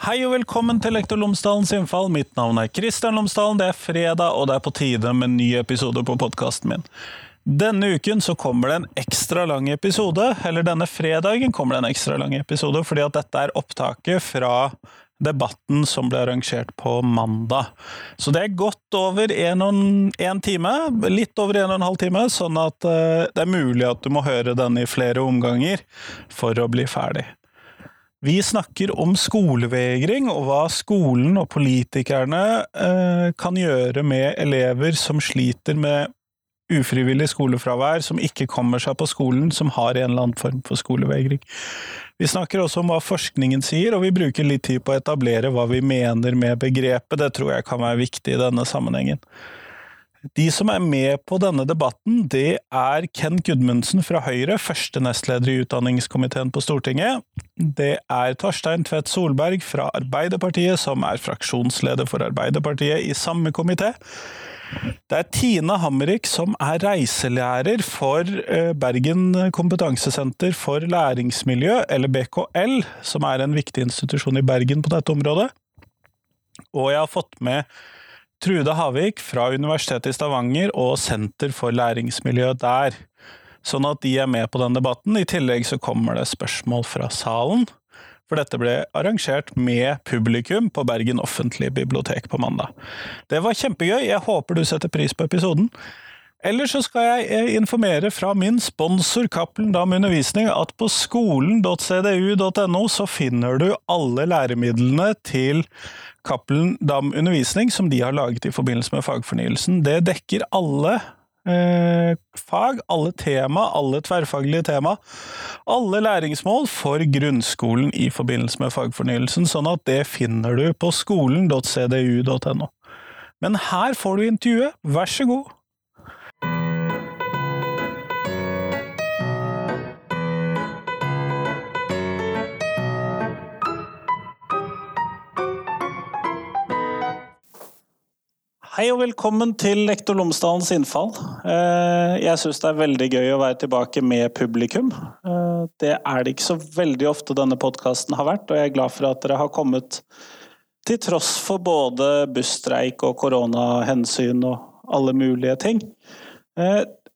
Hei og velkommen til Lektor Lomsdalens innfall. Mitt navn er Kristian Lomsdalen. Det er fredag, og det er på tide med en ny episode på podkasten min. Denne uken så kommer det en ekstra lang episode, eller denne fredagen kommer det en ekstra lang episode, fordi at dette er opptaket fra debatten som ble arrangert på mandag. Så det er godt over en, time, litt over en og en halv time, sånn at uh, det er mulig at du må høre denne i flere omganger for å bli ferdig. Vi snakker om skolevegring og hva skolen og politikerne eh, kan gjøre med elever som sliter med ufrivillig skolefravær, som ikke kommer seg på skolen, som har en eller annen form for skolevegring. Vi snakker også om hva forskningen sier, og vi bruker litt tid på å etablere hva vi mener med begrepet. Det tror jeg kan være viktig i denne sammenhengen. De som er med på denne debatten, det er Ken Gudmundsen fra Høyre, første nestleder i utdanningskomiteen på Stortinget. Det er Torstein Tvedt Solberg fra Arbeiderpartiet, som er fraksjonsleder for Arbeiderpartiet i samme komité. Det er Tina Hammerik som er reiselærer for eh, Bergen kompetansesenter for læringsmiljø, eller BKL, som er en viktig institusjon i Bergen på dette området. Og jeg har fått med Trude Havik fra Universitetet i Stavanger og Senter for læringsmiljø der. Sånn at de er med på den debatten. I tillegg så kommer det spørsmål fra salen for dette ble arrangert med publikum på Bergen offentlige bibliotek på mandag. Det var kjempegøy, jeg håper du setter pris på episoden. Eller så skal jeg eh, informere fra min sponsor Cappelen Dam Undervisning at på skolen.cdu.no så finner du alle læremidlene til Cappelen Dam Undervisning som de har laget i forbindelse med fagfornyelsen. Det dekker alle eh, fag, alle tema, alle tverrfaglige tema, alle læringsmål for grunnskolen i forbindelse med fagfornyelsen, sånn at det finner du på skolen.cdu.no. Men her får du intervjuet, vær så god! Hei og velkommen til Lektor Lomsdalens innfall. Eh, jeg syns det er veldig gøy å være tilbake med publikum. Eh, det er det ikke så veldig ofte denne podkasten har vært, og jeg er glad for at dere har kommet til tross for både busstreik og koronahensyn og alle mulige ting.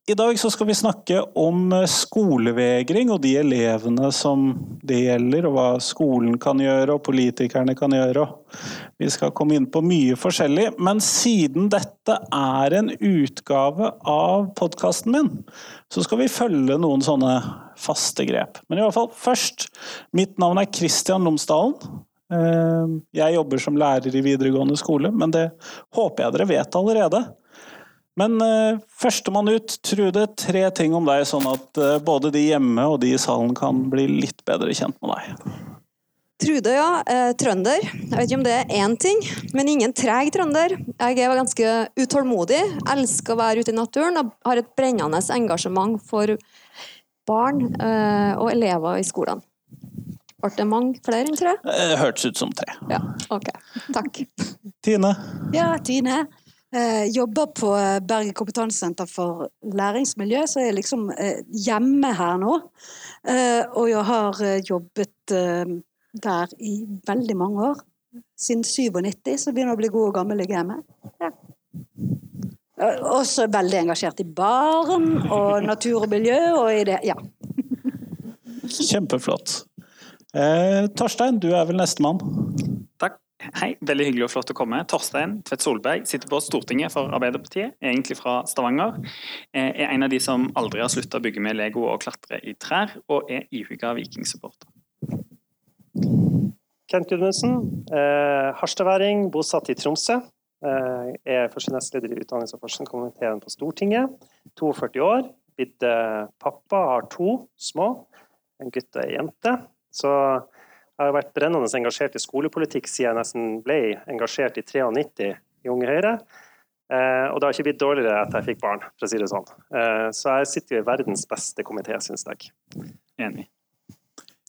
I dag skal vi snakke om eh, skolevegring og de elevene som det gjelder, og hva skolen kan gjøre og politikerne kan gjøre. Vi skal komme inn på mye forskjellig, men siden dette er en utgave av podkasten min, så skal vi følge noen sånne faste grep. Men i hvert fall først. Mitt navn er Kristian Lomsdalen. Eh, jeg jobber som lærer i videregående skole, men det håper jeg dere vet allerede. Men uh, førstemann ut, Trude, tre ting om deg, sånn at uh, både de hjemme og de i salen kan bli litt bedre kjent med deg. Trude, ja. Eh, trønder. Jeg vet ikke om det er én ting, men ingen treg trønder. Jeg er ganske utålmodig, elsker å være ute i naturen og har et brennende engasjement for barn eh, og elever i skolen. Ble det mange flere enn tre? Det eh, hørtes ut som tre. Ja, ok. Takk. Tine? Ja, Tine. Eh, jobber på Bergen kompetansesenter for læringsmiljø, så jeg er liksom eh, hjemme her nå. Eh, og jeg har eh, jobbet eh, der i veldig mange år. Siden 97, så begynner jeg å bli god og gammel i gamet. Ja. Eh, også veldig engasjert i barn og natur og miljø og i det, ja. Kjempeflott. Torstein, du er vel nestemann? Hei, veldig hyggelig og flott å komme. Torstein Tvedt Solberg sitter på Stortinget for Arbeiderpartiet, egentlig fra Stavanger. Eh, er en av de som aldri har slutta å bygge med Lego og klatre i trær, og er ihuga vikingsupporter. Kent Gudmundsen, eh, harstadværing, bosatt i Tromsø. Eh, er første nestleder i utdannings- og forskningskomiteen på Stortinget. 42 år, blitt eh, pappa, har to små, en gutt og ei jente. Så jeg har vært brennende engasjert i skolepolitikk siden jeg nesten ble engasjert i 93 i Unge Høyre. Eh, og det har ikke blitt dårligere etter jeg fikk barn, for å si det sånn. Eh, så jeg sitter jo i verdens beste komité, syns jeg. Enig.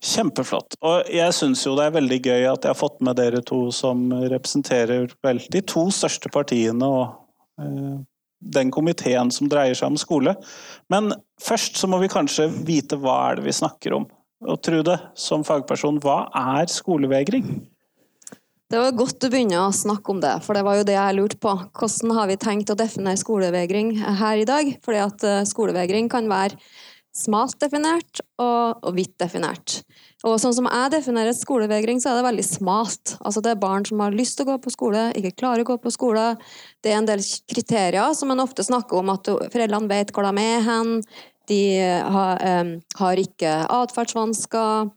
Kjempeflott. Og jeg syns jo det er veldig gøy at jeg har fått med dere to som representerer vel de to største partiene og eh, den komiteen som dreier seg om skole. Men først så må vi kanskje vite hva er det vi snakker om. Og Trude, som fagperson, hva er skolevegring? Det var godt å begynne å snakke om det, for det var jo det jeg lurte på. Hvordan har vi tenkt å definere skolevegring her i dag? Fordi at eh, skolevegring kan være smalt definert og, og vidt definert. Og sånn som jeg definerer skolevegring, så er det veldig smalt. Altså det er barn som har lyst til å gå på skole, ikke klarer å gå på skole. Det er en del kriterier som man ofte snakker om, at foreldrene vet hvor de er hen. De har, um, har ikke atferdsvansker.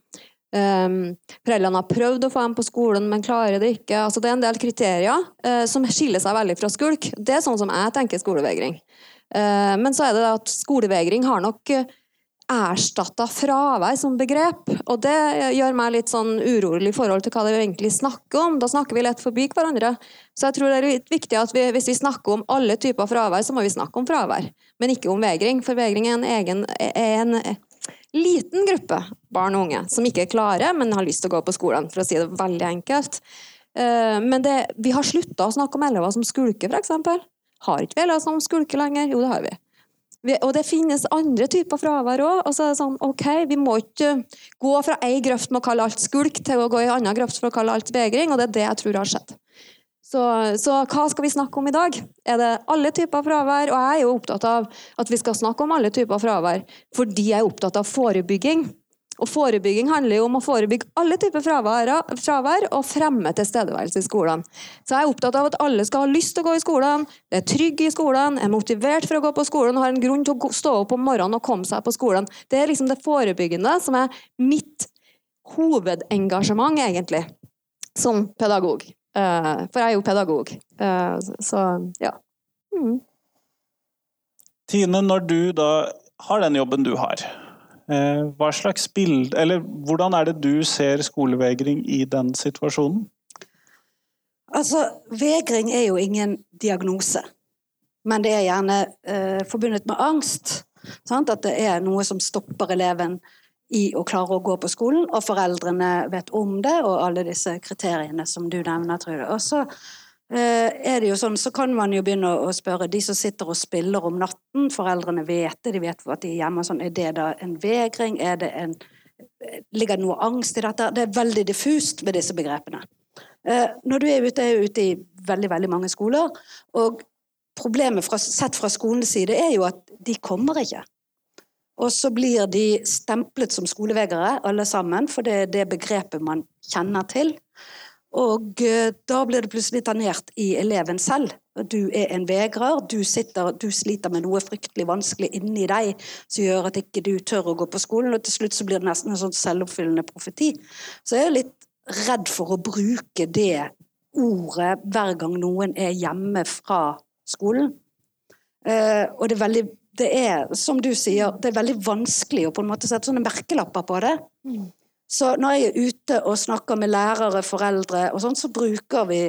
Um, foreldrene har prøvd å få dem på skolen, men klarer det ikke. Altså, det er en del kriterier uh, som skiller seg veldig fra skulk. Det er sånn som jeg tenker skolevegring. Uh, men så er det at skolevegring har nok uh, erstatta fravær som begrep. Og det gjør meg litt sånn urolig i forhold til hva det egentlig snakker om. Da snakker vi lett forbi hverandre. Så jeg tror det er litt viktig at vi, hvis vi snakker om alle typer fravær, så må vi snakke om fravær, men ikke om vegring. For vegring er en egen er en, liten gruppe barn og unge som ikke er klare, men har lyst til å gå på skolen, for å si det veldig enkelt. Eh, men det, vi har slutta å snakke om elever som skulker, f.eks. Har ikke vi elever som skulker lenger? Jo, det har vi. Og det finnes andre typer fravær òg. Altså, sånn, ok, vi må ikke gå fra ei grøft med å kalle alt skulk, til å gå i ei anna grøft for å kalle alt vegring, og det er det jeg tror har skjedd. Så, så, hva skal vi snakke om i dag? Er det alle typer fravær? Og jeg er jo opptatt av at vi skal snakke om alle typer fravær, fordi jeg er opptatt av forebygging. Og forebygging handler jo om å forebygge alle typer fravær, fravær og fremme tilstedeværelse i skolen. Så jeg er opptatt av at alle skal ha lyst til å gå i skolen, er trygge i skolen, er motivert for å gå på skolen og har en grunn til å stå opp om morgenen og komme seg på skolen. Det er liksom det forebyggende som er mitt hovedengasjement, egentlig, som pedagog. Uh, for jeg er jo pedagog. Uh, så ja. Mm. Tine, når du da har den jobben du har, hva slags bild, eller hvordan er det du ser skolevegring i den situasjonen? Altså, vegring er jo ingen diagnose, men det er gjerne forbundet med angst. Sant? At det er noe som stopper eleven i å klare å gå på skolen, og foreldrene vet om det, og alle disse kriteriene som du nevner, Trude. Og så eh, er det jo sånn, så kan man jo begynne å spørre de som sitter og spiller om natten, foreldrene vet det, de vet at de er hjemme, sånn, er det da en vegring, er det en Ligger det noe angst i dette? Det er veldig diffust med disse begrepene. Eh, når du er ute, er ute i veldig, veldig mange skoler, og problemet fra, sett fra skolens side er jo at de kommer ikke. Og så blir de stemplet som skolevegere, alle sammen, for det er det begrepet man kjenner til. Og eh, da blir det plutselig tannert i eleven selv. Du er en vegrer, du, sitter, du sliter med noe fryktelig vanskelig inni deg som gjør at ikke du tør å gå på skolen, og til slutt så blir det nesten en sånn selvoppfyllende profeti. Så jeg er litt redd for å bruke det ordet hver gang noen er hjemme fra skolen. Uh, og det er veldig det er, som du sier, det er veldig vanskelig å på en måte sette sånne merkelapper på det. Mm. Så når jeg er ute og snakker med lærere, foreldre og sånn, så bruker vi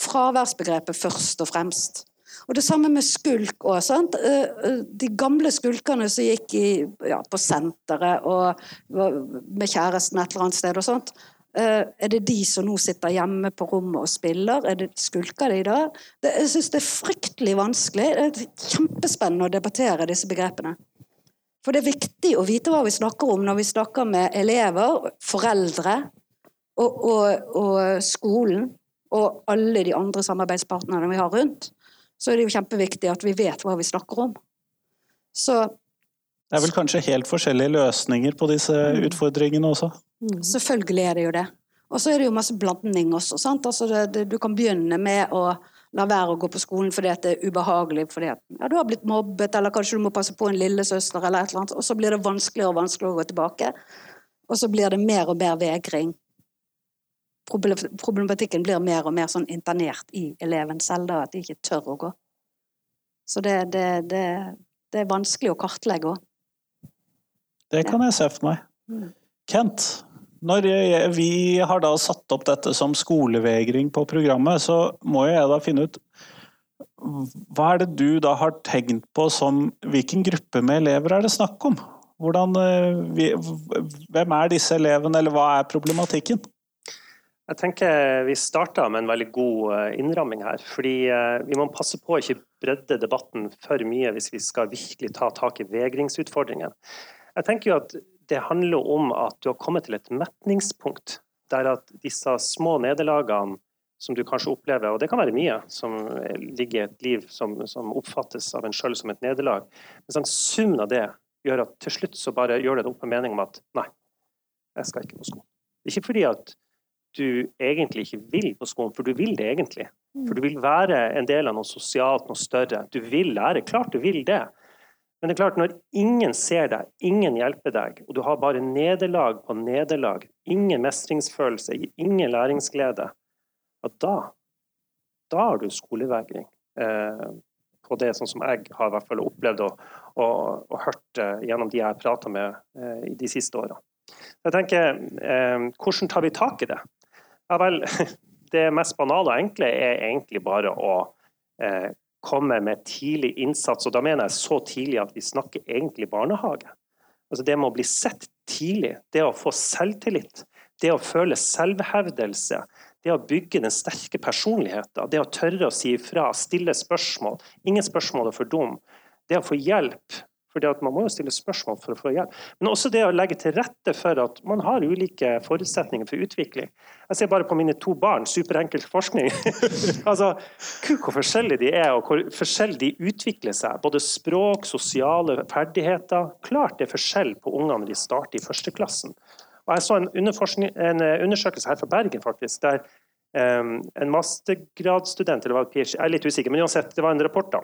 fraværsbegrepet først og fremst. Og det samme med skulk òg. Eh, eh, de gamle skulkerne som gikk i, ja, på senteret og med kjæresten et eller annet sted og sånt, Eh, er det de som nå sitter hjemme på rommet og spiller? Er det, skulker de da? Jeg syns det er fryktelig vanskelig. Det er kjempespennende å debattere disse begrepene. For det er viktig å vite hva vi snakker om når vi snakker med elever, foreldre og, og, og skolen og alle de andre samarbeidspartnerne vi har rundt. Så er det jo kjempeviktig at vi vet hva vi snakker om. Så det er vel kanskje helt forskjellige løsninger på disse mm. utfordringene også? Mm. Selvfølgelig er det jo det. Og så er det jo masse blanding også. sant? Altså det, det, du kan begynne med å la være å gå på skolen fordi det er ubehagelig, fordi at ja, du har blitt mobbet, eller kanskje du må passe på en lillesøster, eller et eller annet, og så blir det vanskeligere og vanskeligere å gå tilbake. Og så blir det mer og mer vegring. Problematikken blir mer og mer sånn internert i eleven selv, da, at de ikke tør å gå. Så det, det, det, det er vanskelig å kartlegge òg. Det kan jeg se for meg. Mm. Kent, når vi har da satt opp dette som skolevegring på programmet, så må jeg da finne ut hva er det du da har tenkt på som Hvilken gruppe med elever er det snakk om? Hvordan, hvem er disse elevene, eller hva er problematikken? Jeg tenker Vi starta med en veldig god eh, innramming her. fordi eh, Vi må passe på å ikke bredde debatten for mye hvis vi skal virkelig ta tak i vegringsutfordringen. Jeg tenker jo at det handler om at du har kommet til et metningspunkt der at disse små nederlagene som du kanskje opplever, og det kan være mye som ligger i et liv som, som oppfattes av en sjøl som et nederlag, men sånn, summen av det gjør at til slutt så bare gjør det opp en mening om at nei, jeg skal ikke på skolen. Ikke fordi at du egentlig ikke vil på skolen, for du vil det egentlig. For du vil være en del av noe sosialt, noe større. Du vil lære. Klart du vil det. Men det er klart, når ingen ser deg, ingen hjelper deg, og du har bare nederlag på nederlag, ingen mestringsfølelse, ingen læringsglede, at da, da har du skolevegring. Eh, på det sånn som jeg har hvert fall opplevd og, og, og hørt eh, gjennom de jeg har prata med eh, de siste åra. Jeg tenker, eh, Hvordan tar vi tak i det? Ja vel, Det mest banale og enkle er egentlig bare å eh, komme med tidlig innsats. Og da mener jeg så tidlig at vi snakker egentlig barnehage. Altså Det med å bli sett tidlig, det å få selvtillit, det å føle selvhevdelse, det å bygge den sterke personligheten, det å tørre å si ifra, stille spørsmål. Ingen spørsmål er for dum. Det å få hjelp. For man må jo stille spørsmål for å få hjelp. Men også det å legge til rette for at man har ulike forutsetninger for utvikling. Jeg ser bare på mine to barn, superenkel forskning. altså, Hvor forskjellige de er, og hvor forskjellig de utvikler seg. Både språk, sosiale ferdigheter. Klart det er forskjell på ungene når de starter i førsteklassen. Og jeg så en, en, eh, undersøkelse her fra Bergen faktisk, der um, en mastergradsstudent eller var jeg er litt usikker, men uansett, det var en rapport da,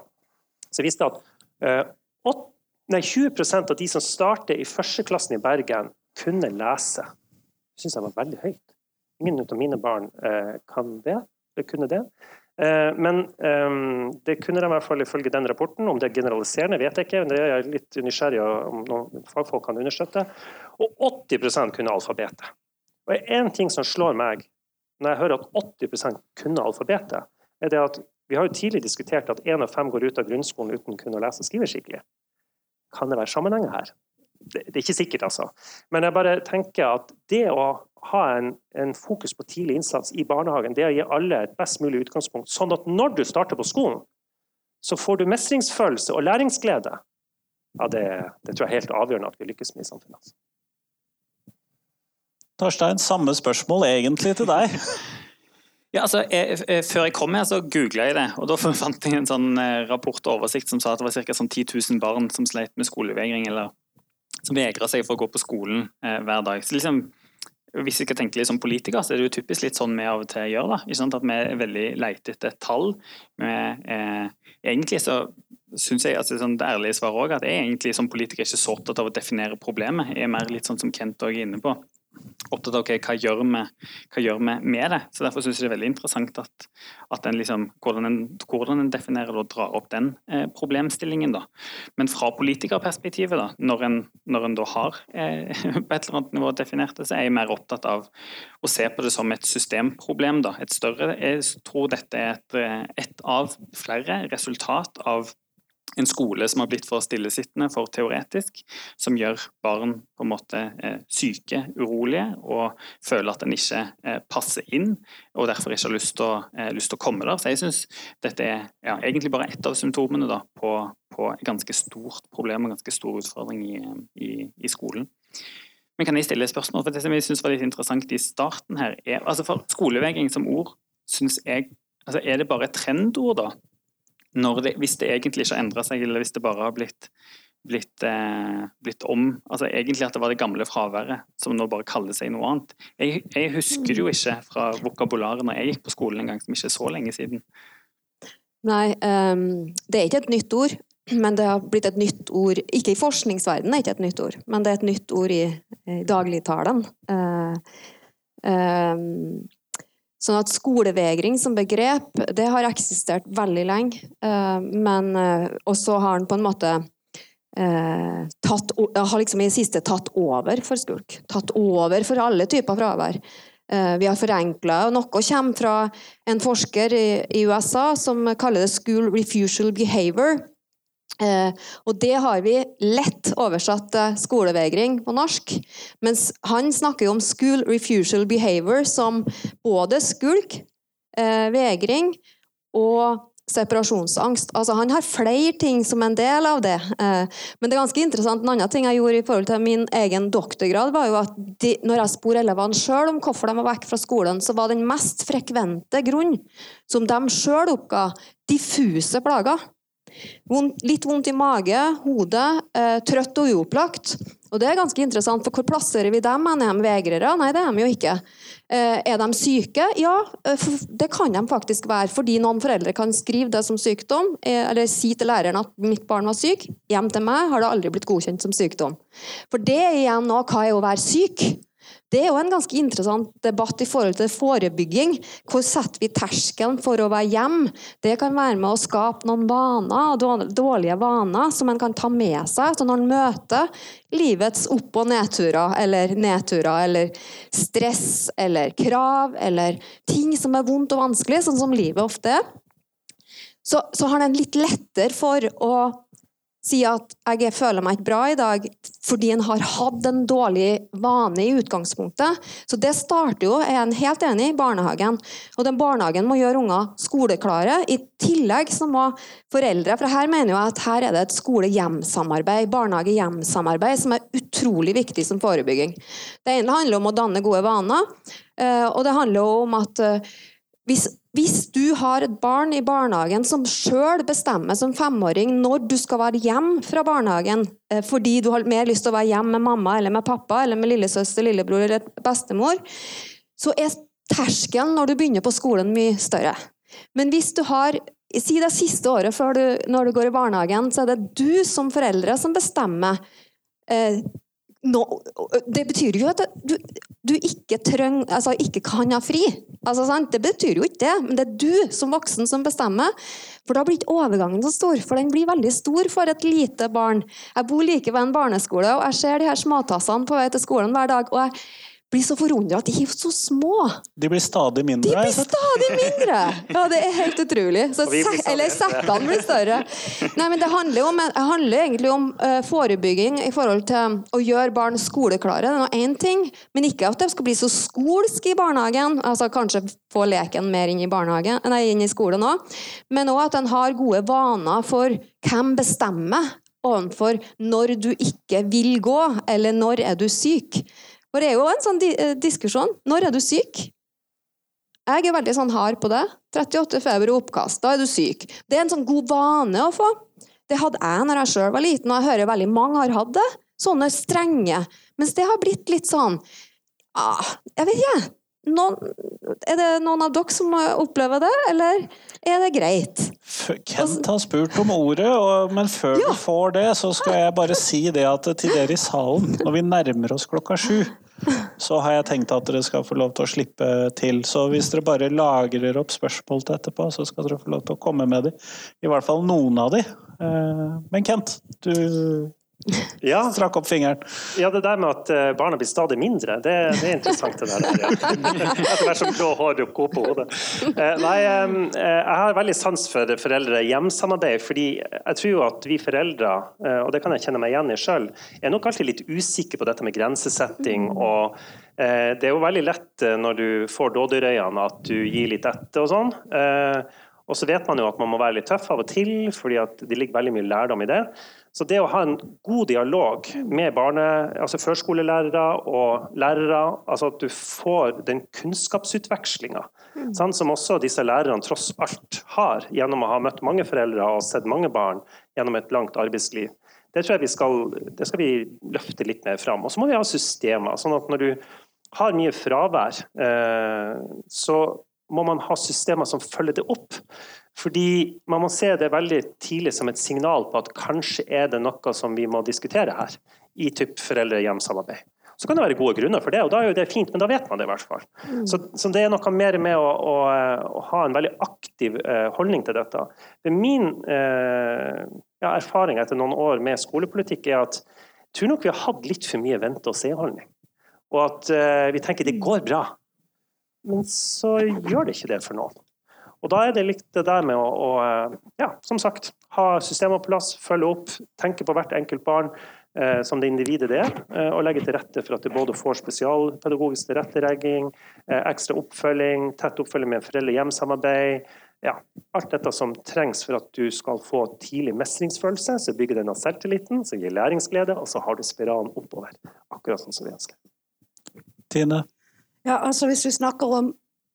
som viste at uh, 8, nei, 20% av de som starter i førsteklassen i Bergen, kunne lese. Det syns jeg var veldig høyt. Ingen av mine barn eh, kan det, kunne det. Eh, men eh, det kunne de i hvert fall ifølge den rapporten. Om det er generaliserende, vet jeg ikke. men Det er jeg litt nysgjerrig om noen fagfolk kan understøtte. Og 80% kunne alfabetet. Og En ting som slår meg når jeg hører at 80% kunne alfabetet, er det at vi har jo tidlig diskutert at én av fem går ut av grunnskolen uten å kunne lese og skrive skikkelig. Kan det være sammenhenger her? Det, det er ikke sikkert, altså. Men jeg bare tenker at det å ha en, en, fokus på tidlig innsats i barnehagen, det å gi alle et best mulig utgangspunkt. Sånn at når du starter på skolen, så får du mestringsfølelse og læringsglede. Ja, det, det tror jeg er helt avgjørende at vi lykkes med i samfunnet. Altså. Torstein, samme spørsmål egentlig til deg. Ja, altså, jeg, jeg, Før jeg kom her, så googla jeg det. og Da fant jeg en sånn eh, rapport og oversikt som sa at det var ca. Sånn 10 000 barn som sleit med skolevegring, eller som vegra seg for å gå på skolen eh, hver dag. Så liksom, hvis vi skal tenke litt som politikere, så er det jo typisk litt sånn vi av og til gjør. da, ikke sant, At vi er veldig leite etter tall. Vi, eh, egentlig så syns jeg altså, sånn, det ærlige svaret også, at jeg egentlig som politiker ikke så opptatt av å definere problemet. Jeg er mer litt sånn som Kent også er inne på opptatt av okay, hva, gjør vi, hva gjør vi med det. Så Derfor synes jeg det er veldig interessant at, at den liksom, hvordan, en, hvordan en definerer og drar opp den eh, problemstillingen. da. Men fra politikerperspektivet, da, når en, når en da har eh, på et eller annet nivå definert det, så er jeg mer opptatt av å se på det som et systemproblem. da. Et større, Jeg tror dette er et, eh, et av flere resultat av en skole som har blitt for stillesittende, for teoretisk, som gjør barn på en måte eh, syke, urolige og føler at en ikke eh, passer inn, og derfor ikke har lyst til å, eh, lyst til å komme der. Så jeg syns dette er ja, egentlig bare ett av symptomene da, på, på, et ganske stort problem og ganske stor utfordring i, i, i skolen. Men kan jeg stille et spørsmål? For Det som jeg synes var litt interessant i starten her, er altså for skolevegring som ord, syns jeg altså Er det bare et trendord, da? Det, hvis det egentlig ikke har endra seg, eller hvis det bare har blitt, blitt, eh, blitt, om altså Egentlig at det var det gamle fraværet som nå bare kaller seg noe annet. Jeg, jeg husker det jo ikke fra vokabularet når jeg gikk på skolen en gang, som ikke er så lenge siden. Nei, um, det er ikke et nytt ord, men det har blitt et nytt ord Ikke i forskningsverdenen, er ikke et nytt ord, men det er et nytt ord i, i dagligtalen. Uh, um, Sånn at skolevegring som begrep, det har eksistert veldig lenge. Eh, men eh, Og så har den på en måte eh, tatt, har liksom i det siste tatt over for skulk. Tatt over for alle typer fravær. Vi har forenkla, og noe kommer fra en forsker i USA som kaller det 'school refusal behavior'. Eh, og det har vi lett oversatt til skolevegring på norsk. Mens han snakker jo om school refusal behavior som både skulk, eh, vegring og separasjonsangst. Altså, han har flere ting som en del av det. Eh, men det er ganske interessant. En annen ting jeg gjorde i forhold til min egen doktorgrad, var jo at de, når jeg spurte elevene sjøl om hvorfor de var vekk fra skolen, så var den mest frekvente grunn som de sjøl oppga, diffuse plager. Litt vondt i mage, hode, eh, trøtt og uopplagt. Og det er ganske interessant, for hvor plasserer vi dem? Er de vegrere? Nei, det er de jo ikke. Eh, er de syke? Ja, eh, det kan de faktisk være, fordi noen foreldre kan skrive det som sykdom, eller si til læreren at mitt barn var syk. Hjem til meg har det aldri blitt godkjent som sykdom. For det igjen nå hva er å være syk? Det er jo en ganske interessant debatt i forhold til forebygging. Hvor setter vi terskelen for å være hjem? Det kan være med å skape noen vaner, dårlige vaner som en kan ta med seg så når en møter livets opp- og nedturer, eller nedturer, eller stress, eller krav, eller ting som er vondt og vanskelig, sånn som livet ofte er. Så, så har en litt lettere for å sier at jeg føler meg ikke bra i dag fordi en har hatt en dårlig vane i utgangspunktet. Så det starter jo, er en helt enig i, barnehagen. Og den barnehagen må gjøre unger skoleklare. I tillegg så må foreldre For her mener jeg at her er det et skole-hjem-samarbeid, barnehage-hjem-samarbeid, som er utrolig viktig som forebygging. Det ene handler om å danne gode vaner, eh, og det handler om at eh, hvis hvis du har et barn i barnehagen som sjøl bestemmer som femåring når du skal være hjem fra barnehagen eh, fordi du har mer lyst til å være hjem med mamma eller med pappa eller med lillesøster, lillebror eller bestemor, så er terskelen når du begynner på skolen, mye større. Men hvis du har Si det siste året før du, når du går i barnehagen, så er det du som foreldre som bestemmer eh, no, det betyr jo at du, du ikke, treng, altså ikke, kan ha fri. Altså, det betyr jo ikke det, men det er du som voksen som bestemmer. For da blir ikke overgangen så stor, for den blir veldig stor for et lite barn. Jeg bor like ved en barneskole, og jeg ser de her småtassene på vei til skolen hver dag. og jeg blir så forundra at de er så små. De blir stadig mindre. De blir stadig mindre! Ja, det er helt utrolig. Så, eller sekkene blir større. Nei, men Det handler, om, det handler egentlig om uh, forebygging i forhold til å gjøre barn skoleklare. Det er én ting, men ikke at de skal bli så skolsk i barnehagen. altså Kanskje få leken mer inn i, nei, inn i skolen òg. Men òg at en har gode vaner for hvem bestemmer overfor når du ikke vil gå, eller når er du syk. For det er jo en sånn di diskusjon. Når er du syk? Jeg er veldig sånn hard på det. 38 feber og oppkast. Da er du syk. Det er en sånn god vane å få. Det hadde jeg når jeg sjøl var liten, og jeg hører veldig mange har hatt det. Sånne strenge. Mens det har blitt litt sånn ah, Jeg vet ikke, noen, er det noen av dere som opplever det, eller er det greit? Kent har spurt om ordet, og, men før ja. du får det, så skal jeg bare si det at til dere i salen, når vi nærmer oss klokka sju, så har jeg tenkt at dere skal få lov til å slippe til. Så hvis dere bare lagrer opp spørsmål til etterpå, så skal dere få lov til å komme med dem. I hvert fall noen av dem. Eh, men Kent, du ja. Strakk opp fingeren. Ja, det der med at eh, barna blir stadig mindre, det, det er interessant. det der. Etter hvert som blå hår dukker opp på hodet. Eh, nei, eh, jeg har veldig sans for foreldre-hjem-samarbeid, fordi jeg tror at vi foreldre, og det kan jeg kjenne meg igjen i sjøl, er nok alltid litt usikre på dette med grensesetting. og det er jo veldig lett når du får dådyrøyene at du gir litt etter og sånn. Og så vet man jo at man må være litt tøff av og til, fordi det ligger veldig mye lærdom i det. Så det å ha en god dialog med barne, altså førskolelærere og lærere, altså at du får den kunnskapsutvekslinga mm. sånn, som også disse lærerne tross alt har, gjennom å ha møtt mange foreldre og sett mange barn gjennom et langt arbeidsliv. Det tror jeg vi skal, det skal vi løfte litt mer fram. Og så må vi ha systemer. sånn at når du har mye fravær, eh, så må man ha systemer som følger det opp. Fordi man må se det veldig tidlig som et signal på at kanskje er det noe som vi må diskutere her, i typ foreldre-hjem-samarbeid. Så kan det være gode grunner for det, og da er jo det fint, men da vet man det i hvert fall. Mm. Så, så, det er noe mer med å, å, å ha en veldig aktiv eh, holdning til dette. Det min eh, ja, erfaring etter noen år med skolepolitikk er at jeg tror nok vi har hatt litt for mye vente-og-se-holdning. Og at eh, vi tenker det går bra, men så gjør det ikke det for noen. Og Da er det litt det der med å, å ja, som sagt, ha systemer på plass, følge opp, tenke på hvert enkelt barn eh, som det individet det er, eh, og legge til rette for at det både får spesialpedagogisk tilrettelegging, eh, ekstra oppfølging, tett oppfølging med foreldre-hjem-samarbeid, ja, alt dette som trengs for at du skal få tidlig mestringsfølelse, så bygger denne selvtilliten, som gir læringsglede, og så har du spiralen oppover. Akkurat sånn som vi ønsker. Tine? Ja, altså Hvis vi snakker om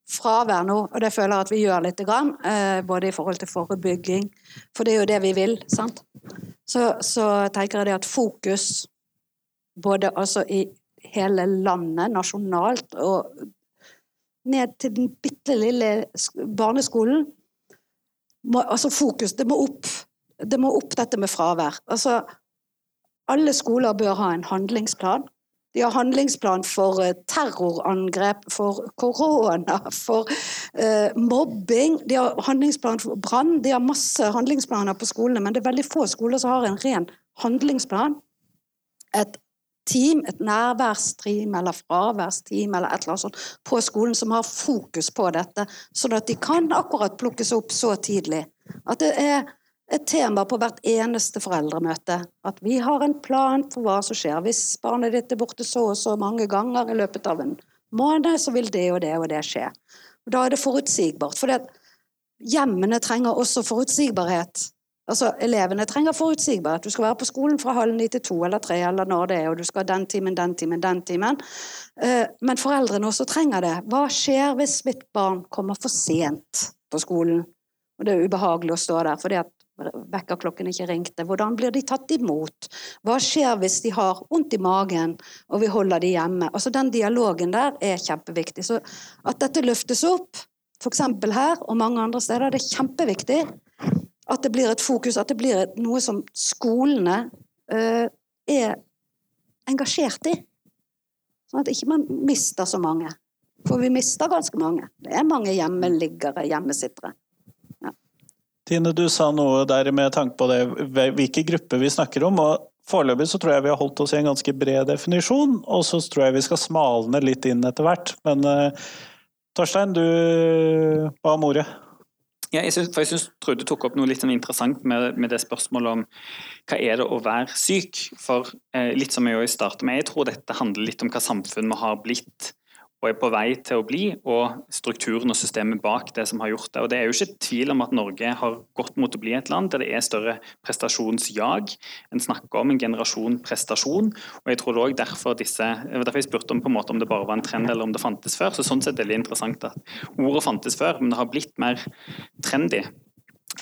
fravær nå, og det føler jeg at vi gjør litt, eh, både i forhold til forebygging, for det er jo det vi vil, sant? Så, så tenker jeg det at fokus både altså i hele landet, nasjonalt, og ned til den bitte lille barneskolen må, Altså fokus, det må opp. Det må opp dette med fravær. Altså, alle skoler bør ha en handlingsplan de har handlingsplan for eh, terrorangrep, for korona, for uh, mobbing. De har handlingsplan for brann. De har masse handlingsplaner på skolene, men det er veldig få skoler som har en ren handlingsplan. Et team, et nærværsteam eller fraværsteam eller et eller annet sånt på skolen som har fokus på dette, sånn at de kan akkurat plukkes opp så tidlig. At det er et tema på hvert eneste foreldremøte. At vi har en plan for hva som skjer. Hvis barnet ditt er borte så og så mange ganger i løpet av en måned, så vil det og det og det skje. Og da er det forutsigbart. For hjemmene trenger også forutsigbarhet. Altså, Elevene trenger forutsigbarhet. Du skal være på skolen fra halv ni til to eller tre, eller når det er, og du skal den timen, den timen, den timen. Eh, men foreldrene også trenger det. Hva skjer hvis mitt barn kommer for sent på skolen? Og det er ubehagelig å stå der, fordi at vekkerklokken ikke ringte. Hvordan blir de tatt imot? Hva skjer hvis de har vondt i magen og vi holder de hjemme? Altså Den dialogen der er kjempeviktig. Så at dette løftes opp, f.eks. her og mange andre steder, det er kjempeviktig. At det blir et fokus, at det blir noe som skolene uh, er engasjert i. Sånn at ikke man mister så mange. For vi mister ganske mange. Det er mange hjemmeliggere, hjemmesittere. Tine, du sa noe der med tanke på det, hvilke grupper vi snakker om. og Foreløpig så tror jeg vi har holdt oss i en ganske bred definisjon, og så tror jeg vi skal smalne litt inn etter hvert. Men uh, Torstein, du ba om ordet. Ja, jeg synes, for jeg syns Trude tok opp noe litt sånn interessant med, med, det spørsmålet om hva er det å være syk. For eh, litt som jeg startet med, jeg tror dette handler litt om hva samfunn vi har blitt og er på vei til å bli, og strukturen og systemet bak det som har gjort det. Og Det er jo ikke tvil om at Norge har gått mot å bli et land der det er større prestasjonsjag. En snakker om en generasjon prestasjon. og jeg tror det også derfor disse, derfor jeg spurte om på en måte om det bare var en trend eller om det fantes før. så sånn sett er det veldig interessant at Ordet fantes før, men det har blitt mer trendy.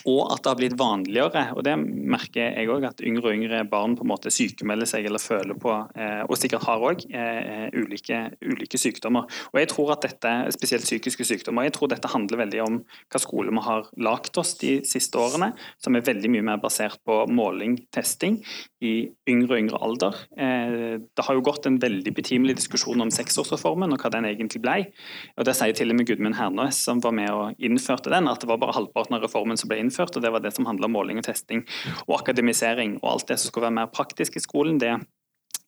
Og at det har blitt vanligere. og Det merker jeg òg, at yngre og yngre barn på en måte sykemelder seg eller føler på, eh, og sikkert har òg, eh, ulike, ulike, sykdommer. Og jeg tror at dette, Spesielt psykiske sykdommer. jeg tror dette handler veldig om hva skole vi har lagd oss de siste årene, som er veldig mye mer basert på måling, testing, i yngre og yngre alder. Eh, det har jo gått en veldig betimelig diskusjon om seksårsreformen og hva den egentlig ble. Og Det sier til og med Gudmund Hernøs, som var med og innførte den, at det var bare halvparten av reformen som ble innført, og det var det som handla om måling og testing og akademisering. Og alt det som skulle være mer praktisk i skolen, det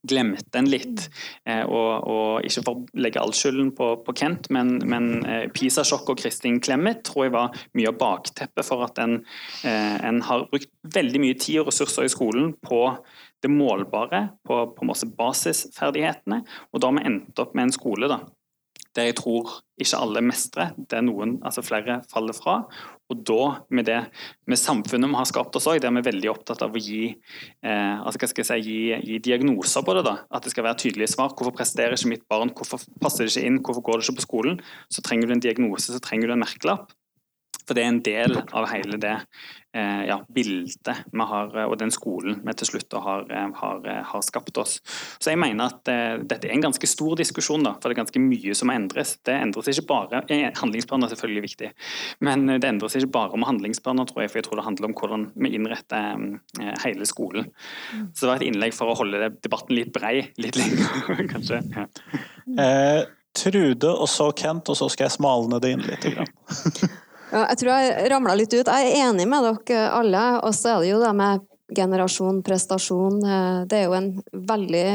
glemte en litt. Eh, og, og, ikke for å legge all skylden på, på Kent, men, men eh, PISA-sjokk og Kristin Clemet tror jeg var mye av bakteppet for at en, eh, en, har brukt veldig mye tid og ressurser i skolen på det målbare, på, på masse basisferdighetene. Og da har vi endt opp med en skole da, der jeg tror ikke alle mestrer, det er noen, altså flere faller fra. Og da, med det med samfunnet vi har skapt oss òg, der vi er veldig opptatt av å gi, eh, altså hva skal jeg si, gi, gi, diagnoser på det. da, At det skal være tydelige svar. Hvorfor presterer ikke mitt barn, hvorfor passer det ikke inn, hvorfor går det ikke på skolen? Så trenger du en diagnose, så trenger du en merkelapp. For det er en del av hele det eh, ja, bildet vi har, og den skolen vi til slutt har, eh, har, eh, har skapt oss. Så jeg mener at eh, dette er en ganske stor diskusjon, da, for det er ganske mye som endres. Det endres ikke bare, eh, Handlingsplaner er selvfølgelig viktig, men det endres ikke bare om handlingsplaner, tror jeg, for jeg tror det handler om hvordan vi innretter eh, hele skolen. Så det var et innlegg for å holde debatten litt brei litt lenger, kanskje. Ja. Eh, Trude, og så Kent, og så skal jeg smalne det inn litt. Ja, jeg tror jeg ramla litt ut. Jeg er enig med dere alle. Og så er det jo det med generasjon, prestasjon. Eh, det er jo en veldig,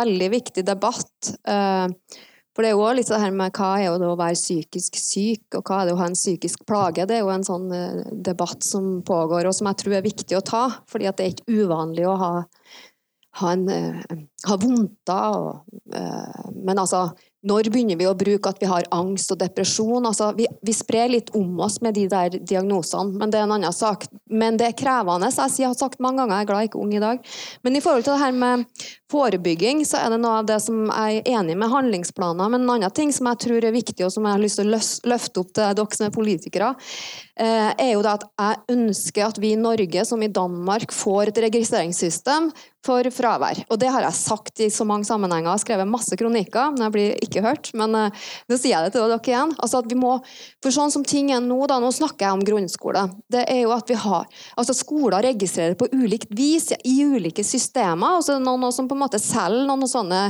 veldig viktig debatt. Eh, for det er jo også litt det her med hva er det å være psykisk syk, og hva er det å ha en psykisk plage. Det er jo en sånn eh, debatt som pågår, og som jeg tror er viktig å ta. fordi at det er ikke uvanlig å ha ha, ha vondter. Men altså, når begynner vi å bruke at vi har angst og depresjon? Altså, vi, vi, sprer litt om oss med de der diagnosene, men det er en annen sak. Men det er krevende. Jeg har sagt mange ganger, jeg er glad jeg ikke er ung i dag. Men i forhold til det her med forebygging, så er det noe av det som jeg er enig med handlingsplaner. Men en annen ting som jeg tror er viktig, og som jeg har lyst til å løfte opp til dere som er politikere, er jo det at jeg ønsker at vi i Norge, som i Danmark, får et registreringssystem for fravær. Og det har jeg sagt i så mange sammenhenger, og skrevet masse kronikker, men jeg blir ikke hørt. Men uh, nå sier jeg det til dere igjen. Altså at vi må, for sånn som ting er nå, da, nå snakker jeg om grunnskole, det er jo at vi har altså Skoler registrerer på ulikt vis i ulike systemer. og så er det noen som på en måte selger noen sånne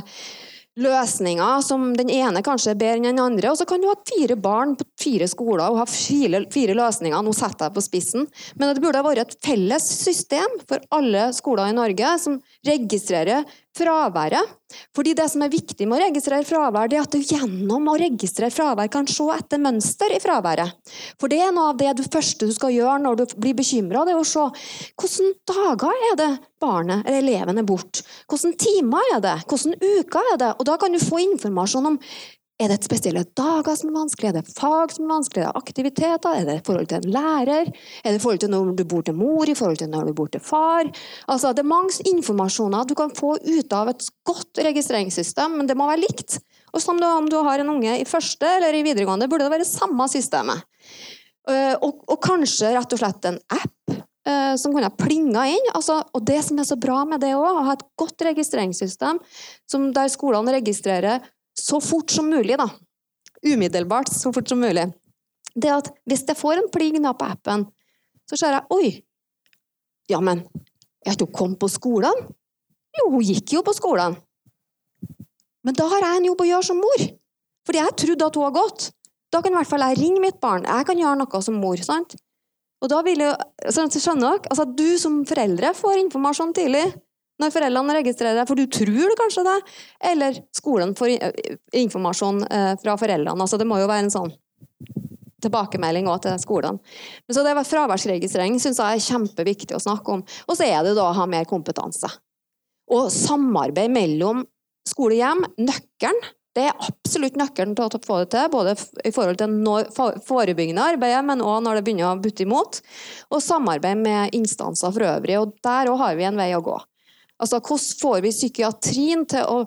løsninger som den ene kanskje er bedre enn den andre. Og så kan du ha fire barn på fire skoler og ha fire, fire, løsninger. Nå setter jeg på spissen. Men det burde ha vært et felles system for alle skoler i Norge som registrerer fraværet. Fordi Det som er viktig med å registrere fravær, det er at du gjennom å registrere fravær kan se etter mønster i fraværet. For det er noe av det du første du skal gjøre når du blir bekymra, det er å se hvilke dager er det barnet eller eleven er borte. Hvilke timer er det? Hvilke uker er det? Og Da kan du få informasjon om er det spesielle dager som er vanskelig? Er det fag som er vanskelig? Er det aktiviteter? Er det forhold til en lærer? Er det forhold til når du bor til mor? I forhold til når du bor til far? Altså, det er mange informasjoner du kan få ut av et godt registreringssystem, men det må være likt. Og som om du har en unge i første eller i videregående, burde det være samme systemet. Eh, og, og kanskje rett og slett en app eh, som kunne plinga inn. Altså, og det som er så bra med det òg, å ha et godt registreringssystem der skolene registrerer så fort som mulig, da. Umiddelbart, så fort som mulig. Det at hvis jeg får en pling på appen, så ser jeg Oi! Ja, men har ikke kommet på skolen? Jo, hun gikk jo på skolen. Men da har jeg en jobb å gjøre som mor. Fordi jeg trodde at hun har gått. Da kan i hvert fall jeg ringe mitt barn. Jeg kan gjøre noe som mor. sant? Og da vil jeg, sånn skjønner dere, altså Du som foreldre får informasjon tidlig når foreldrene registrerer, deg, for du tror kanskje det, eller skolen får informasjon eh, fra foreldrene. Altså, det må jo være en sånn tilbakemelding også til skolen. Men så det var Fraværsregistrering syns jeg er kjempeviktig å snakke om. Og så er det da å ha mer kompetanse. Og samarbeid mellom skole og hjem. Nøkkelen. Det er absolutt nøkkelen til å få det til, både i forhold til forebyggende arbeidet, men òg når det begynner å butte imot. Og samarbeid med instanser for øvrig. Og der òg har vi en vei å gå. Altså, hvordan får vi psykiatrien til å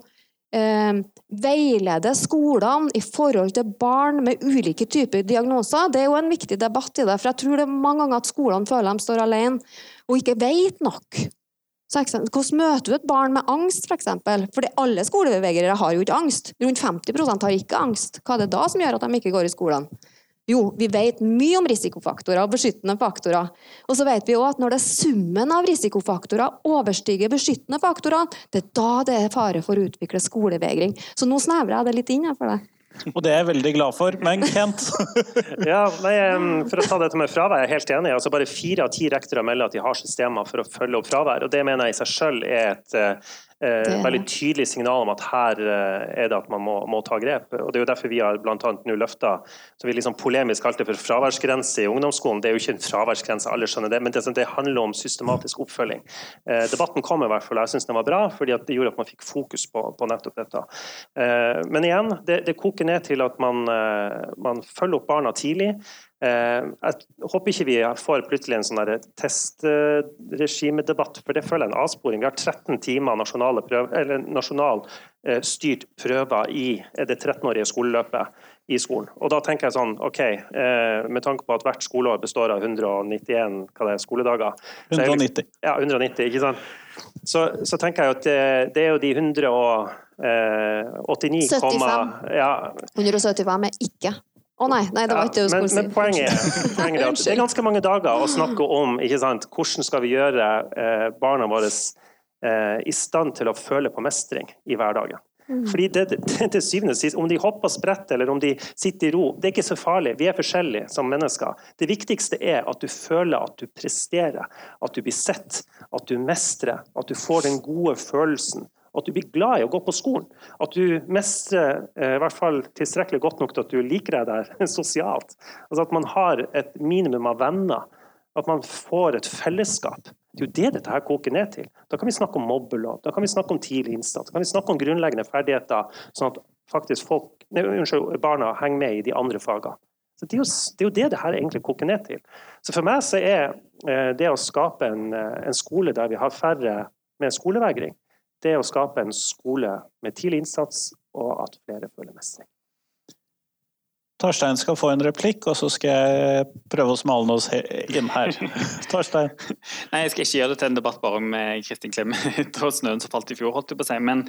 eh, veilede skolene i forhold til barn med ulike typer diagnoser? Det er jo en viktig debatt i det, for jeg tror det er mange ganger at skolene føler de står alene og ikke vet nok. Så, hvordan møter du et barn med angst, f.eks.? For eksempel? Fordi alle skolebevegere har jo ikke angst. Rundt 50% har ikke angst. Hva er det da som gjør at de ikke går i skolen? Jo, vi vet mye om risikofaktorer og beskyttende faktorer. Og så vet vi også at når det er summen av risikofaktorer overstiger beskyttende faktorer, det er da det er fare for å utvikle skolevegring. Så nå snevrer jeg det litt inn for deg. Og det er jeg veldig glad for. Men Kent? ja, nei, For å ta dette med fravær, jeg er helt enig. Altså bare Fire av ti rektorer melder at de har systemer for å følge opp fravær. og Det mener jeg i seg selv er et Eh, veldig tydelig signal om at her eh, er det at man må, må ta grep. og Det er jo derfor vi har blant annet nå løfta så vi liksom polemisk kalte for fraværsgrense i ungdomsskolen. Det er jo ikke en fraværsgrense, alle skjønner det, men det, det handler om systematisk oppfølging. Eh, debatten kom i hvert fall, jeg syns den var bra, fordi det gjorde at man fikk fokus på, på nettopp dette. Eh, men igjen, det, det, koker ned til at man, eh, man følger opp barna tidlig. Eh, jeg håper ikke vi får plutselig en sånn testregimedebatt, for det føler jeg en avsporing. Vi har 13 timer prøver, prøve, nasjonal eh, styrt prøver i det 13-årige skoleløpet i skolen. Og da tenker jeg sånn, ok, eh, Med tanke på at hvert skoleår består av 191 hva det er, skoledager 190. Liksom, ja, 190, ikke sant? Så, så tenker jeg at det, det er jo de 189, 75. Ja. 175 er ikke å nei, nei, det var ikke det du skulle si. Men poenget, poenget er at det er ganske mange dager å snakke om ikke sant? hvordan skal vi gjøre eh, barna våre eh, i stand til å føle på mestring i hverdagen. Mm. Fordi det, det, til syvende og sist, Om de hopper sprett eller om de sitter i ro, det er ikke så farlig. Vi er forskjellige som mennesker. Det viktigste er at du føler at du presterer, at du blir sett, at du mestrer, at du får den gode følelsen at du blir glad i å gå på skolen. At du mestrer eh, i hvert fall tilstrekkelig godt nok til at du liker deg der sosialt. Altså At man har et minimum av venner. At man får et fellesskap. Det er jo det dette her koker ned til. Da kan vi snakke om mobbelov, da kan vi snakke om tidlig innsats, da kan vi snakke om grunnleggende ferdigheter, sånn at faktisk folk, nei, unnskyld, barna henger med i de andre fagene. Så det, er jo, det er jo det det her egentlig koker ned til. Så for meg så er eh, det å skape en, eh, en skole der vi har færre med skolevegring, det er å skape en skole med tidlig innsats og at flere føler mestring. Torstein skal få en replikk, og så skal jeg prøve å smale oss inn her. Torstein? Nei, jeg skal ikke gjøre det til en debatt bare om eh, Kristin Clemet og snøen som falt i fjor, holdt jeg på å si. Men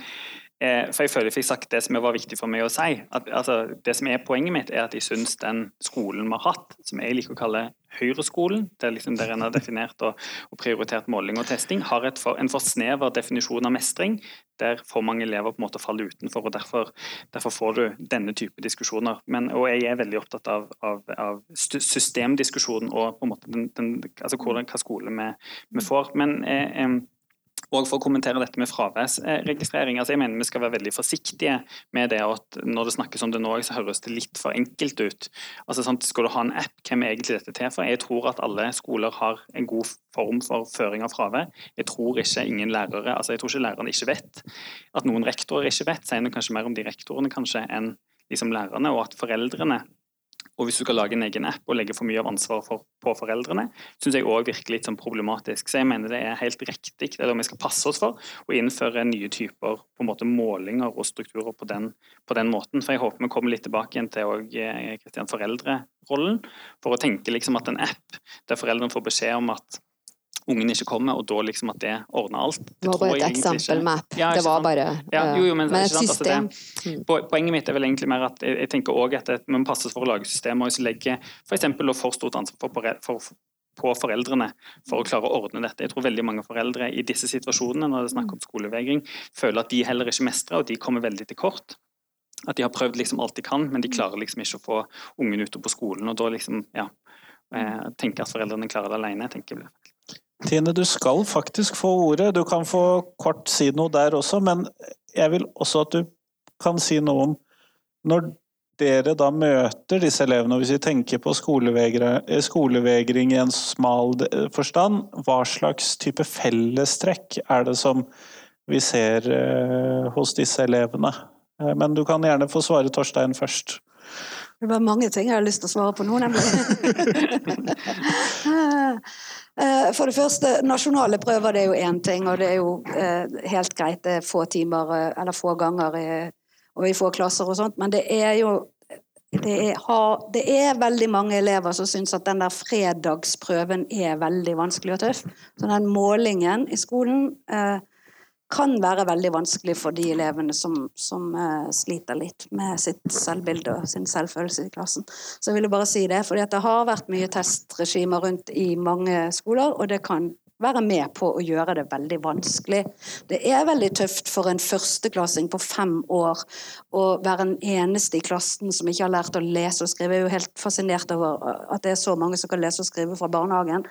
for jeg føler jeg fikk sagt det som var viktig for meg å si. At, altså, det som er Poenget mitt er at jeg syns den skolen vi har hatt, som jeg liker å kalle Høyreskolen, der, liksom, der en har definert og, og, prioritert måling og testing, har for, en for snever definisjon av mestring, der for mange elever på en måte faller utenfor. og Derfor, derfor får du denne type diskusjoner. Men, og Jeg er veldig opptatt av, av, av systemdiskusjonen og på en måte den, den, altså hvordan, hva skole vi, vi får. Men eh, og for å kommentere dette med fraværsregistrering. altså jeg mener Vi skal være veldig forsiktige med det. at Når det snakkes om det nå, så høres det litt for enkelt ut. Altså sant, Skal du ha en app, hvem er egentlig dette til for? Jeg tror at alle skoler har en god form for føring av fravær. Jeg tror ikke ingen lærere, altså jeg tror ikke lærerne ikke vet. At noen rektorer ikke vet, sier kanskje mer om de rektorene kanskje enn liksom lærerne. Og at foreldrene og hvis du skal lage en egen app og legge for mye av ansvaret for, på foreldrene, syns jeg òg virker litt sånn problematisk. Så jeg mener det er helt riktig, eller vi skal passe oss for, å innføre nye typer på en måte målinger og strukturer på den, på den måten. For jeg håper vi kommer litt tilbake igjen til òg eh, foreldrerollen, for å tenke liksom at en app der foreldrene får beskjed om at ungen ikke kommer, og da liksom at det ordner alt. Det, var bare et eksempel-map. Ja, det var bare ja, jo, jo, men, men, et system. Altså det, poenget mitt er vel egentlig mer at jeg, jeg tenker også at vi må passe for å lage systemer og legger legge f.eks. for, stort ansvar for, for, på foreldrene for å klare å ordne dette. Jeg tror veldig mange foreldre i disse situasjonene når det er snakk om skolevegring, føler at de heller ikke mestrer, og de kommer veldig til kort. At de har prøvd liksom alt de kan, men de klarer liksom ikke å få ungen ute på skolen. og da liksom, ja, eh, tenker at foreldrene klarer det alene. tenker jeg Tine, du skal faktisk få ordet. Du kan få kort si noe der også, men jeg vil også at du kan si noe om når dere da møter disse elevene, og hvis vi tenker på skolevegring i en smal forstand, hva slags type fellestrekk er det som vi ser eh, hos disse elevene? Eh, men du kan gjerne få svare Torstein først. Det var mange ting jeg har lyst til å svare på nå, nemlig. Eh, for det første, nasjonale prøver det er jo én ting, og det er jo eh, helt greit. Det er få timer eh, eller få ganger og i få klasser og sånt, men det er jo det er, det er, veldig mange elever som syns at den der fredagsprøven er veldig vanskelig og tøff. Så den målingen i skolen eh, kan være veldig vanskelig for de elevene som, som uh, sliter litt med sitt selvbilde og sin selvfølelse i klassen. Så jeg ville bare si det, for det har vært mye testregimer rundt i mange skoler, og det kan være med på å gjøre det veldig vanskelig. Det er veldig tøft for en førsteklassing på fem år å være den eneste i klassen som ikke har lært å lese og skrive. Jeg er jo helt fascinert over at det er så mange som kan lese og skrive fra barnehagen.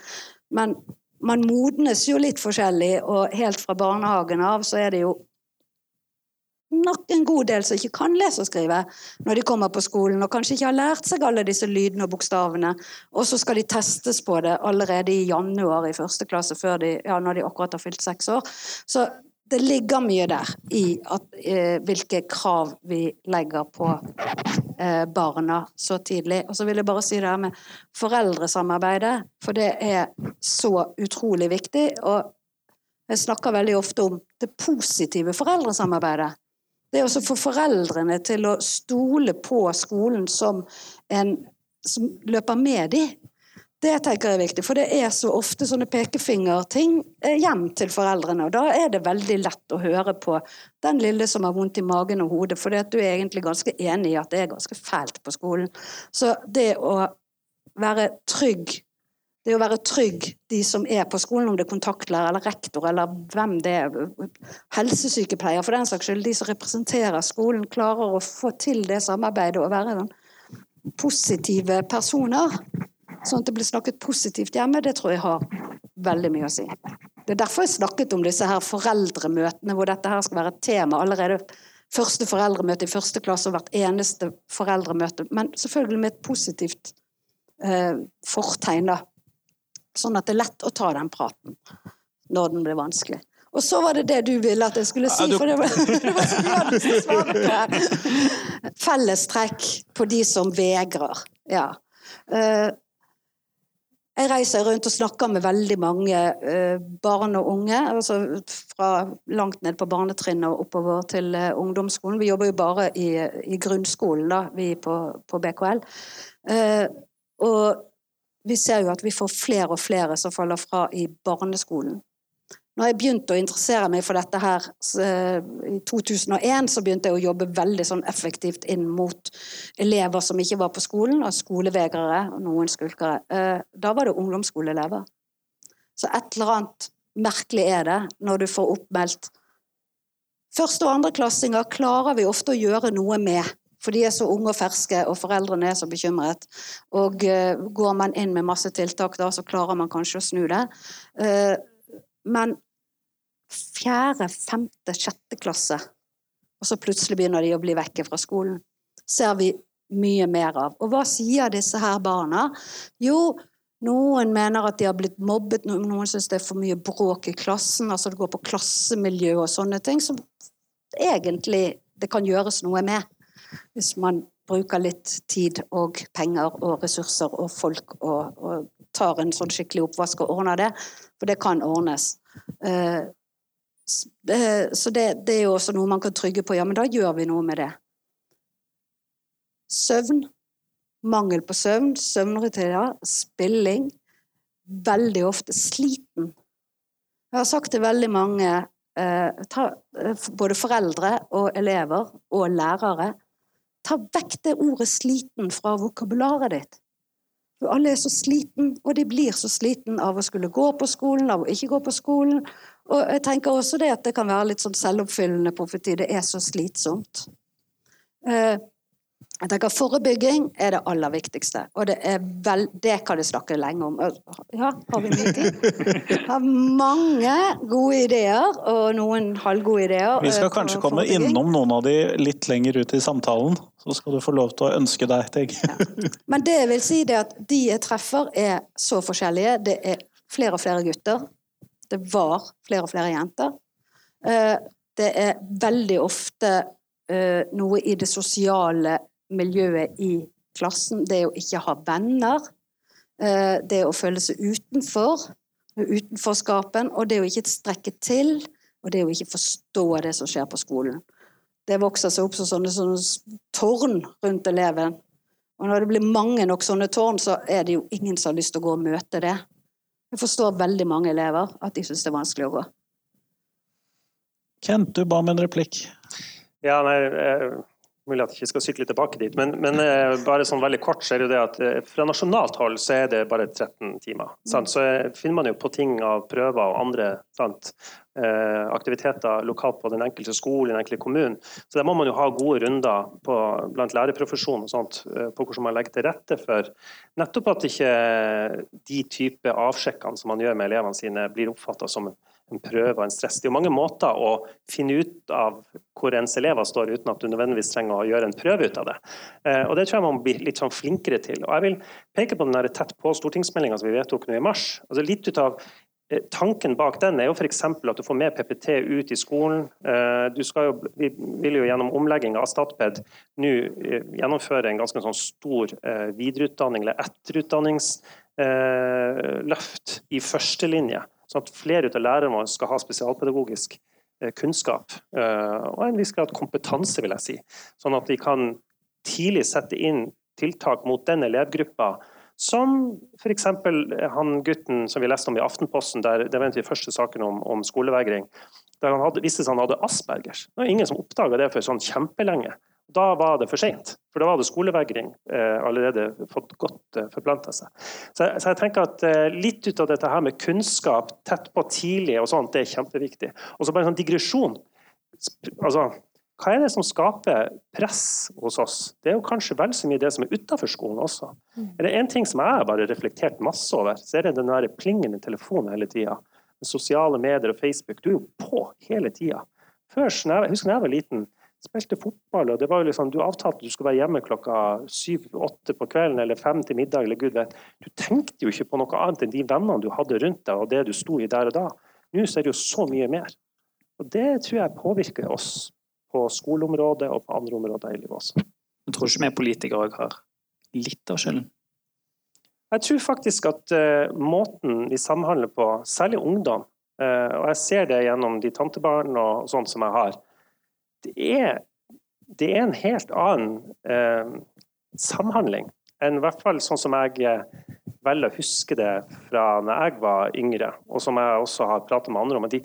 Men man modnes jo litt forskjellig, og helt fra barnehagen av så er det jo nok en god del som ikke kan lese og skrive når de kommer på skolen, og kanskje ikke har lært seg alle disse lydene og bokstavene. Og så skal de testes på det allerede i januar i første klasse, de, ja, når de akkurat har fylt seks år. Så det ligger mye der i at, eh, hvilke krav vi legger på eh, barna så tidlig. Og så vil jeg bare si det her med foreldresamarbeidet, for det er så utrolig viktig. Og jeg snakker veldig ofte om det positive foreldresamarbeidet. Det er å få foreldrene til å stole på skolen som en som løper med dem det tenker jeg er viktig, for det er så ofte sånne pekefingerting eh, hjem til foreldrene. Og da er det veldig lett å høre på den lille som har vondt i magen og hodet, for du er egentlig ganske enig i at det er ganske fælt på skolen. Så det å være trygg det å være trygg, de som er på skolen, om det er kontaktlærer eller rektor eller hvem det er, helsesykepleier for den saks skyld, de som representerer skolen, klarer å få til det samarbeidet og være positive personer Sånn at det blir snakket positivt hjemme, det tror jeg har veldig mye å si. Det er derfor jeg snakket om disse her foreldremøtene, hvor dette her skal være et tema allerede første foreldremøte i første klasse og hvert eneste foreldremøte, men selvfølgelig med et positivt eh, fortegn, da. Sånn at det er lett å ta den praten. når den blir vanskelig. Og så var det det du ville at jeg skulle si, for det var, det var så glad du her. Fellestrekk på de som vegrer. Ja. Eh, jeg reiser rundt og snakker med veldig mange eh, barn og unge, altså fra langt ned på barnetrinnet og oppover til eh, ungdomsskolen. Vi jobber jo bare i, i grunnskolen, da, vi på, på BKL. Eh, og vi ser jo at vi får flere og flere som faller fra i barneskolen. Når jeg begynte å interessere meg for dette her så, i 2001, så begynte jeg å jobbe veldig sånn effektivt inn mot elever som ikke var på skolen, og skolevegrere og noen skulkere. Eh, Da var det ungdomsskoleelever. Så et eller annet merkelig er det når du får oppmeldt Første- og andreklassinger klarer vi ofte å gjøre noe med, for de er så unge og ferske, og foreldrene er så bekymret. Og eh, går man inn med masse tiltak da, så klarer man kanskje å snu det. Eh, men fjerde, femte, sjette klasse, og så plutselig begynner de å bli vekke fra skolen, ser vi mye mer av. Og hva sier disse her barna? Jo, noen mener at de har blitt mobbet, noen syns det er for mye bråk i klassen, altså det går på klassemiljø og sånne ting, som egentlig det kan gjøres noe med. Hvis man bruker litt tid og penger og ressurser og folk og, og tar en sånn skikkelig oppvask og ordner det, for det kan ordnes. Eh, eh, Så det, det er jo også noe man kan trygge på. Ja, men da gjør vi noe med det. Søvn. Mangel på søvn, søvnrutiner, spilling. Veldig ofte sliten. Jeg har sagt til veldig mange, eh, både foreldre og elever og lærere, ta vekk det ordet 'sliten' fra vokabularet ditt. Alle er så sliten, og de blir så sliten av å skulle gå på skolen, av å ikke gå på skolen. Og jeg tenker også det at det kan være litt sånn selvoppfyllende profeti. Det er så slitsomt. Eh, Jeg tenker Forebygging er det aller viktigste, og det, er vel, det kan jeg snakke lenge om. Ja, har vi mye tid? Har mange gode ideer, og noen halvgode ideer. Vi skal eh, kanskje komme innom noen av de litt lenger ut i samtalen. Så skal du få lov til å ønske deg ting. Men det jeg vil si det er at de jeg treffer er så forskjellige. Det er flere og flere gutter. Det var flere og flere jenter. Eh, Det er veldig ofte eh, noe i det sosiale miljøet i klassen. Det å ikke ha venner. eh, Det å føle seg utenfor. Utenforskapen. Og det å ikke strekke til. Og det å ikke forstå det som skjer på skolen. Det vokser seg opp som sånne, sånne tårn rundt eleven. Og når det blir mange nok sånne tårn, så er det jo ingen som har lyst til å gå og møte det. Jeg forstår veldig mange elever at de syns det er vanskelig å gå. Kent, du ba om en replikk. Ja, nei, eh, Mulig at jeg ikke skal sykle tilbake dit, men, men eh, bare sånn veldig kort så er det jo det at eh, fra nasjonalt hold så er det bare 13 timer. Sant? Så eh, finner man jo på ting av prøver og andre sant? Aktiviteter lokalt på den enkelte skole, den enkelte kommunen. Så der må man jo ha gode runder på, blant lærerprofesjonen og sånt, på hvordan man legger til rette for nettopp at ikke de type avsjekkene som man gjør med elevene sine, blir oppfatta som en prøve og en stress. Det er jo mange måter å finne ut av hvor ens elever står, uten at du nødvendigvis trenger å gjøre en prøve ut av det. Eh, og Det tror jeg man blir litt sånn flinkere til. Og Jeg vil peke på den der tett på stortingsmeldinga som vi vedtok nå i mars. Altså litt ut av eh, Tanken bak den er jo f.eks. at du får mer PPT ut i skolen. Eh, Du skal jo, vi vil jo gjennom omlegging av Statped nå gjennomføre en ganske sånn stor videreutdanning eller etterutdanningsløft i førstelinje. Sånn at flere av lærerne våre skal ha spesialpedagogisk eh, kunnskap eh, og en viss grad kompetanse, vil jeg si. Sånn at de kan tidlig sette inn tiltak mot den elevgruppa som f.eks. han gutten som vi leste om i Aftenposten, der det var en av de første sakene om, om skolevegring, der han hadde, visste han hadde aspergers. Det var ingen som oppdaga det for sånn kjempelenge. Da var det for seint, for da hadde skolevegring eh, allerede fått godt eh, forplanta seg. Så, så jeg tenker at eh, litt ut av dette her med kunnskap tett på tidlig og sånt, det er kjempeviktig. Og så bare en sånn digresjon. Altså, hva er det som skaper press hos oss? Det er jo kanskje vel så mye det som er utafor skolen også. Er det én ting som jeg har bare reflektert masse over, så er det den der plingen i telefonen hele tida. Sosiale medier og Facebook. Du er jo på hele tida. Husker da jeg var liten, spilte fotball, og det var jo liksom, du avtalte at du skulle være hjemme klokka syv-åtte på kvelden eller fem til middag, eller gud vet. Du tenkte jo ikke på noe annet enn de vennene du hadde rundt deg, og det du sto i der og da. Nå så er det jo så mye mer. Og det tror jeg påvirker oss på skoleområdet og på andre områder i livet også. Jeg tror ikke vi politikere òg har litt av skylden. Jeg tror faktisk at uh, måten vi samhandler på, særlig ungdom, uh, og jeg ser det gjennom de tantebarn og sånt som jeg har, det er, det er en helt annen eh, samhandling enn i hvert fall sånn som jeg velger å huske det fra når jeg var yngre, og som jeg også har pratet med andre om. de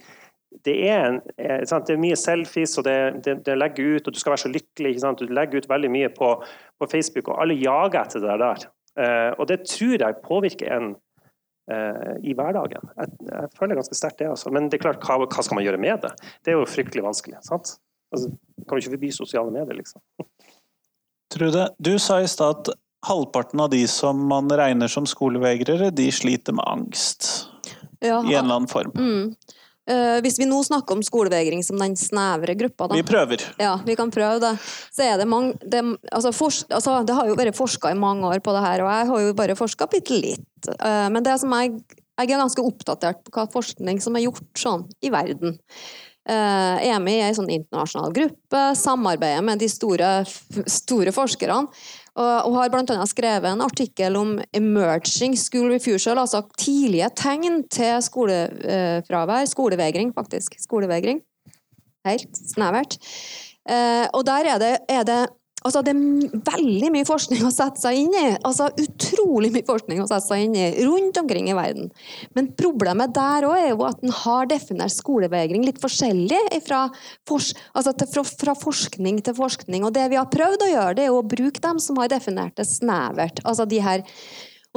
det er, en, det er, mye selfies, og det, det, det, legger ut, og du skal være så lykkelig. Du legger ut veldig mye på, på, Facebook, og alle jager etter det der. Eh, og det tror jeg påvirker en uh, i hverdagen. Jeg, jeg, føler ganske sterkt det. Altså. Men det er klart, hva, hva, skal man gjøre med det? Det er jo fryktelig vanskelig. sant? Altså, kan jo ikke forby sosiale medier, liksom. Trude, du sa i stad at halvparten av de som man regner som skolevegrere, de sliter med angst. Ja, I en eller annen form. Mm. Uh, hvis vi nå snakker om skolevegring som den snevre gruppa, da, Vi prøver. Ja, vi kan prøve det. Så er det mange det, altså, altså, det har jo vært forska i mange år på det her, og jeg har jo bare forska bitte litt. Uh, men det som jeg, jeg er ganske oppdatert på hva forskning som er gjort sånn i verden. Uh, er med i ei sånn internasjonal gruppe, samarbeider med de store, store forskerne. Og, har bl.a. skrevet en artikkel om 'emerging school refusal', altså tidlige tegn til skolefravær. Skolevegring, faktisk. Skolevegring. Helt snevert. Eh, og der er det, er det Altså, det er veldig mye forskning å sette seg inn i. Altså, Utrolig mye forskning å sette seg inn i rundt omkring i verden. Men problemet der òg er jo at en har definert skolevegring litt forskjellig fra, fors altså fra, fra, forskning til forskning. Og det vi har prøvd å gjøre, det er å bruke dem som har definert det snevert. Altså de her.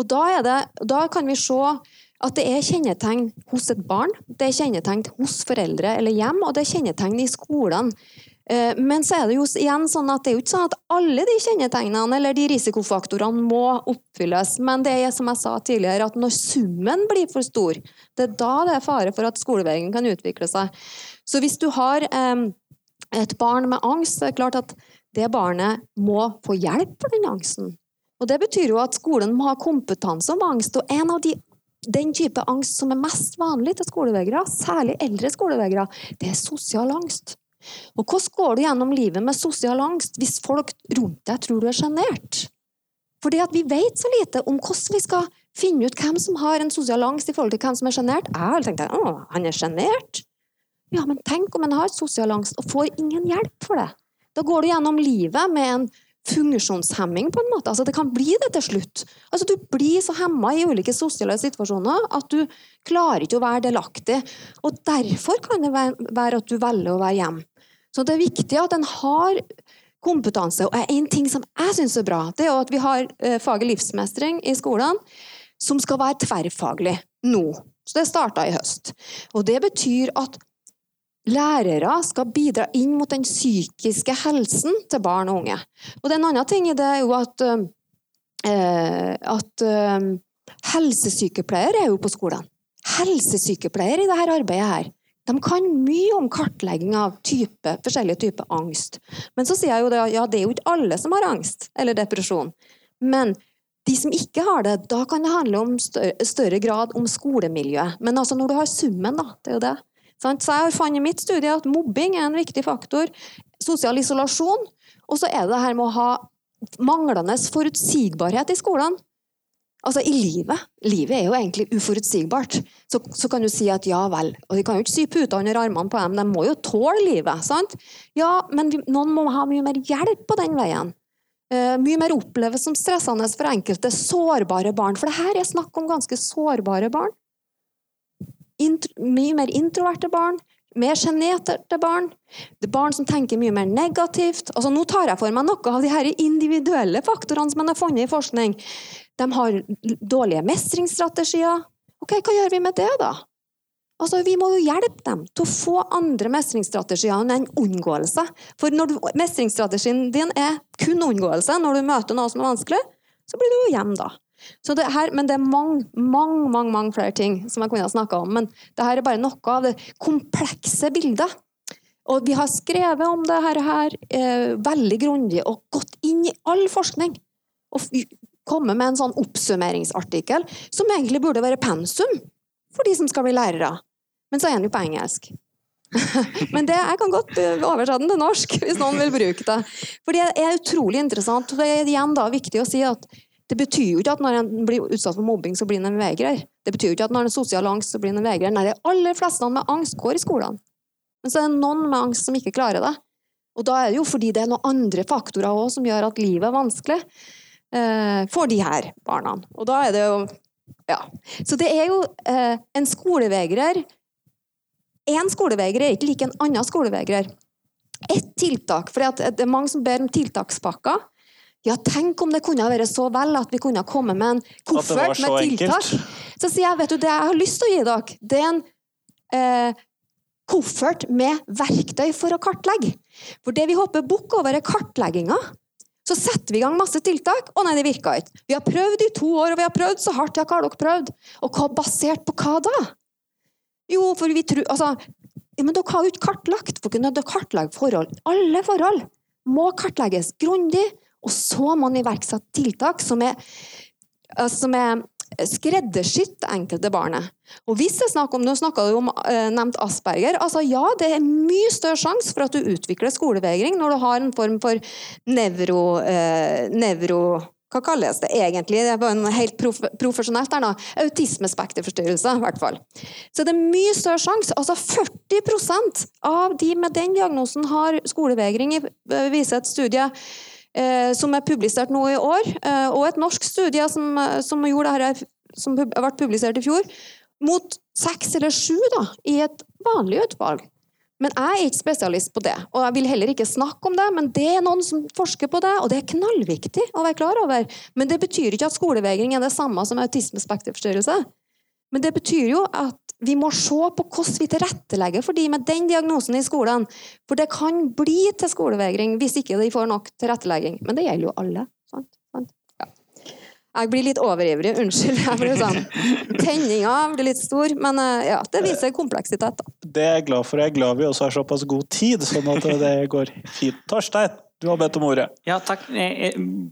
Og da, det, da kan vi se at det er kjennetegn hos et barn, det er kjennetegn hos foreldre eller hjem, og det er kjennetegn i skolene. Eh, men så er det jo igjen sånn at det er jo ikke sånn at alle de kjennetegnene eller de risikofaktorene må oppfylles. Men det er som jeg sa tidligere, at når summen blir for stor, det er da det er fare for at skolevegringen kan utvikle seg. Så hvis du har et barn med angst, så er det klart at det barnet må få hjelp for den angsten. Og Det betyr jo at skolen må ha kompetanse om angst. og en av de den type angst som er mest vanlig til skolevegrere, særlig eldre skolevegrere, det er sosial angst. Og hvordan går du gjennom livet med sosial angst hvis folk rundt deg tror du er sjenert? Fordi at vi vet så lite om hvordan vi skal finne ut hvem som har en sosial angst i forhold til hvem som er sjenert. Jeg har tenkt at han er sjenert. Ja, men tenk om han har sosial angst og får ingen hjelp for det. Da går du gjennom livet med en funksjonshemming, på en måte. Altså, det kan bli det til slutt. Altså, du blir så hemma i ulike sosiale situasjoner at du klarer ikke å være delaktig. Og derfor kan det være at du velger å være hjemme. Så det er viktig at en har kompetanse. Og en ting som jeg syns er bra, det er at vi har eh, faget livsmestring i skolen, som skal være tverrfaglig nå. Så det starta i høst. Og det betyr at lærere skal bidra inn mot den psykiske helsen til barn og unge. Og det er en annen ting i det er jo at, uh, at uh, helsesykepleiere er jo på skolen. Helsesykepleiere i dette arbeidet her. De kan mye om kartlegging av type, forskjellige typer angst. Men så sier jeg jo det, ja, det er jo ikke alle som har angst eller depresjon. Men de som ikke har det, da kan det handle om større, større grad om skolemiljøet. Men altså når du har summen, da. Det er jo det. Så jeg har funnet i mitt studie at mobbing er en viktig faktor. Sosial isolasjon. Og så er det det her med å ha manglende forutsigbarhet i skolen. Altså i livet. Livet er jo egentlig uforutsigbart. Så, så, kan du si at ja vel, og de kan jo ikke sy puter under armene på dem, de må jo tåle livet. sant? Ja, men vi, noen må ha mye mer hjelp på den veien. Uh, mye mer oppleves som stressende for enkelte sårbare barn. For det her er snakk om ganske sårbare barn. Intro, mye mer introverte barn. Mer sjenerte barn. Det er barn som tenker mye mer negativt. Altså, nå tar jeg for meg noe av de her individuelle faktorene som man har funnet i forskning. De har dårlige mestringsstrategier. Ok, Hva gjør vi med det, da? Altså, Vi må jo hjelpe dem til å få andre mestringsstrategier enn unngåelse. For når du, mestringsstrategien din er kun unngåelse når du møter noe som er vanskelig, så blir du jo hjemme da. Det her, men det er mange, mange, mange, mange flere ting som jeg kunne ha snakka om. Men det her er bare noe av det komplekse bildet. Og vi har skrevet om det her, her eh, veldig grundig og gått inn i all forskning. Og kommet med en sånn oppsummeringsartikkel som egentlig burde være pensum for de som skal bli lærere. Men så er den jo på engelsk. Men det, jeg kan godt eh, oversette den til norsk, hvis noen vil bruke det. For det er utrolig interessant. og Det er igjen da viktig å si at det betyr jo ikke at når en blir utsatt for mobbing, så blir en en vegrer. Det betyr jo ikke at når en har sosial angst, så blir en en vegrer. Nei, de aller fleste med angst går i skolen. Men så er det noen med angst som ikke klarer det. Og da er det jo fordi det er noen andre faktorer også som gjør at livet er vanskelig eh, for de her barna. Og da er det jo Ja. Så det er jo eh, en skolevegrer Én skolevegrer er ikke lik en annen skolevegrer. Ett tiltak, for det er mange som ber om tiltakspakker. Ja, tenk om det kunne vært så vel at vi kunne komme med en koffert med tiltak. Enkelt. Så sier jeg, vet du, det jeg har lyst til å gi dere, det er en eh, koffert med verktøy for å kartlegge. For det vi hopper bukk over, er kartlegginga. Så setter vi i gang masse tiltak, og nei, det virka ikke. Vi har prøvd i to år, og vi har prøvd så hardt. Ja, hva har dere prøvd? Og hva basert på hva da? Jo, for vi tror Altså, ja, men dere har jo ikke kartlagt. For dere kartlegge forhold. Alle forhold må kartlegges grundig, og så må man iverksette tiltak som er, eh, som er skreddersydd det enkelte barnet. Og hvis jeg snakker om, Nå snakka du om eh, nevnt Asperger. altså Ja, det er mye større sjanse for at du utvikler skolevegring når du har en form for nevro, eh, nevro hva kalles det egentlig? Det var en helt prof profesjonelt der nå. Autismespekterforstyrrelse, i hvert fall. Så det er mye større sjanse. Altså 40% av de med den diagnosen har skolevegring, viser et studie eh, som er publisert nå i år, eh, og et norsk studie som, som, dette, som ble publisert i fjor, mot seks eller sju i et vanlig utvalg. Men jeg er ikke spesialist på det, og jeg vil heller ikke snakke om det. Men det er noen som forsker på det, og det er knallviktig å være klar over. Men det betyr ikke at skolevegring er det samme som autismespekterforstyrrelse. Men det betyr jo at vi må se på hvordan vi tilrettelegger for de med den diagnosen i skolen. For det kan bli til skolevegring hvis ikke de får nok tilrettelegging. Men det gjelder jo alle. sant? Jeg blir litt overivrig, unnskyld. Jeg blir sånn, Tenninga blir litt stor, men eh, ja, det viser kompleksitet. da. Det er jeg glad for. Jeg er glad vi også har såpass god tid, sånn at det går fint. Torstein, du har bedt om ordet. Ja, takk.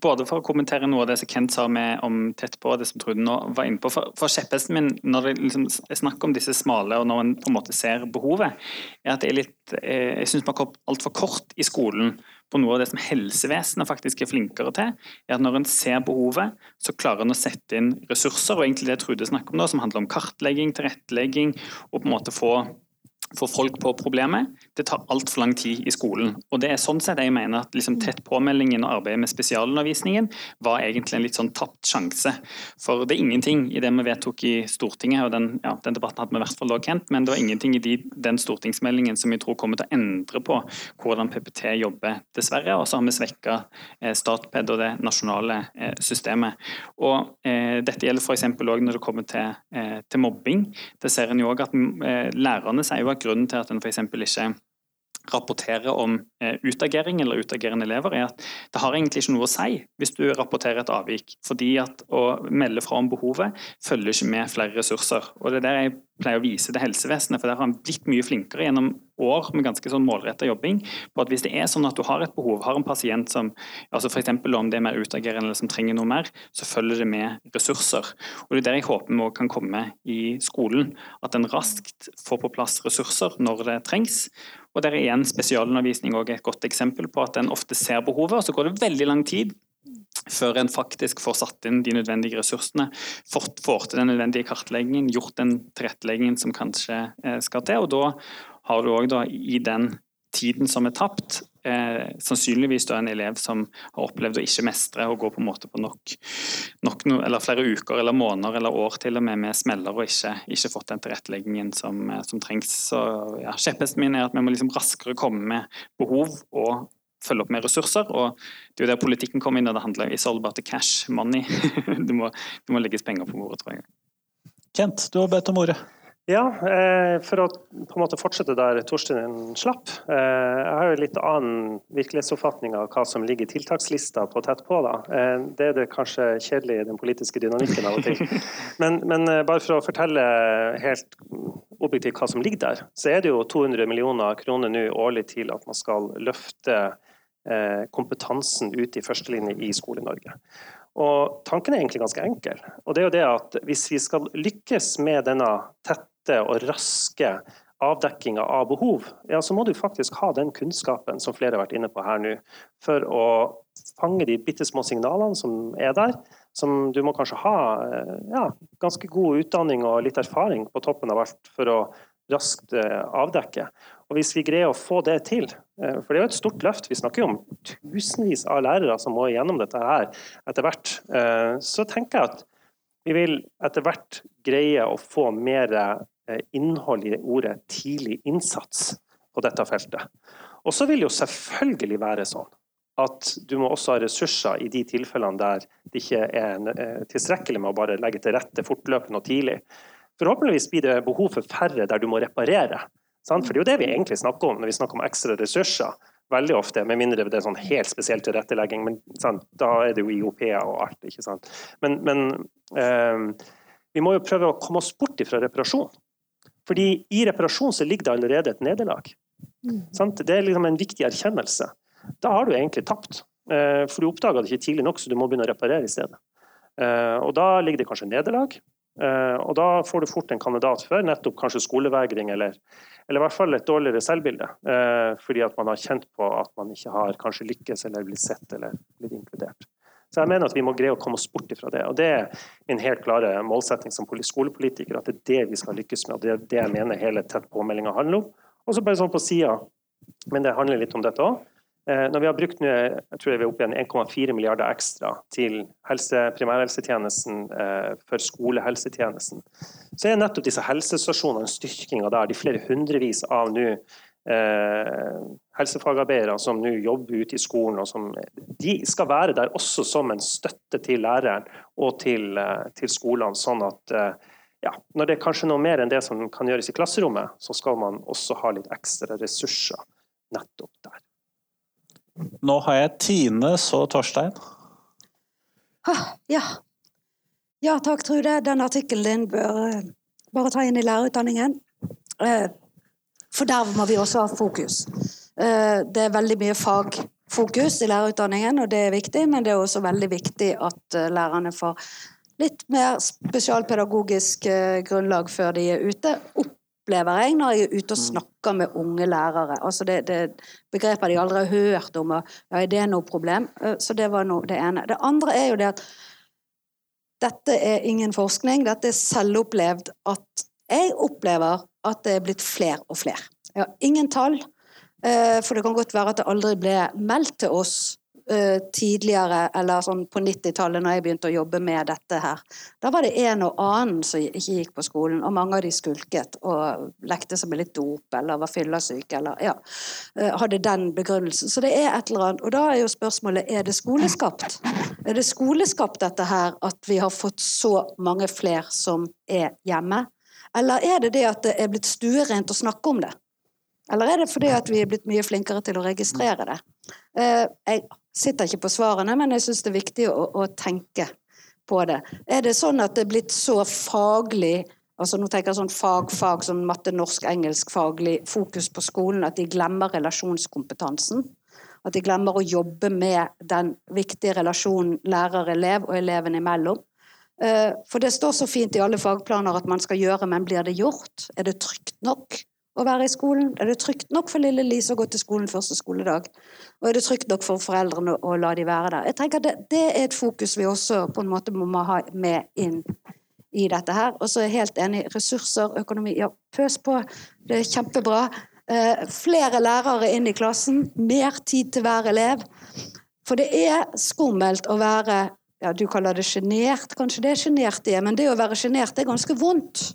Både for å kommentere noe av det som Kent sa med om tett på, det som Trude nå var inne på. For, for kjepphesten min når det liksom er snakk om disse smale, og når en på en måte ser behovet, er at det er litt eh, Jeg syns man kom altfor kort i skolen på noe av det som helsevesenet faktisk er flinkere til, er at når en ser behovet, så klarer en å sette inn ressurser, og egentlig det Trude snakker om da, som handler om kartlegging, tilrettelegging, og på en måte få få folk på problemet, det tar altfor lang tid i skolen. Og det er sånn sett jeg mener at liksom tett påmeldingen og arbeidet med spesialundervisningen var egentlig en litt sånn tapt sjanse. For det er ingenting i det vi vedtok i Stortinget, og den, ja, den debatten hadde vi i hvert fall da Kent, men det var ingenting i de, den stortingsmeldingen som vi tror kommer til å endre på hvordan PPT jobber, dessverre. Og så har vi svekka eh, Statped og det nasjonale eh, systemet. Og eh, dette gjelder f.eks. òg når det kommer til, eh, til mobbing. Det ser en jo òg at eh, lærerne sier jo at grunnen til at en f.eks. ikke rapporterer om eh, utagering eller utagerende elever, er at det har egentlig ikke noe å si hvis du rapporterer et avvik. Fordi at å melde fra om behovet følger ikke med flere ressurser. Og det er der jeg pleier å vise til helsevesenet, for der har han blitt mye flinkere gjennom år med ganske sånn målretta jobbing på at hvis det er sånn at du har et behov, har en pasient som altså f.eks. om det er mer utagerende eller som trenger noe mer, så følger det med ressurser. Og Det er der jeg håper vi kan komme i skolen. At en raskt får på plass ressurser når det trengs. Og Der er igjen spesialundervisning også et godt eksempel på at en ofte ser behovet, og så går det veldig lang tid før en faktisk får satt inn de nødvendige ressursene, får til den nødvendige kartleggingen, gjort den tilretteleggingen som kanskje eh, skal til. og Da har du òg i den tiden som er tapt, eh, sannsynligvis da en elev som har opplevd å ikke mestre og gå på en måte på nok, nok eller flere uker eller måneder eller år til og med med smeller og ikke, ikke fått den tilretteleggingen som, eh, som trengs. Så ja, Kjepphesten min er at vi må liksom raskere komme med behov og følge opp med ressurser. og Det er jo der politikken kommer inn, og det handler i all about the cash, money. det, må, det må legges penger på bordet, tror jeg. Kent, du har bedt om ordet. Ja, eh, for å på en måte fortsette der Torstein slapp. Eh, jeg har jo litt annen virkelighetsoppfatning av hva som ligger i tiltakslista på Tett på. da. Eh, det er det kanskje kjedelige i den politiske dynamikken av og til. Men, men bare for å fortelle helt objektivt hva som ligger der, så er det jo 200 millioner kroner nå årlig til at man skal løfte kompetansen ut i førstelinje i Skole-Norge. Og Tanken er egentlig ganske enkel. og det er jo det at Hvis vi skal lykkes med denne tette og raske avdekkinga av behov, ja, så må du faktisk ha den kunnskapen som flere har vært inne på her nå, for å fange de bitte små signalene som er der. Som du må kanskje ha eh, ja, ganske god utdanning og litt erfaring på toppen av alt for å raskt eh, avdekke. Og Hvis vi greier å få det til, eh, for det er jo et stort løft, vi snakker jo om tusenvis av lærere som må gjennom dette her etter hvert, så tenker jeg at vi vil etter hvert greie å få mer innhold i ordet tidlig innsats på dette feltet. Og så vil jo selvfølgelig være sånn at du må også ha ressurser i de tilfellene der det ikke er eh, tilstrekkelig med å bare legge til rette fortløpende og tidlig. Forhåpentligvis blir det behov for færre der du må reparere. For det er jo det vi egentlig snakker om når vi snakker om ekstra ressurser. Veldig ofte, med mindre det er sånn helt spesiell tilrettelegging. Men sant? da er det jo IOP-er og alt. ikke sant? Men, men eh, vi må jo prøve å komme oss bort fra reparasjon. Fordi i reparasjon så ligger det allerede et nederlag. Mm. Det er liksom en viktig erkjennelse da har du egentlig tapt. Eh, for du oppdaga det ikke tidlig nok, så du må begynne å reparere i stedet. Eh, og da ligger det kanskje nederlag. Eh, og da får du fort en kandidat for nettopp kanskje skolevegring, eller, eller i hvert fall et dårligere selvbilde. Fordi at man har kjent på at man ikke har kanskje lykkes eller blitt sett eller blitt inkludert. Så jeg mener at vi må greie å komme oss bort ifra det. Og det er min helt klare målsetting som skolepolitiker, at det er det vi skal lykkes med. Og det er det jeg mener hele Tett på-meldinga handler om. Og så bare sånn på sida, men det handler litt om dette òg. Eh, når vi har brukt jeg tror vi er oppe igjen 1,4 milliarder ekstra til helse, primærhelsetjenesten eh, for skolehelsetjenesten, så er nettopp disse helsestasjonene en styrking av der. De flere hundrevis av nå eh, helsefagarbeidere som nå jobber ute i skolen, som, de skal være der også som en støtte til læreren og til, eh, til skolene. sånn at ja, når det er kanskje noe mer enn det som kan gjøres i klasserommet, så skal man også ha litt ekstra ressurser nettopp. Nå har jeg Tine, så Torstein. Ja. Ja takk, Trude. Den artikkelen din bør uh, bare ta inn i lærerutdanningen. Uh, for der må vi også ha fokus. Uh, det er veldig mye fagfokus i lærerutdanningen, og det er viktig, men det er også veldig viktig at lærerne får litt mer spesialpedagogisk grunnlag før de er ute. Opp opplever jeg når jeg er ute og mm. snakker med unge lærere. Altså det, det begreper de aldri har hørt om. Og, ja, er det noe problem? Eh, så det var noe, det ene. Det andre er jo det at dette er ingen forskning, dette er selvopplevd at jeg opplever at det er blitt flere og flere. Jeg har ingen tall, eh, for det kan godt være at det aldri ble meldt til oss tidligere, eller sånn på 90-tallet, når jeg begynte å jobbe med dette her. Da var det en og annen som ikke gikk på skolen, og mange av de skulket og lekte seg med litt dop eller var fyllesyke eller ja, uh, hadde den begrunnelsen. Så det er et eller annet. Og da er jo spørsmålet er det skoleskapt. Er det skoleskapt dette her at vi har fått så mange flere som er hjemme? Eller er det det at det er blitt stuerent å snakke om det? Eller er det fordi at vi er blitt mye flinkere til å registrere det? Eh, jeg sitter ikke på svarene, men jeg syns det er viktig å, å, tenke på det. Er det sånn at det er blitt så faglig altså nå tenker jeg sånn fag, fag, sånn matte, norsk, engelsk, faglig fokus på skolen, at de glemmer relasjonskompetansen? At de glemmer å jobbe med den viktige relasjonen lærer-elev og eleven imellom? Eh, for det står så fint i alle fagplaner at man skal gjøre, men blir det gjort? Er det trygt nok? Å være i skolen? Er det trygt nok for lille Lise å gå til skolen første skoledag? Og er det trygt nok for foreldrene å la de være der? Jeg tenker det, det er et fokus vi også på en måte må ha med inn i dette her. Og så er jeg helt enig. Ressurser, økonomi, ja, pøs på. Det er kjempebra. Eh, flere lærere inn i klassen. Mer tid til hver elev. For det er skummelt å være ja, Du kaller det sjenert, kanskje det er sjenert det, men det å være sjenert er ganske vondt.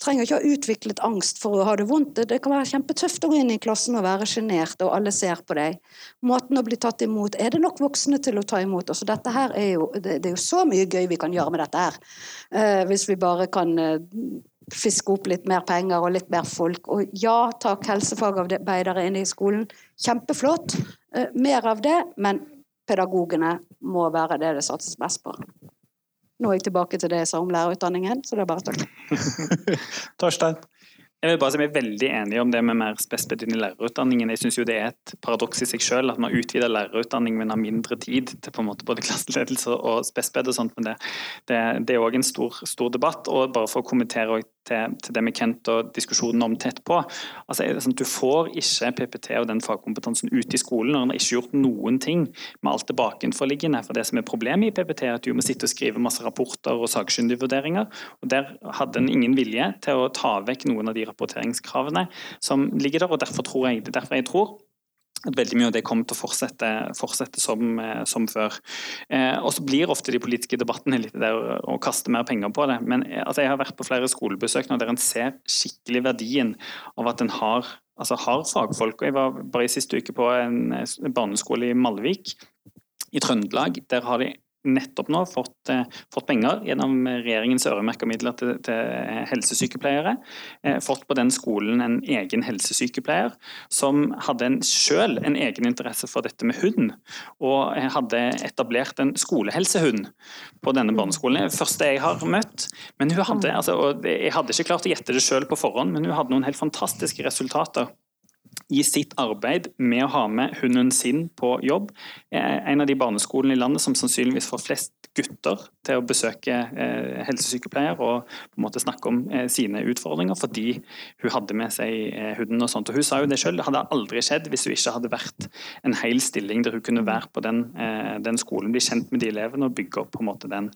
Trenger ikke ha utviklet angst for å ha det vondt. Det kan være kjempetøft å gå inn i klassen og være sjenert, og alle ser på deg. Måten å bli tatt imot Er det nok voksne til å ta imot oss? dette her er jo, det, er jo så mye gøy vi kan gjøre med dette her. Eh, hvis vi bare kan eh, fiske opp litt mer penger og litt mer folk. Og ja takk, helsefagarbeidere inne i skolen. Kjempeflott. Eh, mer av det, men pedagogene må være det det satses mest på. Nå er jeg tilbake til det jeg sa om lærerutdanningen, så det er bare takk. Torstein? Jeg vil bare si Vi er veldig enige om det med mer spesped i lærerutdanningen. Jeg synes jo Det er et paradoks i seg selv at man utvider lærerutdanning, men har mindre tid til på en måte både klasseledelse og spesped og sånt. Men det, det, det er òg en stor, stor, debatt. og bare for å kommentere til, til, det med Kent og diskusjonen om tett på. Altså, sånn du får ikke PPT og den fagkompetansen ut i skolen når en ikke har gjort noen ting med alt det bakenforliggende. For det som er problemet i PPT, er at du må sitte og skrive masse rapporter og sakkyndigvurderinger. Og der hadde en ingen vilje til å ta vekk noen av de rapporteringskravene som ligger der. og Derfor tror jeg, er derfor jeg tror at veldig mye av det kommer til å fortsette, fortsette som, eh, som, før. Eh, og så blir ofte de politiske debattene litt der å kaste mer penger på det. Men eh, altså, jeg har vært på flere skolebesøk nå der en ser skikkelig verdien av at en har, altså, har fagfolk. og Jeg var bare i siste uke på en barneskole i Malvik i Trøndelag. Der har de nettopp nå fått, eh, fått penger gjennom regjeringens øremerka midler til, til, helsesykepleiere. Eh, fått på den skolen en egen helsesykepleier som hadde en, selv en egen interesse for dette med hund, og hadde etablert en skolehelsehund på denne barneskolen. Første jeg har møtt. Men hun hadde, altså, Jeg hadde ikke klart å gjette det selv på forhånd, men hun hadde noen helt fantastiske resultater i sitt arbeid med å ha med hunden sin på jobb. En av de barneskolene i landet som sannsynligvis får flest gutter til å besøke eh, helsesykepleier og på en måte snakke om eh, sine utfordringer, fordi hun hadde med seg eh, hunden. og sånt. Og Hun sa jo det selv, det hadde aldri skjedd hvis hun ikke hadde vært en hel stilling der hun kunne være på den, eh, den skolen, bli kjent med de elevene og bygge opp på en måte den,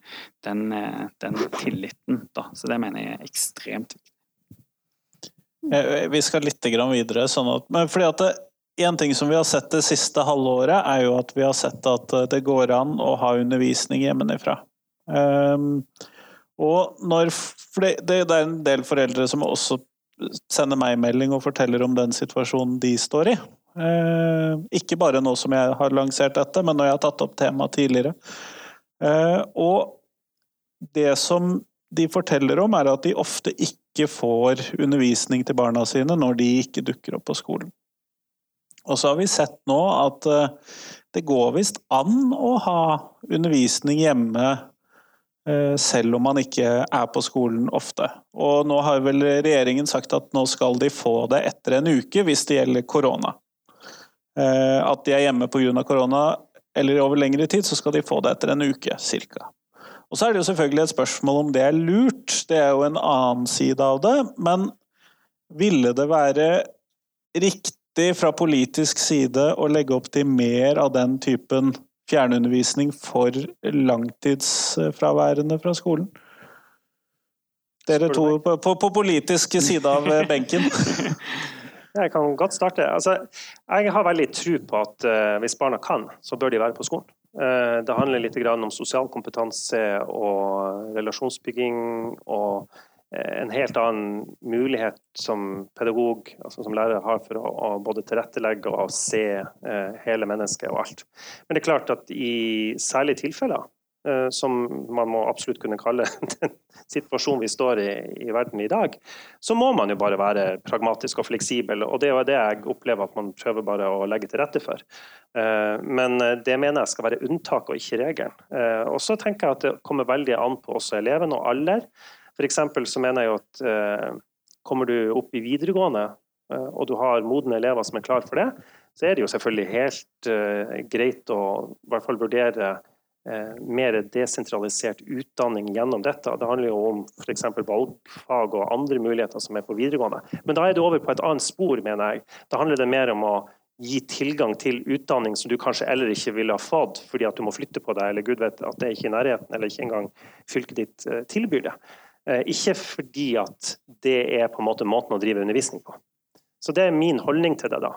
den, eh, den tilliten. Da. Så Det mener jeg er ekstremt viktig. Eh, vi skal litt videre. Sånn at, men fordi at det, En ting som vi har sett det siste halvåret, er jo at vi har sett at eh, det går an å ha undervisning hjemmefra. Um, og når, det, det, er en del foreldre som også sender meg melding og forteller om den situasjonen de står i. Uh, ikke bare nå som jeg har lansert dette, men når jeg har tatt opp temaet tidligere. Uh, og det som de forteller om, er at de ofte ikke ikke får undervisning til barna sine når de ikke dukker opp på skolen. Og så har vi sett nå at eh, det går visst an å ha undervisning hjemme eh, selv om man ikke er på skolen ofte. Og nå har vel regjeringen sagt at nå skal de få det etter en uke hvis det gjelder korona. Eh, at de er hjemme pga. korona eller over lengre tid, så skal de få det etter en uke ca. Og så er det jo selvfølgelig et spørsmål om det er lurt, det er jo en annen side av det. Men ville det være riktig fra politisk side å legge opp til mer av den typen fjernundervisning for langtidsfraværende fra skolen? Dere to på, på, på politisk side av benken. Jeg kan godt starte. Altså, jeg har veldig tro på at uh, hvis barna kan, så bør de være på skolen. Uh, det handler litt om sosial kompetanse og relasjonsbygging og uh, en helt annen mulighet som pedagog, altså som lærer, har for å, både tilrettelegge og se hele mennesket og alt. Men det er klart at i særlige tilfeller Eh, som man må absolutt kunne kalle den situasjonen vi står i i verden i dag, så må man jo bare være pragmatisk og fleksibel. Og det er det jeg opplever at man prøver bare å legge til rette for. Eh, men det mener jeg skal være unntak og ikke regelen. Eh, og så tenker jeg at det kommer veldig an på også eleven og alder. F.eks. så mener jeg jo at kommer du opp i videregående og du har modne elever som er klar for det, så er det jo selvfølgelig helt greit å i hvert fall vurdere Eh, mer desentralisert utdanning gjennom dette. Det handler jo om f.eks. valgfag og andre muligheter som er på videregående. Men da er det over på et annet spor, mener jeg. Da handler det mer om å gi tilgang til utdanning som du kanskje eller ikke ville ha fått fordi at du må flytte på deg, eller gud vet at det er ikke i nærheten, eller ikke engang fylket ditt eh, tilbyr det. Eh, ikke fordi at det er på en måte måten å drive undervisning på. Så det er min holdning til det, da.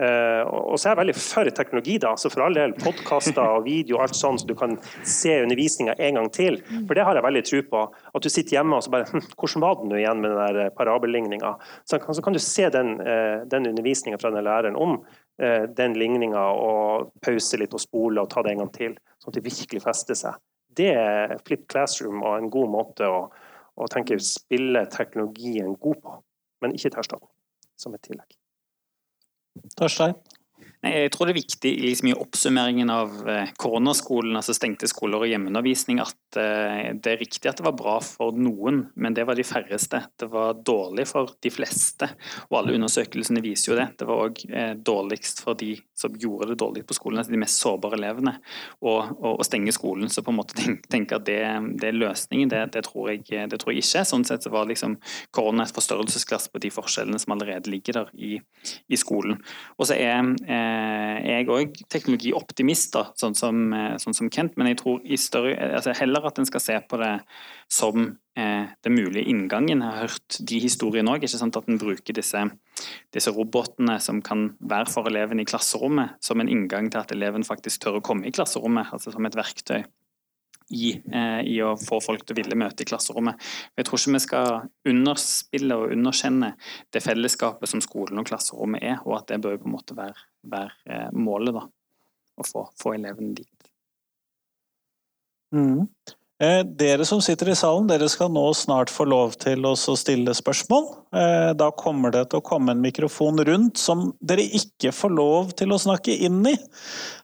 Uh, og så er jeg veldig for teknologi, da. så for all del podkaster og video og alt sånn, så du kan se undervisninga en gang til. For det har jeg veldig tro på. At du sitter hjemme og så bare hm, Hvordan var det nå igjen med den der eh, parabelligninga? Så, så, kan du se den, uh, den undervisninga fra den læreren om den ligninga, og pause litt og spole og ta det en gang til. Sånn at det virkelig fester seg. Det er Flip Classroom og en god måte å, å tenke spille teknologien god på, men ikke til erstatning, som et tillegg. Torstein? Nei, jeg tror det er viktig liksom, i oppsummeringen av eh, koronaskolen, altså stengte skoler og hjemmeundervisning, at eh, det er riktig at det var bra for noen, men det var de færreste. Det var dårlig for de fleste, og alle undersøkelsene viser jo det. Det var òg eh, dårligst for de som gjorde det dårlig på skolen, altså de mest sårbare elevene. Å stenge skolen, så på en måte tenke, at det, det, er løsningen, det, det, tror jeg, det, tror jeg, ikke. Sånn sett så var liksom korona et forstørrelsesglass på de forskjellene som allerede ligger der i, i skolen. Og så er jeg er òg teknologioptimist, da, sånn som, eh, sånn som, Kent, men jeg tror større, altså heller at en skal se på det som eh, den mulige inngangen. Jeg har hørt de historiene òg, at en bruker disse, disse, robotene som kan være for eleven i klasserommet, som en inngang til at eleven faktisk tør å komme i klasserommet, altså som et verktøy i, eh, i, å få folk til å ville møte i klasserommet. Jeg tror ikke vi skal underspille og underkjenne det fellesskapet som skolen og klasserommet er, og at det bør på en måte være, være eh, målet. da, Å få, få elevene dit. Mm. Eh, dere som sitter i salen, dere skal nå snart få lov til å stille spørsmål. Eh, da kommer det til å komme en mikrofon rundt som dere ikke får lov til å snakke inn i.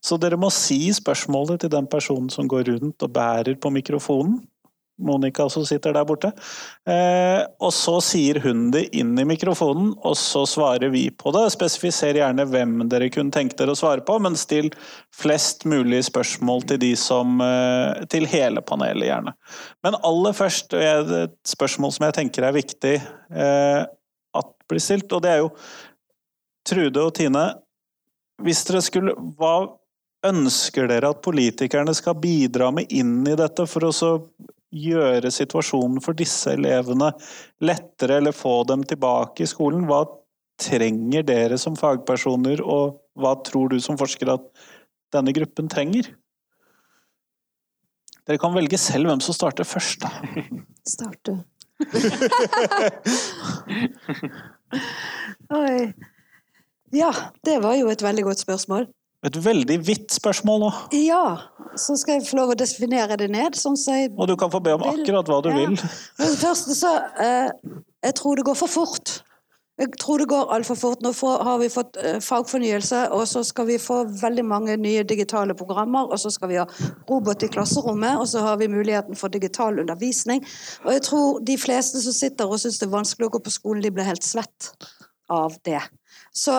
Så dere må si spørsmålet til den personen som går rundt og bærer på mikrofonen. Monica som sitter der borte. Eh, og så sier hun det inn i mikrofonen, og så svarer vi på det. Spesifiser gjerne hvem dere kunne tenkt dere å svare på, men still flest mulig spørsmål til de som eh, Til hele panelet, gjerne. Men aller først et spørsmål som jeg tenker er viktig eh, at blir stilt, og det er jo Trude og Tine, hvis dere skulle Hva ønsker dere at politikerne skal bidra med inn i dette for å så gjøre situasjonen for disse elevene lettere, eller få dem tilbake i skolen? Hva trenger dere som fagpersoner, og hva tror du som forsker at denne gruppen trenger? Dere kan velge selv hvem som starter først, da. Start du. Oi. Ja, det var jo et veldig godt spørsmål. Et veldig vidt spørsmål òg. Ja, så skal jeg få lov å definere det ned. Sånn og du kan få be om akkurat hva du ja. vil. Men første så eh, Jeg tror det går for fort. Jeg tror det går altfor fort. Nå har vi fått eh, fagfornyelse, og så skal vi få veldig mange nye digitale programmer, og så skal vi ha robot i klasserommet, og så har vi muligheten for digital undervisning. Og jeg tror de fleste som sitter og syns det er vanskelig å gå på skolen, de blir helt svett av det. Så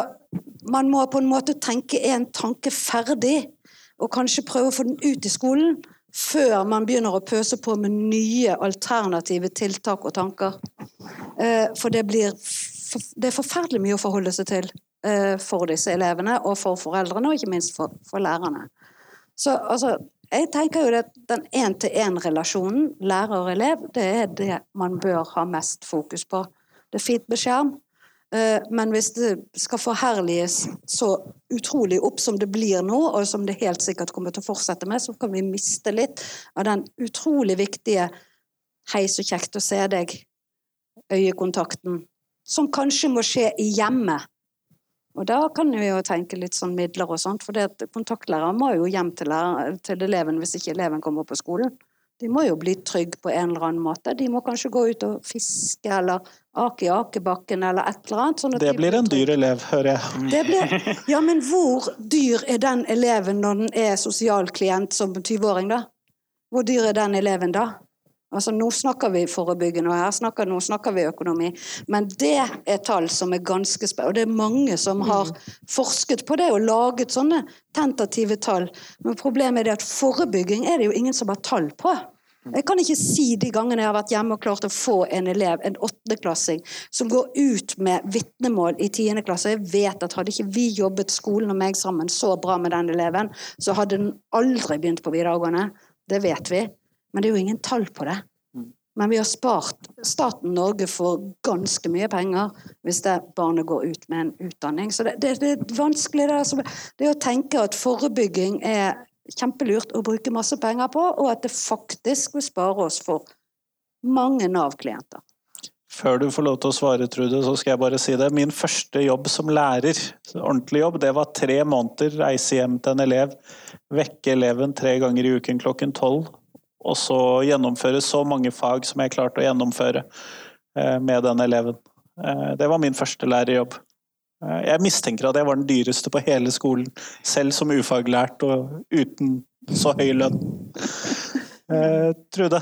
man må på en måte tenke en tanke ferdig, og kanskje prøve å få den ut i skolen før man begynner å pøse på med nye alternative tiltak og tanker. Eh, for det blir det er forferdelig mye å forholde seg til eh, for disse elevene, og for foreldrene, og ikke minst for, for lærerne. Så altså, jeg tenker jo at den én-til-én-relasjonen lærer-elev, det er det man bør ha mest fokus på. Det er fint med skjerm, men hvis det skal forherliges så utrolig opp som det blir nå, og som det helt sikkert kommer til å fortsette med, så kan vi miste litt av den utrolig viktige 'hei, så kjekt å se deg', øyekontakten, som kanskje må skje i hjemmet. Og da kan vi jo tenke litt sånn midler og sånt, for kontaktlæreren må jo hjem til, til eleven hvis ikke eleven kommer på skolen. De må jo bli trygge på en eller annen måte. De må kanskje gå ut og fiske eller ake i akebakken eller et eller annet. Sånn det blir en dyr elev, hører jeg. Blir, ja, men hvor dyr er den eleven når den er sosialklient som 20-åring, da? Hvor dyr er den eleven da? Altså, Nå snakker vi forebyggende, og her snakker, nå snakker vi økonomi. Men det er tall som er ganske spennende. Og det er mange som har forsket på det og laget sånne tentative tall. Men problemet er det at forebygging er det jo ingen som har tall på. Jeg kan ikke si de gangene jeg har vært hjemme og klart å få en elev, en åttendeklassing, som går ut med vitnemål i tiende klasse. Jeg vet at hadde ikke vi jobbet skolen og meg sammen så bra med den eleven, så hadde den aldri begynt på videregående. Det vet vi. Men det er jo ingen tall på det. Mm. Men vi har spart staten Norge for ganske mye penger hvis det barnet går ut med en utdanning. Så det, det, det er vanskelig det, altså, det å tenke at forebygging er kjempelurt å bruke masse penger på, og at det faktisk vil spare oss for mange Nav-klienter. Før du får lov til å svare, Trude, så skal jeg bare si det. Min første jobb som lærer, ordentlig jobb, det var tre måneder. Reise hjem til en elev, vekke eleven tre ganger i uken klokken tolv og så gjennomføre så mange fag som jeg klarte å gjennomføre eh, med den eleven. Eh, det var min første lærerjobb. Eh, Jeg mistenker at jeg var den dyreste på hele skolen, selv som ufaglært og uten så høy lønn. Trude?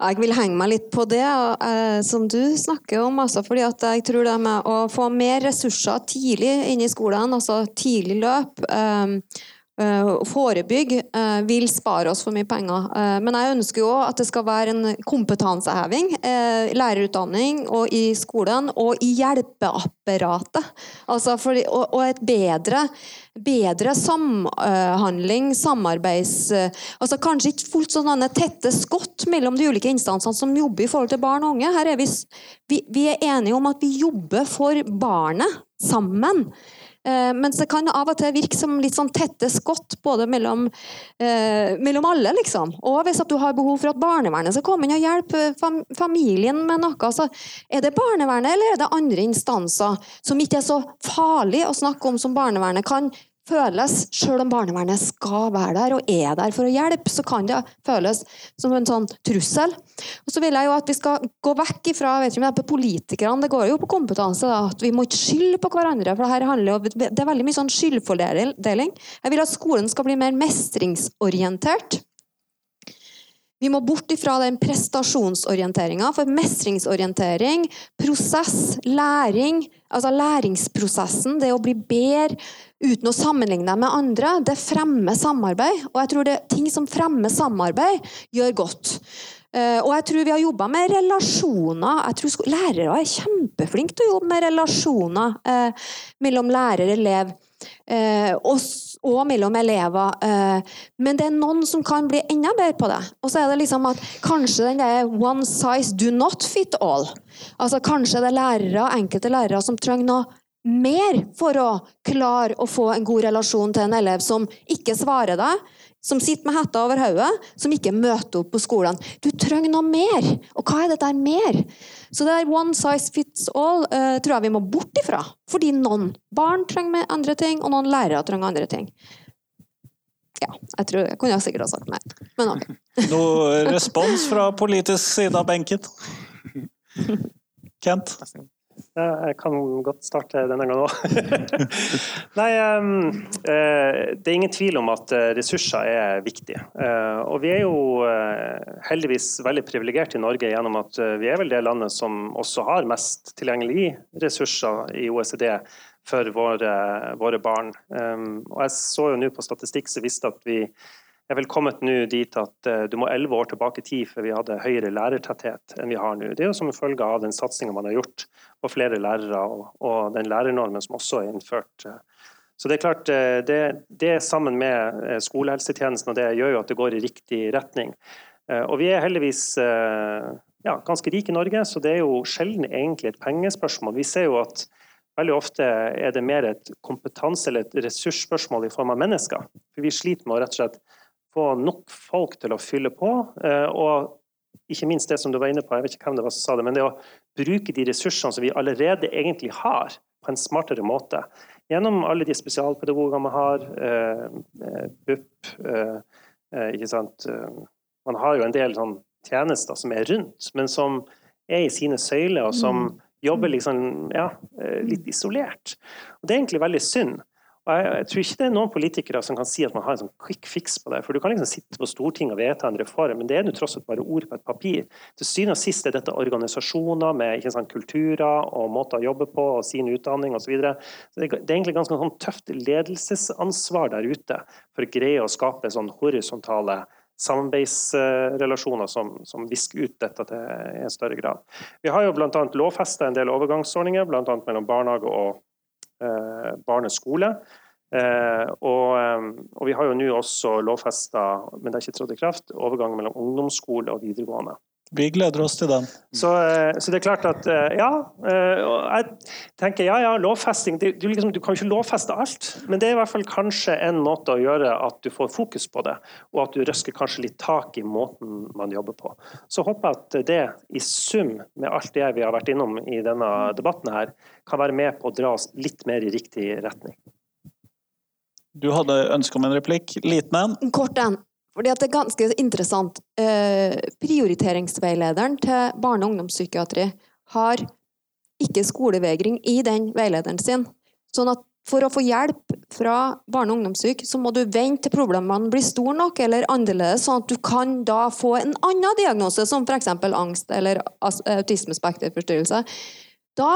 Jeg vil henge meg litt på det som du snakker om. Altså, fordi jeg tror det med å få mer ressurser tidlig inn i skolen, altså tidlig løp, eh, eh, forebygge, eh, vil spare oss for mye penger. Eh, men jeg ønsker jo at det skal være en kompetanseheving. Eh, lærerutdanning og i skolen, og i hjelpeapparatet. Altså for, og, og et bedre bedre samhandling, samarbeids... altså Kanskje ikke fullt sånne tette skott mellom de ulike instansene som jobber i forhold til barn og unge. Her er vi, vi, vi er enige om at vi jobber for barnet sammen. Eh, mens det kan av og til virke som litt sånn tette skott både mellom, eh, mellom alle, liksom. Og hvis du har behov for at barnevernet skal komme inn og hjelpe fam familien med noe, så er det barnevernet eller er det andre instanser som ikke er så farlig å snakke om som barnevernet kan føles, selv om barnevernet skal være der og er der for å hjelpe, så kan det føles som en sånn trussel. Og så vil jeg jo at vi skal gå vekk ifra vet ikke om det er på politikerne, det går jo på kompetanse, da, at vi må ikke skylde på hverandre. for Det her handler det er veldig mye sånn skyldfordeling. Jeg vil at skolen skal bli mer mestringsorientert. Vi må bort ifra den prestasjonsorienteringa, for mestringsorientering, prosess, læring, altså læringsprosessen, det å bli bedre uten å sammenligne deg med andre, det fremmer samarbeid. Og jeg tror det ting som fremmer samarbeid, gjør godt. Eh, og jeg tror vi har jobba med relasjoner. Jeg tror Lærere er kjempeflinke til å jobbe med relasjoner eh, mellom lærer og elev. Eh, og, mellom elever. Men det er noen som kan bli enda bedre på det. Og så er det liksom at kanskje den der one size do not fit all. Altså Kanskje det er lærere, enkelte lærere som trenger noe mer for å klare å få en god relasjon til en elev som ikke svarer deg, som sitter med hetta over hodet, som ikke møter opp på skolen. Du trenger noe mer. Og hva er dette der mer? Så det der one size fits all uh, tror jeg vi må bort ifra. Fordi noen barn trenger andre ting, og noen lærere trenger andre ting. Ja, jeg tror jeg kunne sikkert ha sagt mer. Men ok. Noe respons fra politisk side av benken? Kent? Ja, Jeg kan godt starte denne gangen òg. Nei, eh, det er ingen tvil om at eh, ressurser er viktig. Eh, Og vi er jo eh, heldigvis veldig privilegerte i Norge gjennom at eh, vi er vel det landet som også har mest tilgjengelige ressurser i OECD for våre, våre barn. Og jeg så jo nå på statistikk som viste at vi er vel kommet nå dit at eh, du må elleve år tilbake i tid før vi hadde høyere lærertetthet enn vi har nå. Det er jo som en følge av den satsinga man har gjort på flere lærere, og, og den lærernormen som også er innført. Så det er klart, eh, det, det sammen med eh, skolehelsetjenesten og det gjør jo at det går i riktig retning. Og vi er heldigvis ja, ganske rike i Norge, så det er jo sjelden egentlig et pengespørsmål. Vi ser jo at veldig ofte er det mer et kompetanse- eller et ressursspørsmål i form av mennesker. For vi sliter med å rett og slett få nok folk til å fylle på. eh, Og ikke minst det som du var inne på, jeg vet ikke hvem det var som sa det, men det å bruke de ressursene som vi allerede egentlig har, på en smartere måte. Gjennom alle de spesialpedagogene vi har, eh, eh, BUP, eh, ikke sant. Man har jo en del sånn tjenester som er rundt, men som er i sine søyler, og som jobber liksom, ja, litt isolert. Og Det er egentlig veldig synd. Og jeg, jeg tror ikke det er noen politikere som kan si at man har en sånn quick fix på det. For du kan liksom sitte på Stortinget og vedta en reform, men det er jo tross alt bare ord på et papir. Til syvende og sist er dette organisasjoner med sant, kulturer og måter å jobbe på og sin utdanning osv. Det, det er egentlig ganske sånn tøft ledelsesansvar der ute for å greie å skape sånn horisontale samarbeidsrelasjoner som, som visker ut dette til en større grad. Vi har jo bl.a. lovfesta en del overgangsordninger, bl.a. mellom barnehage og eh, barneskole. Eh, og, eh, og vi har jo nå også lovfesta, men det er ikke trådt i kraft, overgang mellom ungdomsskole og videregående. Vi gleder oss til den. Så, eh, så det er klart at eh, ja. eh, Jeg tenker ja, ja, lovfesting det, du, liksom, du kan jo ikke lovfeste alt, men det er i hvert fall kanskje en måte å gjøre at du får fokus på det, og at du røsker kanskje litt tak i måten man jobber på. Så håper jeg at det i sum, med alt det vi har vært innom i denne debatten her, kan være med på å dra oss litt mer i riktig retning. Du hadde ønske om en replikk. Liten en. En kort en. Fordi at det er ganske interessant. Eh, prioriteringsveilederen til barne- og ungdomspsykiatri har ikke skolevegring i den veilederen sin. Sånn at for å få hjelp fra barne- og ungdomssyk, så må du vente til problemene blir store nok eller annerledes, sånn at du kan da få en annen diagnose, som f.eks. angst eller autismespekterforstyrrelse. Da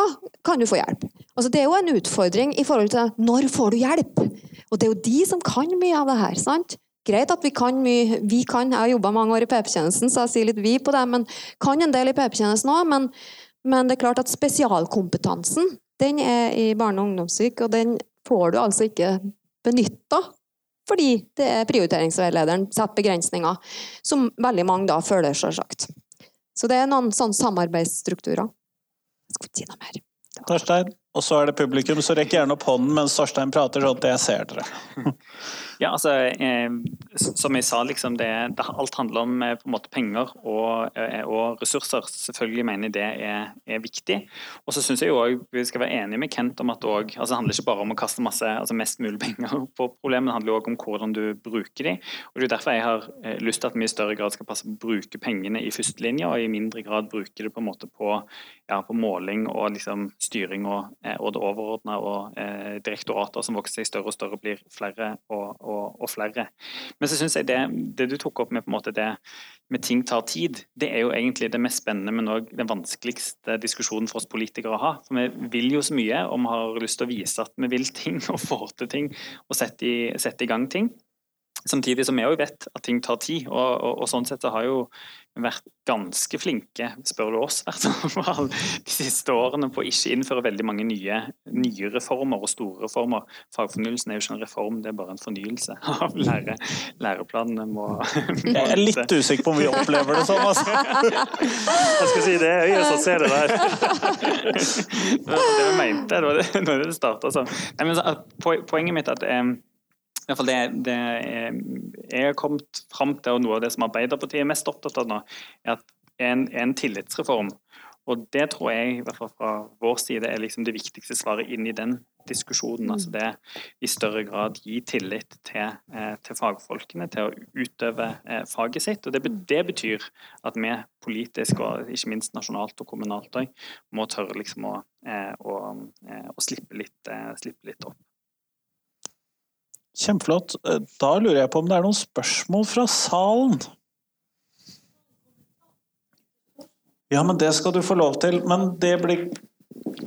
kan du få hjelp. Altså, det er jo en utfordring i forhold til når får du hjelp? Og det er jo de som kan mye av det her. sant? Greit at vi kan mye Vi kan, jeg har jobba mange år i PP-tjenesten, så jeg sier litt vi på det, men kan en del i PP-tjenesten òg. Men, men, det er klart at spesialkompetansen den er i barne- og ungdomssyk, og den får du altså ikke benytta. Fordi det er prioriteringsveilederen setter begrensninger, som veldig mange da føler, selvsagt. Så det er noen sånne samarbeidsstrukturer. Jeg skal ikke si noe mer. Torstein, og så er det publikum, så rekk gjerne opp hånden mens Torstein prater, sånn at jeg ser dere. Ja, altså, eh, som jeg sa, liksom det, det, alt handler om eh, på en måte penger og, eh, og ressurser. Selvfølgelig mener jeg det er, er viktig. Og så syns jeg òg vi skal være enige med Kent om at det, også, altså, det handler ikke bare om å kaste masse, altså mest mulig penger på problemet, det handler òg om hvordan du bruker de. Og Det er derfor jeg har eh, lyst til at vi i større grad skal passe på å bruke pengene i førstelinja, og i mindre grad bruke det på en måte på, ja, på måling og liksom, styring og, eh, og det overordna og eh, direktorater som vokser seg større og større, blir flere og og, og flere. Men så syns jeg det, det, du tok opp med på en måte det med ting tar tid, det er jo egentlig det mest spennende, men òg den vanskeligste diskusjonen for oss politikere å ha. For vi vil jo så mye, og vi har lyst til å vise at vi vil ting og får til ting og sette i, sette i gang ting. Samtidig som vi òg vet at ting tar tid. Og, og, og, sånn sett så har jo vært ganske flinke, spør du oss, hvert de siste årene på å ikke innføre veldig mange nye, nye reformer og store reformer. Fagfornyelsen er jo ikke en reform, det er bare en fornyelse av lære, læreplanene. Må, Jeg er litt usikker på om vi opplever det sånn. Altså. Jeg skal si det er øyet som ser det der. Det var det vi mente, det, det, det starta sånn. Poenget mitt er at eh, i hvert fall det, det jeg har kommet fram til, og noe av det som Arbeiderpartiet er mest opptatt av nå, er at en, en tillitsreform. Og det tror jeg, i hvert fall fra vår side, er liksom det viktigste svaret inn i den diskusjonen. altså det i større grad gi tillit til, eh, til fagfolkene, til å utøve eh, faget sitt. og det, det, betyr at vi politisk, og ikke minst nasjonalt og kommunalt òg, må tørre liksom å, eh, å, å slippe, litt, slippe litt opp. Kjempeflott. Eh, da lurer jeg på om det er noen spørsmål fra salen? Ja, men det skal du få lov til. Men det blir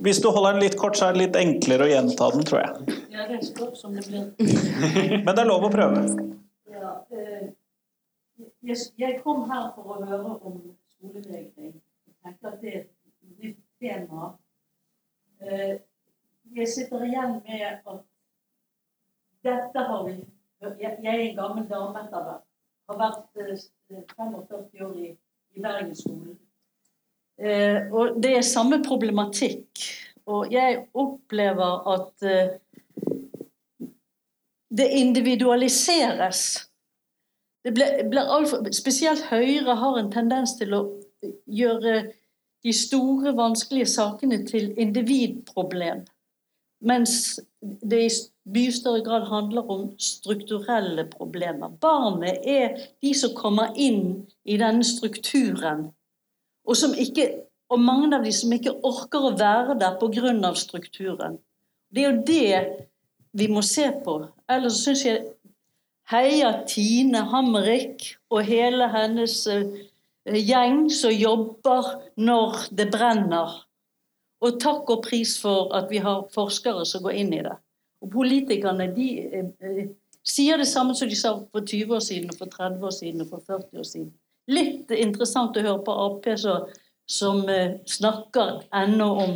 Hvis du holder den litt kort, så er det litt enklere å gjenta den, tror jeg. Ja, det står som det blir. Men det er lov å prøve. Ja, eh, jeg kom her for å høre om skolevegring. Jeg tenker at det er et nytt tema. Eh, jeg sitter igjen med at dette har vi Jeg er en gammel dame etter hvert. Har vært 45 eh, år i, i Bergensskolen. Eh, og det er samme problematikk. Og jeg opplever at eh, det individualiseres. Det ble, ble alt, spesielt Høyre har en tendens til å gjøre de store, vanskelige sakene til individproblem. Mens det i mye større grad handler om strukturelle problemer. Barnet er de som kommer inn i denne strukturen, og, ikke, og mange av de som ikke orker å være der pga. strukturen. Det er jo det vi må se på. Ellers syns jeg heia Tine Hammerik og hele hennes eh, gjeng som jobber når det brenner og takk og pris for at vi har forskere som går inn i det. Og politikerne de eh, eh sier det samme som de sa for 20 år siden, for 30 år siden og for 40 år siden. Litt interessant å høre på Ap som, som eh, snakker ennå om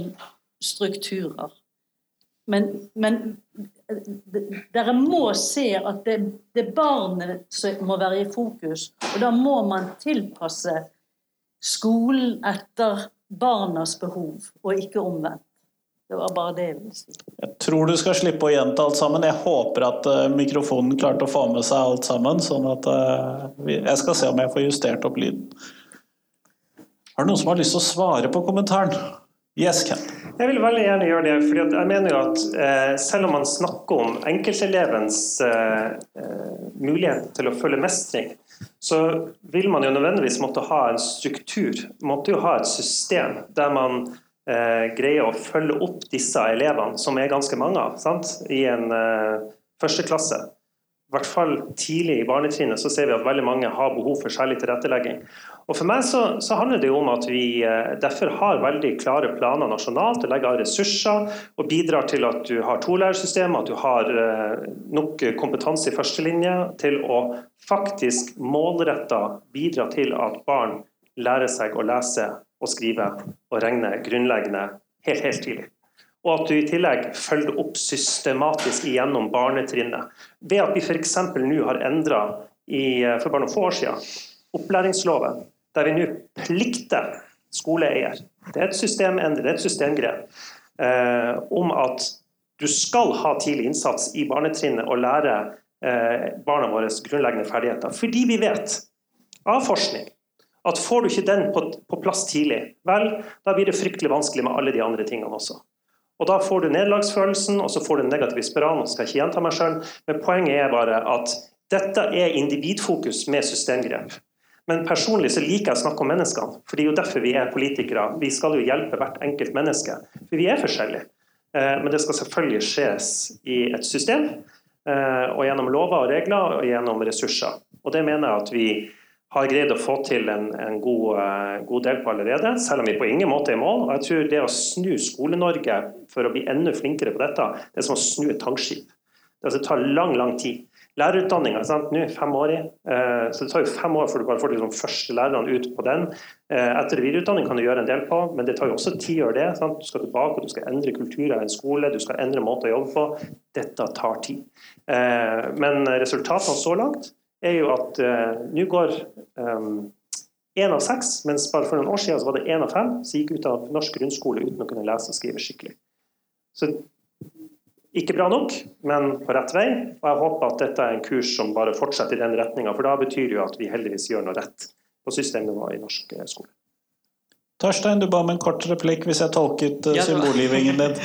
strukturer. Men, men eh, dere må se at det er barnet som må være i fokus. Og da må man tilpasse skolen etter barnas behov, og ikke omvendt. Det var bare det jeg. Jeg tror du skal slippe å gjenta alt sammen. Jeg håper at uh, mikrofonen klarte å få med seg alt sammen. sånn at uh, Jeg skal se om jeg får justert opp lyden. Har du noen som har lyst til å svare på kommentaren? Yes, Ken. Jeg vil veldig gjerne gjøre det. fordi jeg mener jo at eh, Selv om man snakker om enkeltelevens eh, eh, mulighet til å følge mestring, så vil man jo nødvendigvis måtte ha en struktur. Måtte jo ha et system der man eh, greier å følge opp disse elevene, som er ganske mange sant? i en eh, første klasse. I hvert fall tidlig i barnetrinnet så ser vi at veldig mange har behov for særlig tilrettelegging. Og For meg så, så handler det jo om at vi eh, derfor har veldig klare planer nasjonalt og legger av ressurser og bidrar til at du har tolærersystem, at du har eh, nok kompetanse i førstelinje til å faktisk målretta bidra til at barn lærer seg å lese og skrive og regne grunnleggende helt, helt tidlig. Og at du i tillegg følger opp systematisk gjennom barnetrinnet. Ved at vi f.eks. nå har endra for bare noen få år siden opplæringsloven, der vi nå plikter skoleeier Det er et systemendring, det er et systemgrep. Eh, om at du skal ha tidlig innsats i barnetrinnet og lære eh, barna våre grunnleggende ferdigheter. Fordi vi vet av forskning at får du ikke den på, på, plass tidlig, vel, da blir det fryktelig vanskelig med alle de andre tingene også. Og Da får du nederlagsfølelsen, og så får du en negativ spiral. og skal ikke gjenta meg selv, men poenget er bare at dette er individfokus med systemgrep. Men personlig så liker jeg å snakke om menneskene, for det er jo derfor vi er politikere. Vi skal jo hjelpe hvert enkelt menneske, for vi er forskjellige. Eh, men det skal selvfølgelig skjes i et system, eh, og gjennom lover og regler og gjennom ressurser. Og det mener jeg at vi har greid å få til en, en god, uh, god, del på allerede, selv om vi på ingen måte er i mål. Og jeg tror det å snu Skole-Norge for å bli enda flinkere på dette, det er som å snu et tankskip. Det altså, tar lang, lang tid. Lærerutdanninga nå fem år i, uh, så det tar jo fem år før du bare får de liksom, første lærerne ut på den. Uh, etter videreutdanning kan du gjøre en del på, men det tar jo også ti år, det. Sant? Du skal tilbake, du skal endre kulturer i en skole, du skal endre måter å jobbe på. Dette tar tid. Men resultatene så langt er jo at uh, nå går én um, av seks, mens bare for noen år siden så var det én av fem som gikk ut av norsk grunnskole uten å kunne lese og skrive skikkelig. Så ikke bra nok, men på rett vei. Og jeg håper at dette er en kurs som bare fortsetter i den retninga, for da betyr det jo at vi heldigvis gjør noe rett på systemnivå i norsk eh, skole. Torstein, du ba om en kort replikk hvis jeg tolket ja, symbolgivningen din.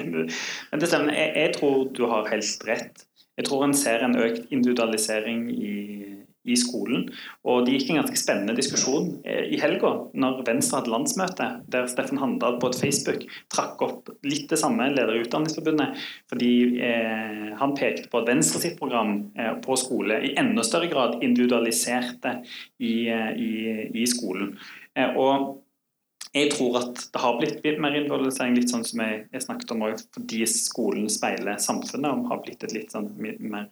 Men det stemmer. Jeg, jeg tror du har helt rett. Jeg tror en ser en økt individualisering i, i skolen. Og det gikk en ganske spennende diskusjon eh, i helga, når Venstre hadde landsmøte, der Steffen Handal på et Facebook trakk opp litt det samme, leder i Utdanningsforbundet, fordi eh, han pekte på at Venstre sitt program eh, på skole i enda større grad individualiserte i, eh, i, i skolen. Eh, og jeg tror at det har blitt mer individualisering, litt sånn som jeg, jeg snakket om også, fordi skolen speiler samfunnet og har blitt et litt sånn mer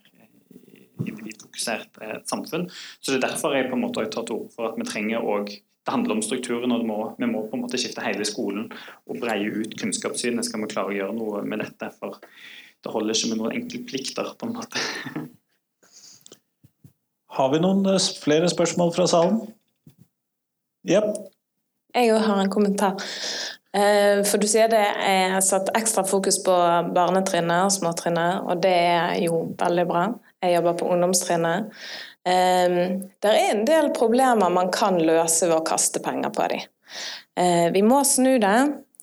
individfokusert eh, samfunn. Så det er derfor jeg på en måte har tatt ord for at vi trenger òg det handler om strukturen, og må, vi må på en måte skifte hele skolen og breie ut kunnskapssynet skal vi klare å gjøre noe med dette. For det holder ikke med noen enkeltplikter, på en måte. Har vi noen eh, flere spørsmål fra salen? Ja. Jeg òg har en kommentar. Eh, for du sier det er satt ekstra fokus på barnetrinnet og småtrinnet, og det er jo veldig bra. Jeg jobber på ungdomstrinnet. Eh, det er en del problemer man kan løse ved å kaste penger på dem. Eh, vi må snu det,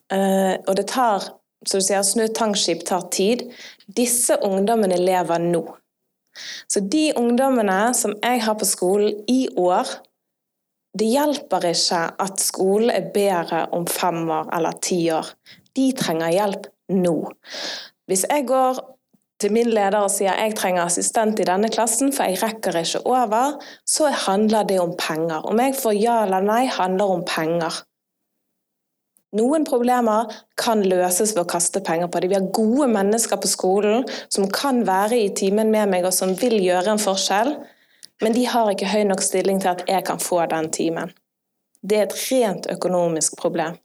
og det tar som du sier, snu tangskip tar tid. Disse ungdommene lever nå. Så de ungdommene som jeg har på skolen i år, det hjelper ikke at skolen er bedre om fem år eller ti år. De trenger hjelp nå. Hvis jeg går til min leder og sier jeg trenger assistent i denne klassen, for jeg rekker ikke over, så handler det om penger. Om jeg får ja eller nei, handler om penger. Noen problemer kan løses ved å kaste penger på dem. Vi har gode mennesker på skolen som kan være i timen med meg og som vil gjøre en forskjell. Men de har ikke høy nok stilling til at jeg kan få den timen. Det er et rent økonomisk problem.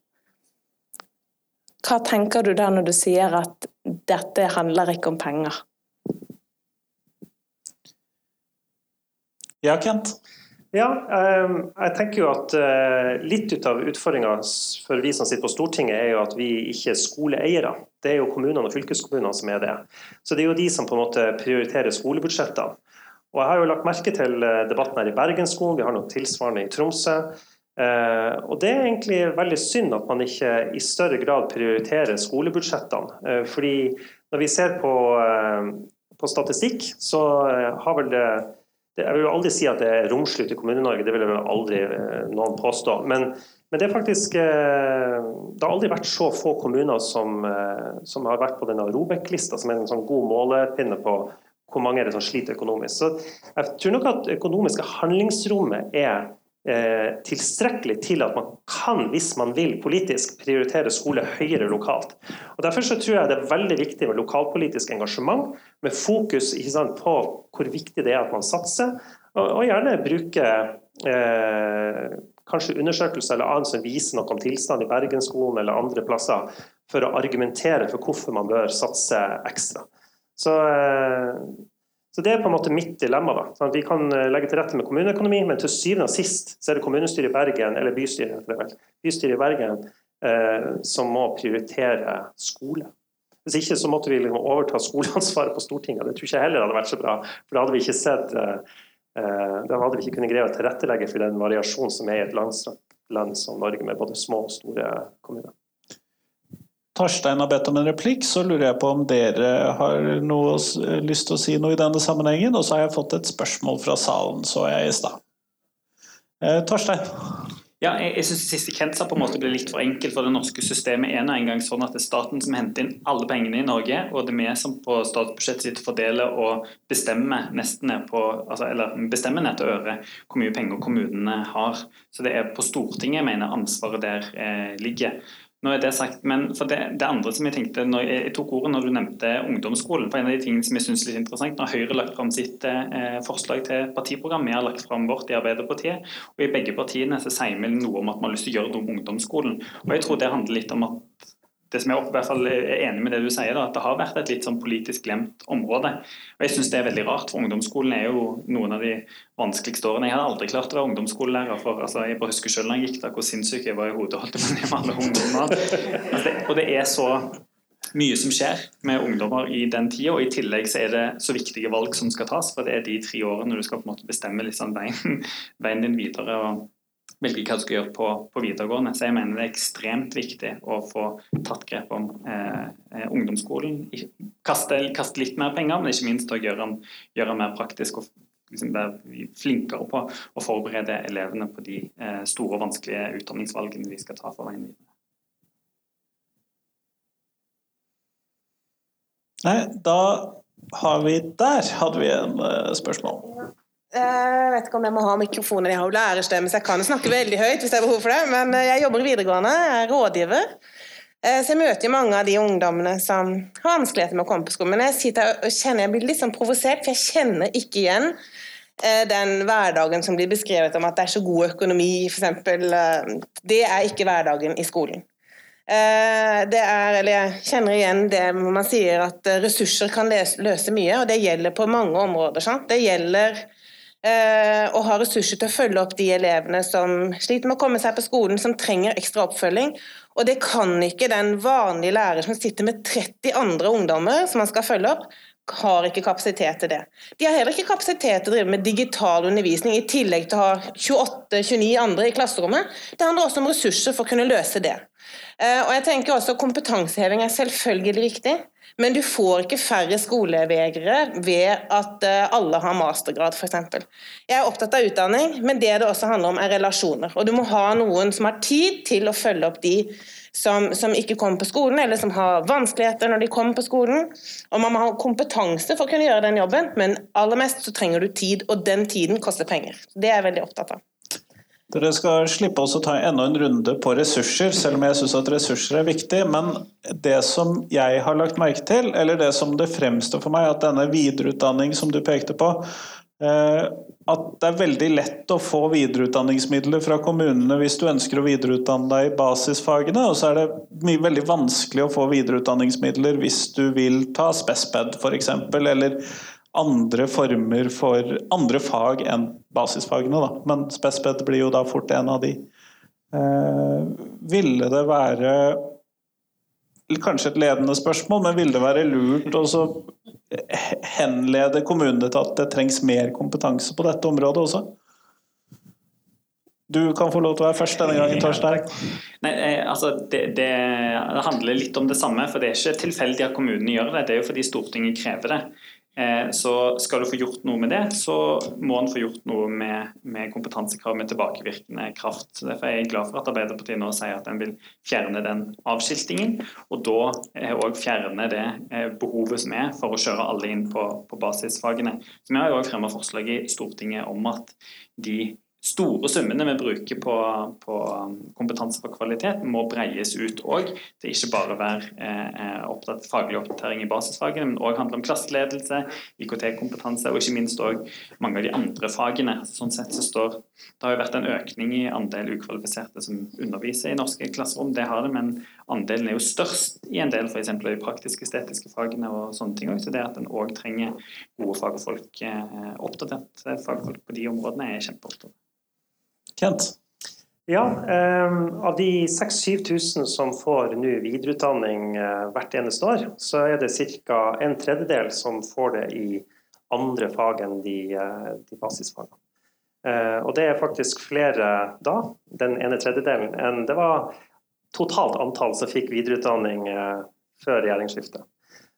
Hva tenker du da når du sier at dette handler ikke om penger? Ja, Kent? Ja, ehm, jeg tenker jo at eh, litt ut av utfordringa for vi som sitter på Stortinget, er jo at vi ikke er skoleeiere. Det er jo kommunene og fylkeskommunene som er det. Så det er jo de som på en måte prioriterer skolebudsjettene. Og Jeg har jo lagt merke til eh, debatten her i Bergenskolen, vi har noe tilsvarende i Tromsø. Eh, og Det er egentlig veldig synd at man ikke i større grad prioriterer skolebudsjettene. Eh, fordi når vi ser på, på statistikk, så har vel det, Jeg vil jo aldri si at det er romslig i Kommune-Norge, det vil jeg aldri noen påstå. Men Men det er faktisk Det har aldri vært så få kommuner som, som har vært på denne Robek-lista, som er en sånn god målepinne på hvor mange er det som sliter økonomisk. Så jeg tror nok at økonomiske handlingsrommet er eh, tilstrekkelig til at man kan, hvis man vil politisk, prioritere skole høyere lokalt. Og Derfor så tror jeg det er veldig viktig med lokalpolitisk engasjement, med fokus sant, på hvor viktig det er at man satser, og, og gjerne bruke eh, kanskje undersøkelser eller annet som viser noe om tilstand i Bergensskolen eller andre plasser, for å argumentere for hvorfor man bør satse ekstra. Så, eh, så det er på en måte mitt dilemma. da. Sånn vi kan eh, legge til rette med kommuneøkonomi, men til syvende og sist så er det kommunestyret i Bergen, eller bystyret, bystyret i Bergen eh, som må prioritere skole. Hvis ikke så måtte vi liksom overta skoleansvaret på Stortinget. Det tror jeg heller hadde vært så bra. For da hadde vi ikke sett eh, Eh, da hadde vi ikke kunnet greie å tilrettelegge for den variasjonen som er i et land som Norge, med både små og store kommuner. Torstein har bedt om en replikk, så lurer jeg på om dere har noe, lyst til å si noe i denne sammenhengen. Og så har jeg fått et spørsmål fra salen, så jeg i stad. Eh, Torstein? Ja, jeg, jeg syns Siste Kent sa på en måte ble litt for enkelt, for det norske systemet er nå engang sånn at det er staten som henter inn alle pengene i Norge, og det er vi som på statsbudsjettet sitt fordeler og bestemmer nesten ned på, altså, eller bestemmer ned til øre hvor mye penger kommunene har. Så det er på Stortinget jeg mener ansvaret der eh, ligger. Nå er det sagt, men for det, det, andre som jeg tenkte når jeg, jeg, tok ordet når du nevnte ungdomsskolen, for en av de tingene som jeg synes er litt interessant, når Høyre har lagt fram sitt eh, forslag til partiprogram, vi har lagt fram vårt i Arbeiderpartiet, og i begge partiene så sier vi noe om at vi har lyst til å gjøre noe med ungdomsskolen. Og jeg tror det handler litt om at det som jeg i hvert fall er enig med det du sier, da, at det har vært et litt sånn politisk glemt område. Og Jeg syns det er veldig rart, for ungdomsskolen er jo noen av de vanskeligste årene. Jeg hadde aldri klart å være ungdomsskolelærer, for altså, jeg bare husker selv når jeg gikk der hvor sinnssyk jeg var i hodet. holdt med alle ungdommer. Altså, det, og det er så mye som skjer med ungdommer i den tida, og i tillegg så er det så viktige valg som skal tas, for det er de tre årene du skal på en måte bestemme liksom veien, veien din videre. og velge hva du skal gjøre på, på, videregående. Så jeg mener det er ekstremt viktig å få tatt grep om eh, eh ungdomsskolen. Kaste, kaste, litt mer penger, men ikke minst å gjøre den, gjøre den mer praktisk og liksom være flinkere på å forberede elevene på de eh, store og vanskelige utdanningsvalgene de skal ta for veien videre. Nei, da har vi Der hadde vi en uh, spørsmål. Jeg vet ikke om jeg må ha mikrofoner, jeg har jo lærerstemme, så jeg kan snakke veldig høyt hvis det er behov for det. Men eh, jeg jobber i videregående, jeg er rådgiver. Eh, så jeg møter jo mange av de ungdommene som har vanskeligheter med å komme på skolen. Men jeg sitter og kjenner jeg blir litt sånn provosert, for jeg kjenner ikke igjen eh, den hverdagen som blir beskrevet om at det er så god økonomi, f.eks. Det er ikke hverdagen i skolen. Det er, eller jeg kjenner igjen det man sier at ressurser kan løse mye, og det gjelder på mange områder. Sant? Det gjelder Eh, og har ressurser til å følge opp de elevene som sliter med å komme seg på skolen, som trenger ekstra oppfølging. Og det kan ikke den vanlige lærer som sitter med 30 andre ungdommer som han skal følge opp, har ikke kapasitet til det. De har heller ikke kapasitet til å drive med digital undervisning i tillegg til å ha 28-29 andre i klasserommet. Det handler også om ressurser for å kunne løse det. Eh, og jeg tenker også Kompetanseheving er selvfølgelig viktig. Men du får ikke færre skolevegere ved at eh, alle har mastergrad, f.eks. Jeg er opptatt av utdanning, men det det også handler om, er relasjoner. Og du må ha noen som har tid til å følge opp de som, som, ikke kommer på skolen, eller som har vanskeligheter når de kommer på skolen. Og man må ha kompetanse for å kunne gjøre den jobben, men aller mest så trenger du tid, og den tiden koster penger. Det er jeg veldig opptatt av. Dere skal slippe oss å ta enda en runde på ressurser, selv om jeg syns at ressurser er viktig. Men det som jeg har lagt merke til, eller det som det fremstår for meg, at denne videreutdanning som du pekte på, eh, at det er veldig lett å få videreutdanningsmidler fra kommunene hvis du ønsker å videreutdanne deg i basisfagene, og så er det veldig vanskelig å få videreutdanningsmidler hvis du vil ta spesped f.eks., eller andre former for andre fag enn basisfagene. Da. Men spesped blir jo da fort en av de. Eh, ville det være Kanskje et ledende spørsmål, men ville det være lurt å henlede kommunene til at det trengs mer kompetanse på dette området også? Du kan få lov til å være først denne gangen, Torstein. Nei, eh, altså, det, det, handler litt om det samme. for Det er ikke tilfeldig at kommunene gjør det. Det er jo fordi Stortinget krever det. Eh, så skal du få gjort noe med det, så må en få gjort noe med, med kompetansekrav med tilbakevirkende kraft. Så Derfor er jeg glad for at Arbeiderpartiet nå sier at en vil fjerne den avskiltingen, og da òg fjerne det eh, behovet som er for å kjøre alle inn på, på basisfagene. Så Vi har jo òg fremma forslag i Stortinget om at de store summene vi bruker på, på um, kompetanse for kvalitet, må breies ut òg. Det ikke bare være eh, opptatt, faglig oppdatering i basisfagene, men òg handle om klasseledelse, IKT-kompetanse og ikke minst òg mange av de andre fagene. Sånn sett så står Det har jo vært en økning i andel ukvalifiserte som underviser i norske klasserom, det har det, men andelen er jo størst i en del f.eks. de praktisk-estetiske fagene og sånne ting. Så det at en òg trenger gode fagfolk, eh, oppdaterte fagfolk på de områdene, er kjempeopptatt av. Kent? Ja, eh, av de 6000-7000 som får nå videreutdanning eh, hvert eneste år, så er det ca. en tredjedel som får det i andre fag enn de, eh, de basisfagene. Eh, og det er faktisk flere da, den ene tredjedelen, enn det var totalt antall som fikk videreutdanning før regjeringsskiftet.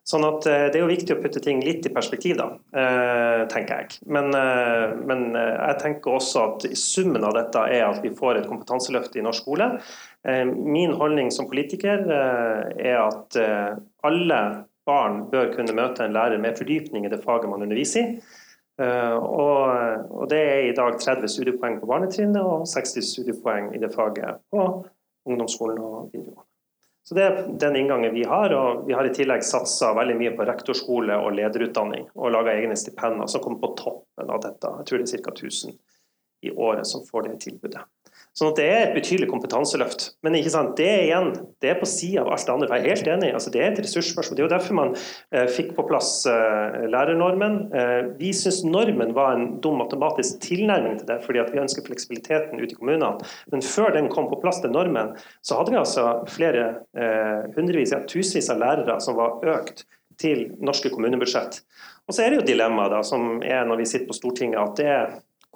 Sånn at eh, Det er jo viktig å putte ting litt i perspektiv, da, eh, tenker jeg. Men, eh, men, jeg tenker også at summen av dette er at vi får et kompetanseløft i norsk skole. Min holdning som politiker er at alle barn bør kunne møte en lærer med fordypning i det faget man underviser i. Og, Det er i dag 30 studiepoeng på barnetrinnet og 60 studiepoeng i det faget på ungdomsskolen og videregående. Så Det er den inngangen vi har. og Vi har i tillegg satsa veldig mye på rektorskole og lederutdanning. Og laga egne stipender som kommer på toppen av dette. Jeg tror det er ca. 1000 i året som får det tilbudet. Sånn at Det er et betydelig kompetanseløft. Men ikke sant, det igjen, det er på sida av alt det andre. Jeg er helt enig. altså Det er et ressursspørsmål. Det er jo derfor man eh, fikk på plass eh, lærernormen. Eh, vi syns normen var en dum matematisk tilnærming til det, fordi vi ønsker fleksibiliteten ute i kommunene. Men før den kom på plass, den normen, så hadde vi altså flere eh, hundrevis, ja tusenvis av lærere som var økt til norske kommunebudsjett. Og så er det jo dilemmaet som er når vi sitter på Stortinget, at det er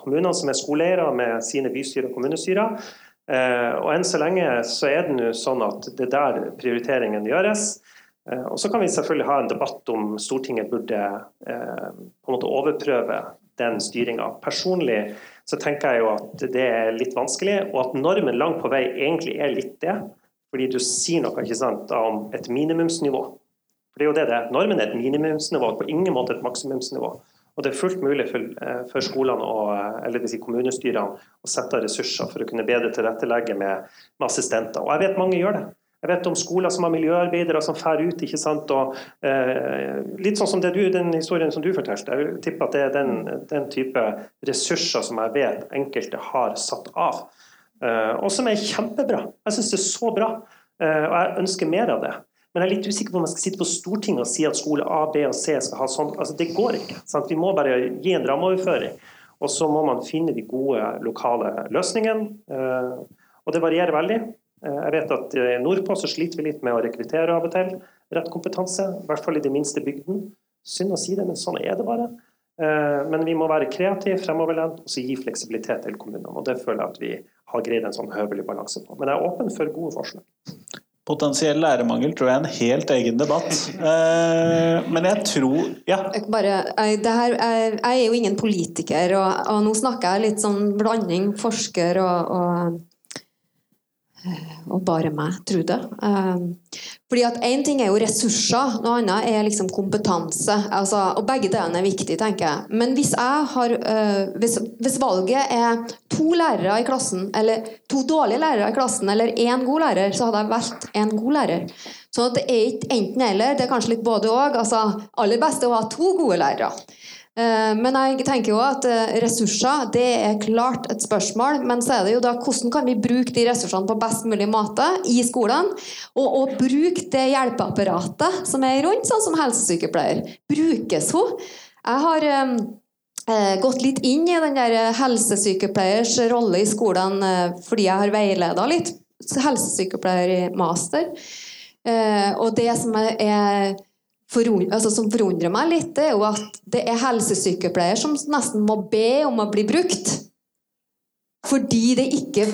kommunene som er skoleeiere med sine bystyrer og kommunestyrer. Eh, og enn så lenge så er det nå sånn at det er der prioriteringen gjøres. Eh, og så kan vi selvfølgelig ha en debatt om Stortinget burde eh, på en måte overprøve den styringa. Personlig så tenker jeg jo at det er litt vanskelig, og at normen langt på vei egentlig er litt det. Fordi du sier noe ikke sant, om et minimumsnivå. For det er jo det det er. Normen er et minimumsnivå, på ingen måte et maksimumsnivå. Og Det er fullt mulig for, eh, for skolene og, eh, eller si kommunestyrene å sette av ressurser for å kunne bedre tilrettelegge med, med, assistenter. Og Jeg vet mange gjør det. Jeg vet om skoler som har miljøarbeidere som drar ut. ikke sant? Og, eh, litt sånn som du, den historien som du fortalte. Jeg tipper at det er den, den type ressurser som jeg vet enkelte har satt av. Eh, og som er kjempebra. Jeg syns det er så bra. Eh, og jeg ønsker mer av det. Men jeg er litt usikker på om jeg skal sitte på Stortinget og si at skole A, B og C skal ha sånn. Altså, det går ikke. Sant? Vi må bare gi en rammeoverføring. Og så må man finne de gode lokale løsningene. Eh, og det varierer veldig. Eh, jeg vet at nordpå så sliter vi litt med å rekruttere av og til rett kompetanse. I hvert fall i de minste bygdene. Synd å si det, men sånn er det bare. Eh, men vi må være kreative, fremoverlent og så gi fleksibilitet til kommunene. og Det føler jeg at vi har greid en sånn høvelig balanse på. Men jeg er åpen for gode forslag. Potensiell lærermangel tror jeg er en helt egen debatt. Eh, men jeg tror Ja. Bare, jeg, her, jeg, jeg, er jo ingen politiker, og, og, nå snakker jeg litt sånn blanding forsker og, og og bare meg, Trude. Um, fordi at Én ting er jo ressurser, noe annet er liksom kompetanse. Altså, og Begge delene er viktig, tenker jeg. Men hvis, jeg har, uh, hvis, hvis, valget er to lærere i klassen, eller to dårlige lærere i klassen, eller én god lærer, så hadde jeg valgt en god lærer. Så det er ikke enten-eller, det er kanskje litt både òg. Altså, aller best er å ha to gode lærere. Eh, men jeg tenker jo at eh, ressurser det er klart et spørsmål. Men så er det jo da hvordan kan vi bruke de ressursene på best mulig måte i skolen? Og, og bruke det hjelpeapparatet som er rundt, sånn som helsesykepleier. Brukes hun? Jeg har eh, gått litt inn i den der helsesykepleiers rolle i skolen fordi jeg har veileda litt helsesykepleier i master. Og det som er altså, som forundrer meg litt, er jo at det er helsesykepleier som nesten må be om å bli brukt. Fordi det ikke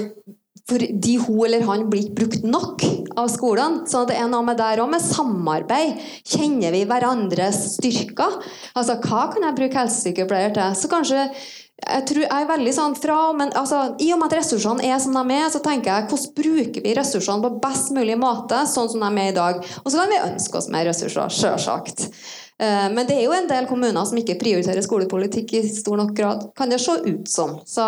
fordi hun eller han blir ikke brukt nok av skolen. Så det er noe med der òg, med samarbeid. Kjenner vi hverandres styrker? Altså, hva kan jeg bruke helsesykepleier til? Så kanskje jeg, tror, jeg er veldig sånn fra, men altså, I og med at ressursene er som de er, så tenker jeg hvordan bruker vi ressursene på best mulig måte, sånn som de er i dag. Og så kan vi ønske oss mer ressurser, sjølsagt. Eh, men det er jo en del kommuner som ikke prioriterer skolepolitikk i stor nok grad, kan det se ut som. Så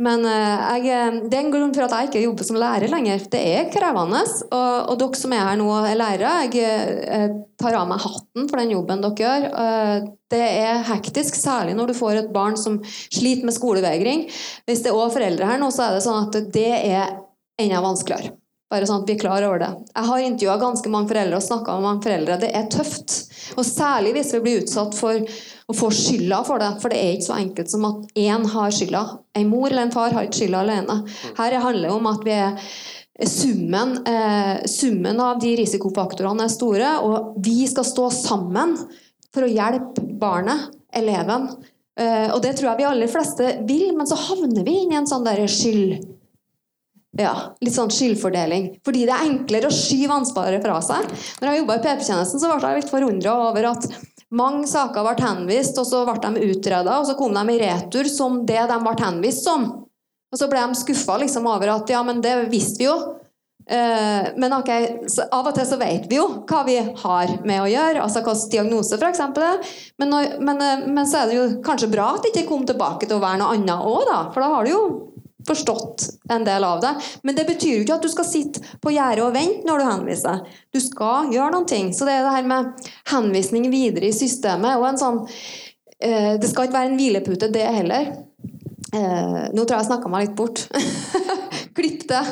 men eh, jeg, det er en grunn for at jeg ikke jobber som lærer lenger. Det er krevende. Og, og dere som er her nå og er lærere, jeg, jeg tar av meg hatten for den jobben dere gjør. Eh, det er hektisk, særlig når du får et barn som sliter med skolevegring. Hvis det er også foreldre her nå, så er det sånn at det er enda vanskeligere. Bare sånn at vi er klar over det. Jeg har intervjua ganske mange foreldre og snakka med mange foreldre. Det er tøft. Og særlig hvis vi blir utsatt for å få skylda for det. For det er ikke så enkelt som at én har skylda. En mor eller en far har ikke skylda alene. Her handler det om at vi er Summen, eh, summen av de risikofaktorene er store, og vi skal stå sammen for å hjelpe barnet, eleven. Eh, og det tror jeg vi aller fleste vil, men så havner vi inn i en sånn der skyld ja, litt sånn skyldfordeling. Fordi det er enklere å skyve ansvaret fra seg. Når jeg jobba i PP-tjenesten, så ble jeg litt forundra over at mange saker ble henvist, og så ble de utreda, og så kom de i retur som det de ble henvist som. Og så ble de skuffa liksom over at ja, men det visste vi jo. Eh, men ok, av og til så vet vi jo hva vi har med å gjøre, altså hvilken diagnose f.eks. Men, men, eh, men så er det jo kanskje bra at det ikke kom tilbake til å være noe annet òg, da. For da har du jo forstått en del av det. Men det betyr jo ikke at du skal sitte på gjerdet og vente når du henviser. Du skal gjøre noen ting. Så det er det her med henvisning videre i systemet og en sånn eh, Det skal ikke være en hvilepute, det heller. Eh, nå tror jeg jeg snakka meg litt bort. Klipp det!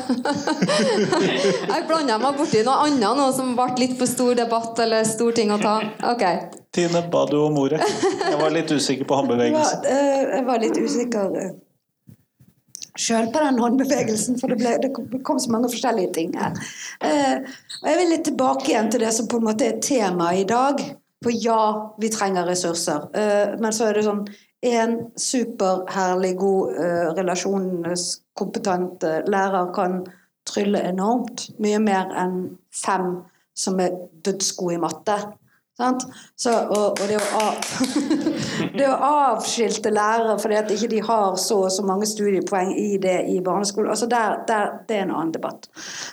jeg blanda meg borti noe annet nå som ble litt for stor debatt eller stor ting å ta. Ok. Tine, ba du om ordet? Jeg var litt usikker på håndbevegelsen. Eh, jeg var litt usikker sjøl på den håndbevegelsen, for det, ble, det, kom så mange forskjellige ting her. Eh, og Jeg vil litt tilbake igjen til det som på en måte er temaet i dag. For ja, vi trenger ressurser. Eh, men så er det sånn en superherlig, god eh, relasjonskompetent uh, lærer kan trylle enormt. Mye mer enn fem som er dødsgode i matte. Så, og, og det, å det, å avskilte lærere fordi at ikke de har så og så mange studiepoeng i det i barneskolen, altså der, der, det er en annen debatt.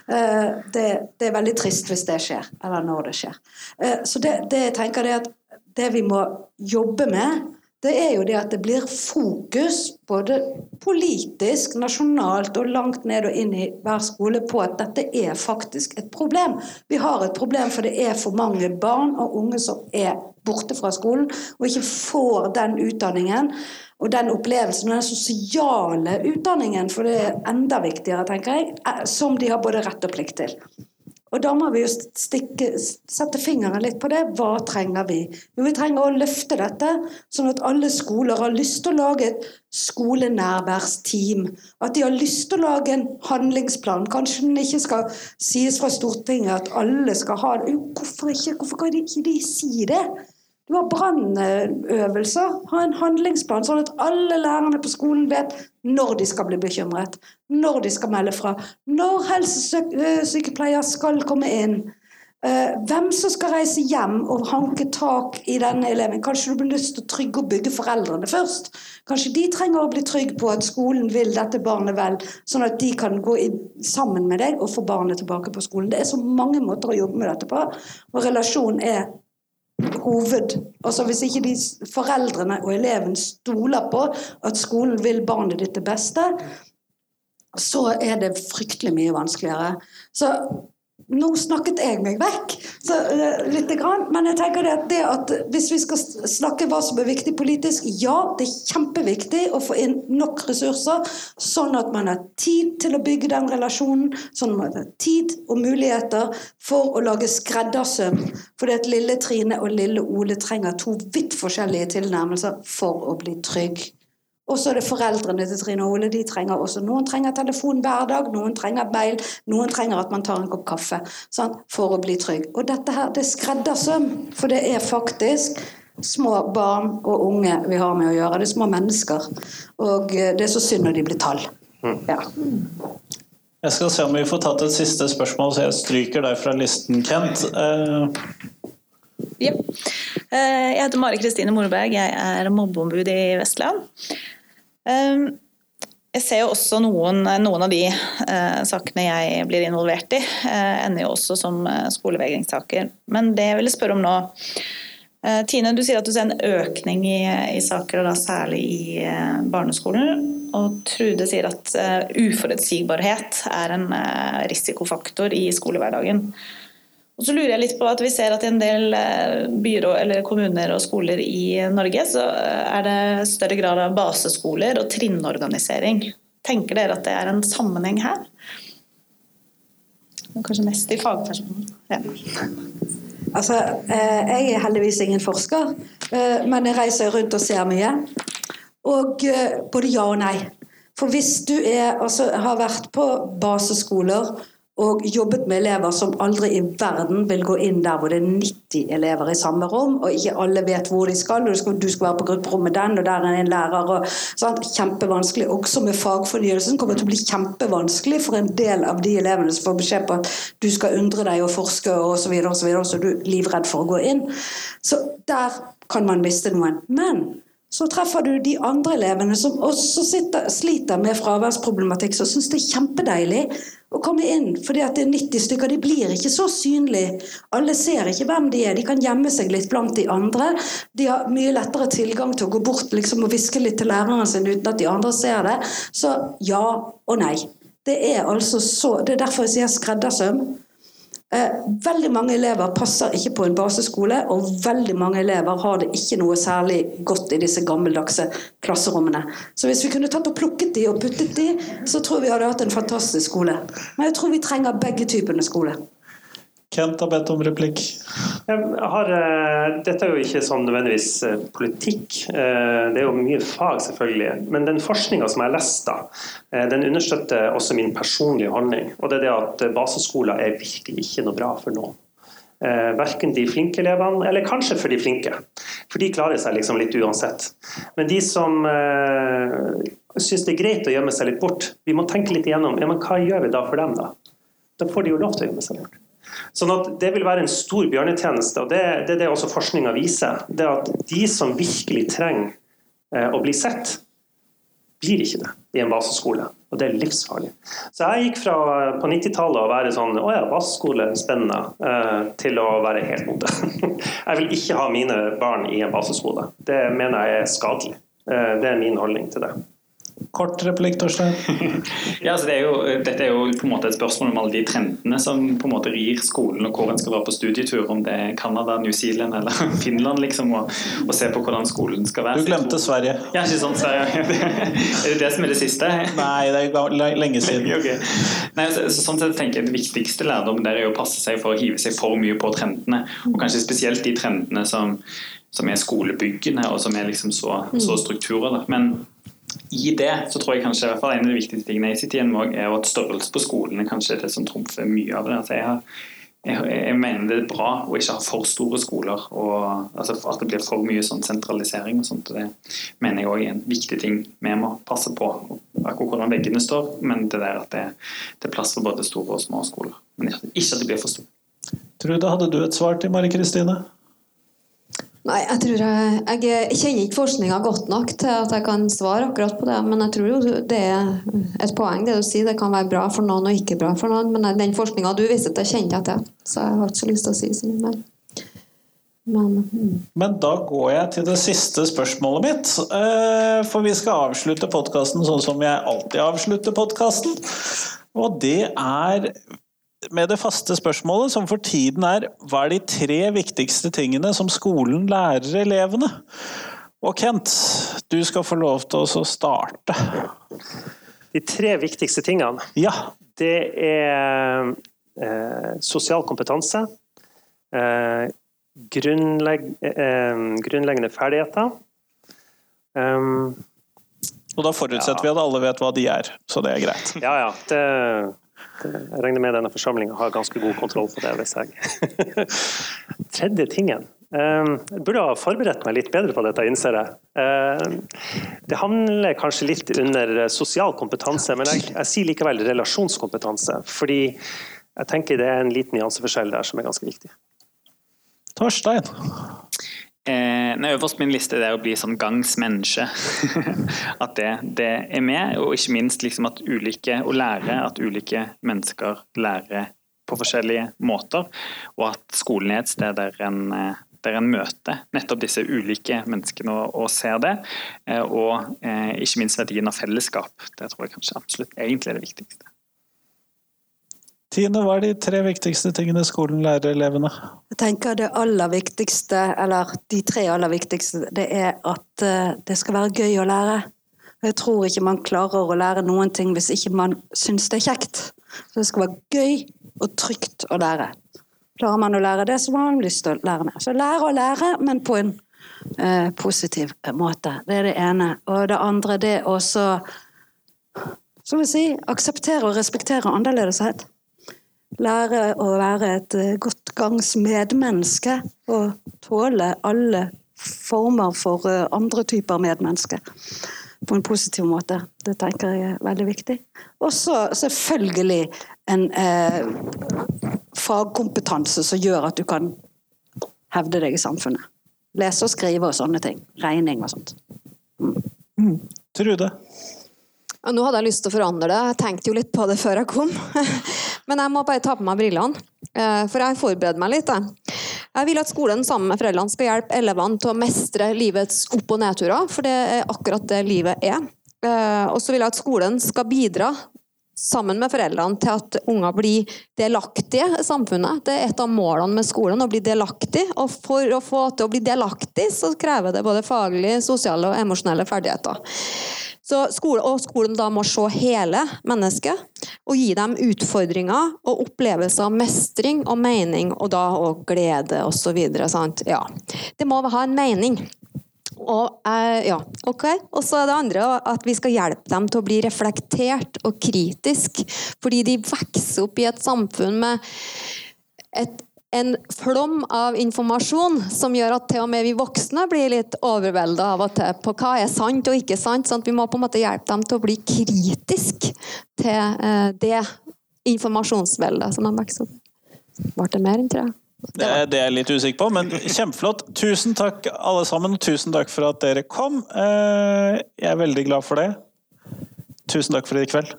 Uh, det, det, er veldig trist hvis det skjer, eller når det skjer. Uh, så det, det jeg tenker er at det vi må jobbe med, det er jo det at det blir fokus, både politisk, nasjonalt og langt ned og inn i hver skole, på at dette er faktisk et problem. Vi har et problem for det er for mange barn og unge som er borte fra skolen og ikke får den utdanningen og den opplevelsen den sosiale utdanningen, for det er enda viktigere, tenker jeg, eh, som de har både rett og plikt til. Og da må vi jo stikke, sette fingeren litt på det. Hva trenger vi? Jo, vi trenger å løfte dette, sånn at alle skoler har lyst til å lage et skolenærværsteam. At de har lyst til å lage en handlingsplan. Kanskje den ikke skal sies fra Stortinget at alle skal ha det. Hvorfor ikke? Hvorfor kan de ikke si det? Du har brannøvelser. Ha en handlingsplan, sånn at alle lærerne på skolen vet når de skal bli bekymret, når de skal melde fra, når helsesykepleier skal komme inn. Eh, hvem som skal reise hjem og hanke tak i denne eleven. Kanskje du blir lyst til å trygge og bygge foreldrene først. Kanskje de trenger å bli trygge på at skolen vil dette barnet vel, sånn at de kan gå sammen med deg og få barnet tilbake på skolen. Det er så mange måter å jobbe med dette på, og relasjon er hoved Altså Hvis ikke de foreldrene og eleven stoler på at skolen vil barnet ditt det beste, så er det fryktelig mye vanskeligere. Så nå snakket jeg meg vekk, så, uh, litt, grann, men jeg tenker at, det at hvis vi skal snakke hva som er viktig politisk Ja, det er kjempeviktig å få inn nok ressurser, sånn at man har tid til å bygge den relasjonen, sånn at man har tid og muligheter for å lage skreddersøm. Fordi at lille Trine og lille Ole trenger to vidt forskjellige tilnærmelser for å bli trygg. Og så er det foreldrene til Trine og Ole. de trenger også, Noen trenger telefon hver dag, noen trenger mail, noen trenger at man tar en kopp kaffe sant, for å bli trygg. Og dette her, det er skreddersøm, for det er faktisk små barn og unge vi har med å gjøre. Det er små mennesker. Og eh, det er så synd når de blir tall. Ja. Jeg skal se om vi får tatt et siste spørsmål, så jeg stryker deg fra listen, Kent. Uh... Jep. Eh, Jeg heter Mari Kristine Morberg, jeg er mobbeombud i Vestland. Eh, Jeg ser jo også noen, noen av de eh, sakene jeg blir involvert i, eh, ender jo også som eh, skolevegringssaker. Men det jeg ville spørre om nå Tine, du sier at du ser en økning i, i saker, og da særlig i barneskolen. Og Trude sier at uforutsigbarhet er en risikofaktor i skolehverdagen. Og så lurer jeg litt på at Vi ser at i en del byrå, byer eller kommuner og skoler i Norge så eh, er det større grad av baseskoler og trinnorganisering. Tenker dere at det er en sammenheng her? Kanskje mest i fagpersonen. Ja. Altså, eh, jeg er heldigvis ingen forsker, eh, men jeg reiser rundt og ser mye. Og eh, både ja og nei. For hvis du er, altså, har vært på baseskoler og jobbet med elever som aldri i verden vil gå inn der hvor det er 90 elever i samme rom, og ikke alle vet hvor de skal, og du skal, du skal være på grupperom med den, og der er en lærer. Og, sant? Kjempevanskelig. Også med fagfornyelsen kommer det til å bli kjempevanskelig for en del av de elevene som får beskjed på at du skal undre deg og forske og så videre, og så videre, så du er livredd for å gå inn. Så der kan man miste noen. Men så treffer du de andre elevene som også sitter, sliter med fraværsproblematikk, som syns det er kjempedeilig å komme inn. fordi at det er 90 stykker, de blir ikke så synlige. Alle ser ikke hvem de er. De kan gjemme seg litt blant de andre. De har mye lettere tilgang til å gå bort liksom, og hviske litt til læreren sin uten at de andre ser det. Så ja og nei. Det er altså så, det er derfor jeg sier skreddersøm. Eh, veldig mange elever passer ikke på en baseskole, og veldig mange elever har det ikke noe særlig godt i disse gammeldagse klasserommene. Så hvis vi kunne tatt og plukket de og puttet de, så tror vi hadde hatt en fantastisk skole. Men jeg tror vi trenger begge typene skole. Kent har bedt om replikk. Har, eh, dette er jo ikke sånn nødvendigvis eh, politikk, eh, det er jo mye fag selvfølgelig. Men den forskninga som jeg har lest, da, den understøtter også min personlige holdning. Og det er det at baseskoler er virkelig ikke noe bra for noen. Verken de flinke elevene, eller kanskje for de flinke. For de klarer seg liksom litt uansett. Men de som syns det er greit å gjemme seg litt bort, vi må tenke litt igjennom ja, men hva gjør vi da for dem, da? Da får de jo lov til å gjemme seg bort. Sånn at Det vil være en stor bjørnetjeneste, og det, det er det også forskninga viser. Det at de som virkelig trenger eh, å bli sett, blir ikke det i en baseskole. Og det er livsfarlig. Så jeg gikk fra eh, på 90-tallet å være sånn Å ja, baseskole, spennende, eh, til å være helt mot det. Jeg vil ikke ha mine barn i en baseskole. Det mener jeg er skadelig. Det er min holdning til det. Kort replikk, Torstein. Ja, altså det er jo, dette er jo på en måte et spørsmål om alle de trendene som på en måte rir skolen, og hvor en skal være på studietur, om det er Canada, New Zealand eller Finland, liksom, og, og se på hvordan skolen skal være. Du glemte Sverige. Ja, ikke sant, Sverige. Er det det som er det siste? Nei, det er lenge siden. Ok. Nei, så, så sånn sett tenker jeg Det viktigste lærdom der er å passe seg for å hive seg for mye på trendene. Og kanskje spesielt de trendene som, som er skolebyggende, og som er liksom så, så strukturer. Da. Men i det så tror jeg kanskje i hvert fall en av de viktigste tingene jeg sitter igjen med, er at størrelse på skolene kanskje er det som trumfer mye av det. Altså jeg, har, jeg, jeg mener det er bra å ikke ha for store skoler, og altså at det blir for mye sånn sentralisering. og sånt, Det mener jeg også er en viktig ting vi må passe på. Akkurat hvordan veggene står, men det der at det, det er plass for både store og små skoler. Men ikke at de blir for store. Trude, hadde du et svar til Mari Kristine? Nei, jeg tror jeg, jeg, kjenner ikke forskninga godt nok til at jeg kan svare akkurat på det. Men jeg tror jo det er et poeng det du sier. Det kan være bra for noen og ikke bra for noen. Men den forskninga du viser til, kjenner jeg til. Så jeg har ikke så lyst til å si så mye mer. Men mm. Men da går jeg til det siste spørsmålet mitt. eh, For vi skal avslutte podkasten sånn som jeg alltid avslutter podkasten. Og det er med det faste spørsmålet, som for tiden er hva er de tre viktigste tingene som skolen lærer elevene? Og Kent, du skal få lov til å starte. De tre viktigste tingene, Ja. det er eh, sosial kompetanse, eh, grunnlegg, eh, grunnleggende ferdigheter um, Og da forutsetter vi at alle vet hva de er, så det er greit. Ja, ja. Det, jeg regner med denne forsamlinga har ganske god kontroll på det. hvis jeg... Tredje tingen Jeg burde ha forberedt meg litt bedre på dette, innser jeg. Det handler kanskje litt under sosial kompetanse, men jeg, jeg sier likevel relasjonskompetanse. Fordi jeg tenker det er en liten nyanseforskjell der som er ganske viktig. Torstein? Eh, nei, Øverst min liste er å bli sånn gangs at det, det, er med, og ikke minst liksom at ulike, å lære at ulike mennesker lærer på forskjellige måter. Og at skolen er et sted der en, eh, der en møter nettopp disse ulike menneskene og, og ser det. Eh, og eh, ikke minst verdien av fellesskap. Det tror jeg kanskje absolutt egentlig er det viktigste. Tine, hva er de tre viktigste tingene skolen lærer elevene? Jeg tenker Det aller viktigste, eller de tre aller viktigste, det er at eh, det skal være gøy å lære. Jeg tror ikke man klarer å lære noen ting hvis ikke man syns det er kjekt. Så det skal være gøy og trygt å lære. Klarer man å lære det, så har man lyst til å lære mer. Så lære å lære, men på en eh, positiv måte. Det er det ene. Og det andre, det er også som vi sier, akseptere og respektere annerledeshet. Lære å være et eh, godt gangs medmenneske og tåle alle former for eh, andre typer medmennesker på en positiv måte. Det tenker jeg er veldig viktig. Og så selvfølgelig en eh, fagkompetanse som gjør at du kan hevde deg i samfunnet. Lese og skrive og sånne ting. Regning og sånt. Mm. Mm. Trude? Ja, nå hadde jeg lyst til å forandre det. Jeg tenkte jo litt på det før jeg kom. Men jeg må bare ta på meg brillene, eh, for jeg forbereder meg litt. Jeg vil at skolen sammen med foreldrene skal hjelpe elevene til å mestre livets opp- og nedturer, for det er akkurat det livet er. Eh, og så vil jeg at skolen skal bidra sammen med foreldrene til at unger blir delaktige i samfunnet. Det er et av målene med skolen, å bli delaktig. Og for å få til å bli delaktig, så krever det både faglige, sosiale og emosjonelle ferdigheter. Så skole, og skolen da må se hele mennesket og gi dem utfordringer og opplevelser av mestring og mening, og da og glede osv. Ja. Det må ha en mening. Og, eh, ja, ok. Og så er det andre at vi skal hjelpe dem til å bli reflektert og kritisk. Fordi de vokser opp i et samfunn med et, en flom av informasjon som gjør at til og med vi voksne blir litt overvelda av og til på hva er sant og ikke sant. sånn at Vi må på en måte hjelpe dem til å bli kritisk til eh, det informasjonsveldet som de vokser opp. Ble det mer enn tre? Det, det er jeg litt usikker på, men kjempeflott. Tusen takk alle sammen, tusen takk for at dere kom. Eh, jeg er veldig glad for det. Tusen takk for i kveld.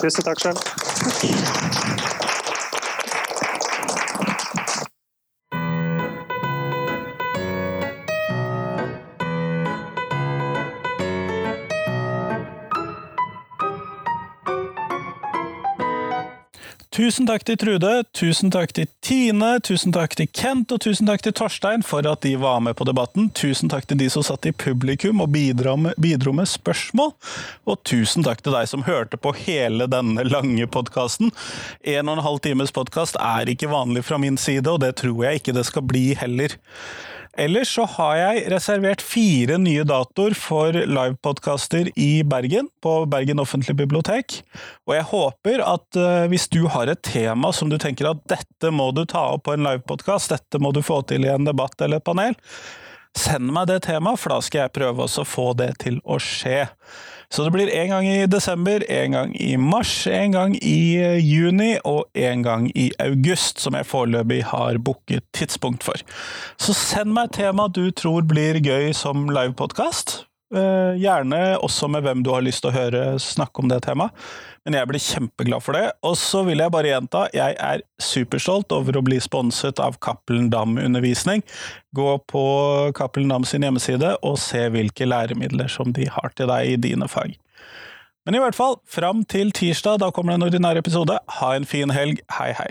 Tusen takk sjøl. Tusen takk til Trude, tusen takk til Tine, tusen takk til Kent og tusen takk til Torstein for at de var med på debatten. Tusen takk til de som satt i publikum og bidro med, bidro med spørsmål. Og tusen takk til deg som hørte på hele denne lange podkasten. En og en halv times podkast er ikke vanlig fra min side, og det tror jeg ikke det skal bli heller. Ellers så har jeg reservert fire nye datoer for livepodkaster i Bergen, på Bergen offentlige bibliotek. Og jeg håper at uh, hvis du har et tema som du tenker at dette må du ta opp på en livepodkast, dette må du få til i en debatt eller et panel, send meg det temaet, for da skal jeg prøve å få det til å skje. Så det blir en gang i desember, en gang i mars, en gang i eh, juni og en gang i august, som jeg foreløpig har booket tidspunkt for. Så send meg et tema du tror blir gøy som livepodkast. Eh, gjerne også med hvem du har lyst til å høre snakke om det temaet. Men jeg blir kjempeglad for det. Og så vil jeg bare gjenta, jeg er superstolt over å bli sponset av Cappelen Dam Undervisning. Gå på Cappelen Dam sin hjemmeside og se hvilke læremidler som de har til deg i dine fag. Men i hvert fall, fram til tirsdag, da kommer det en ordinær episode. Ha en fin helg. Hei, hei.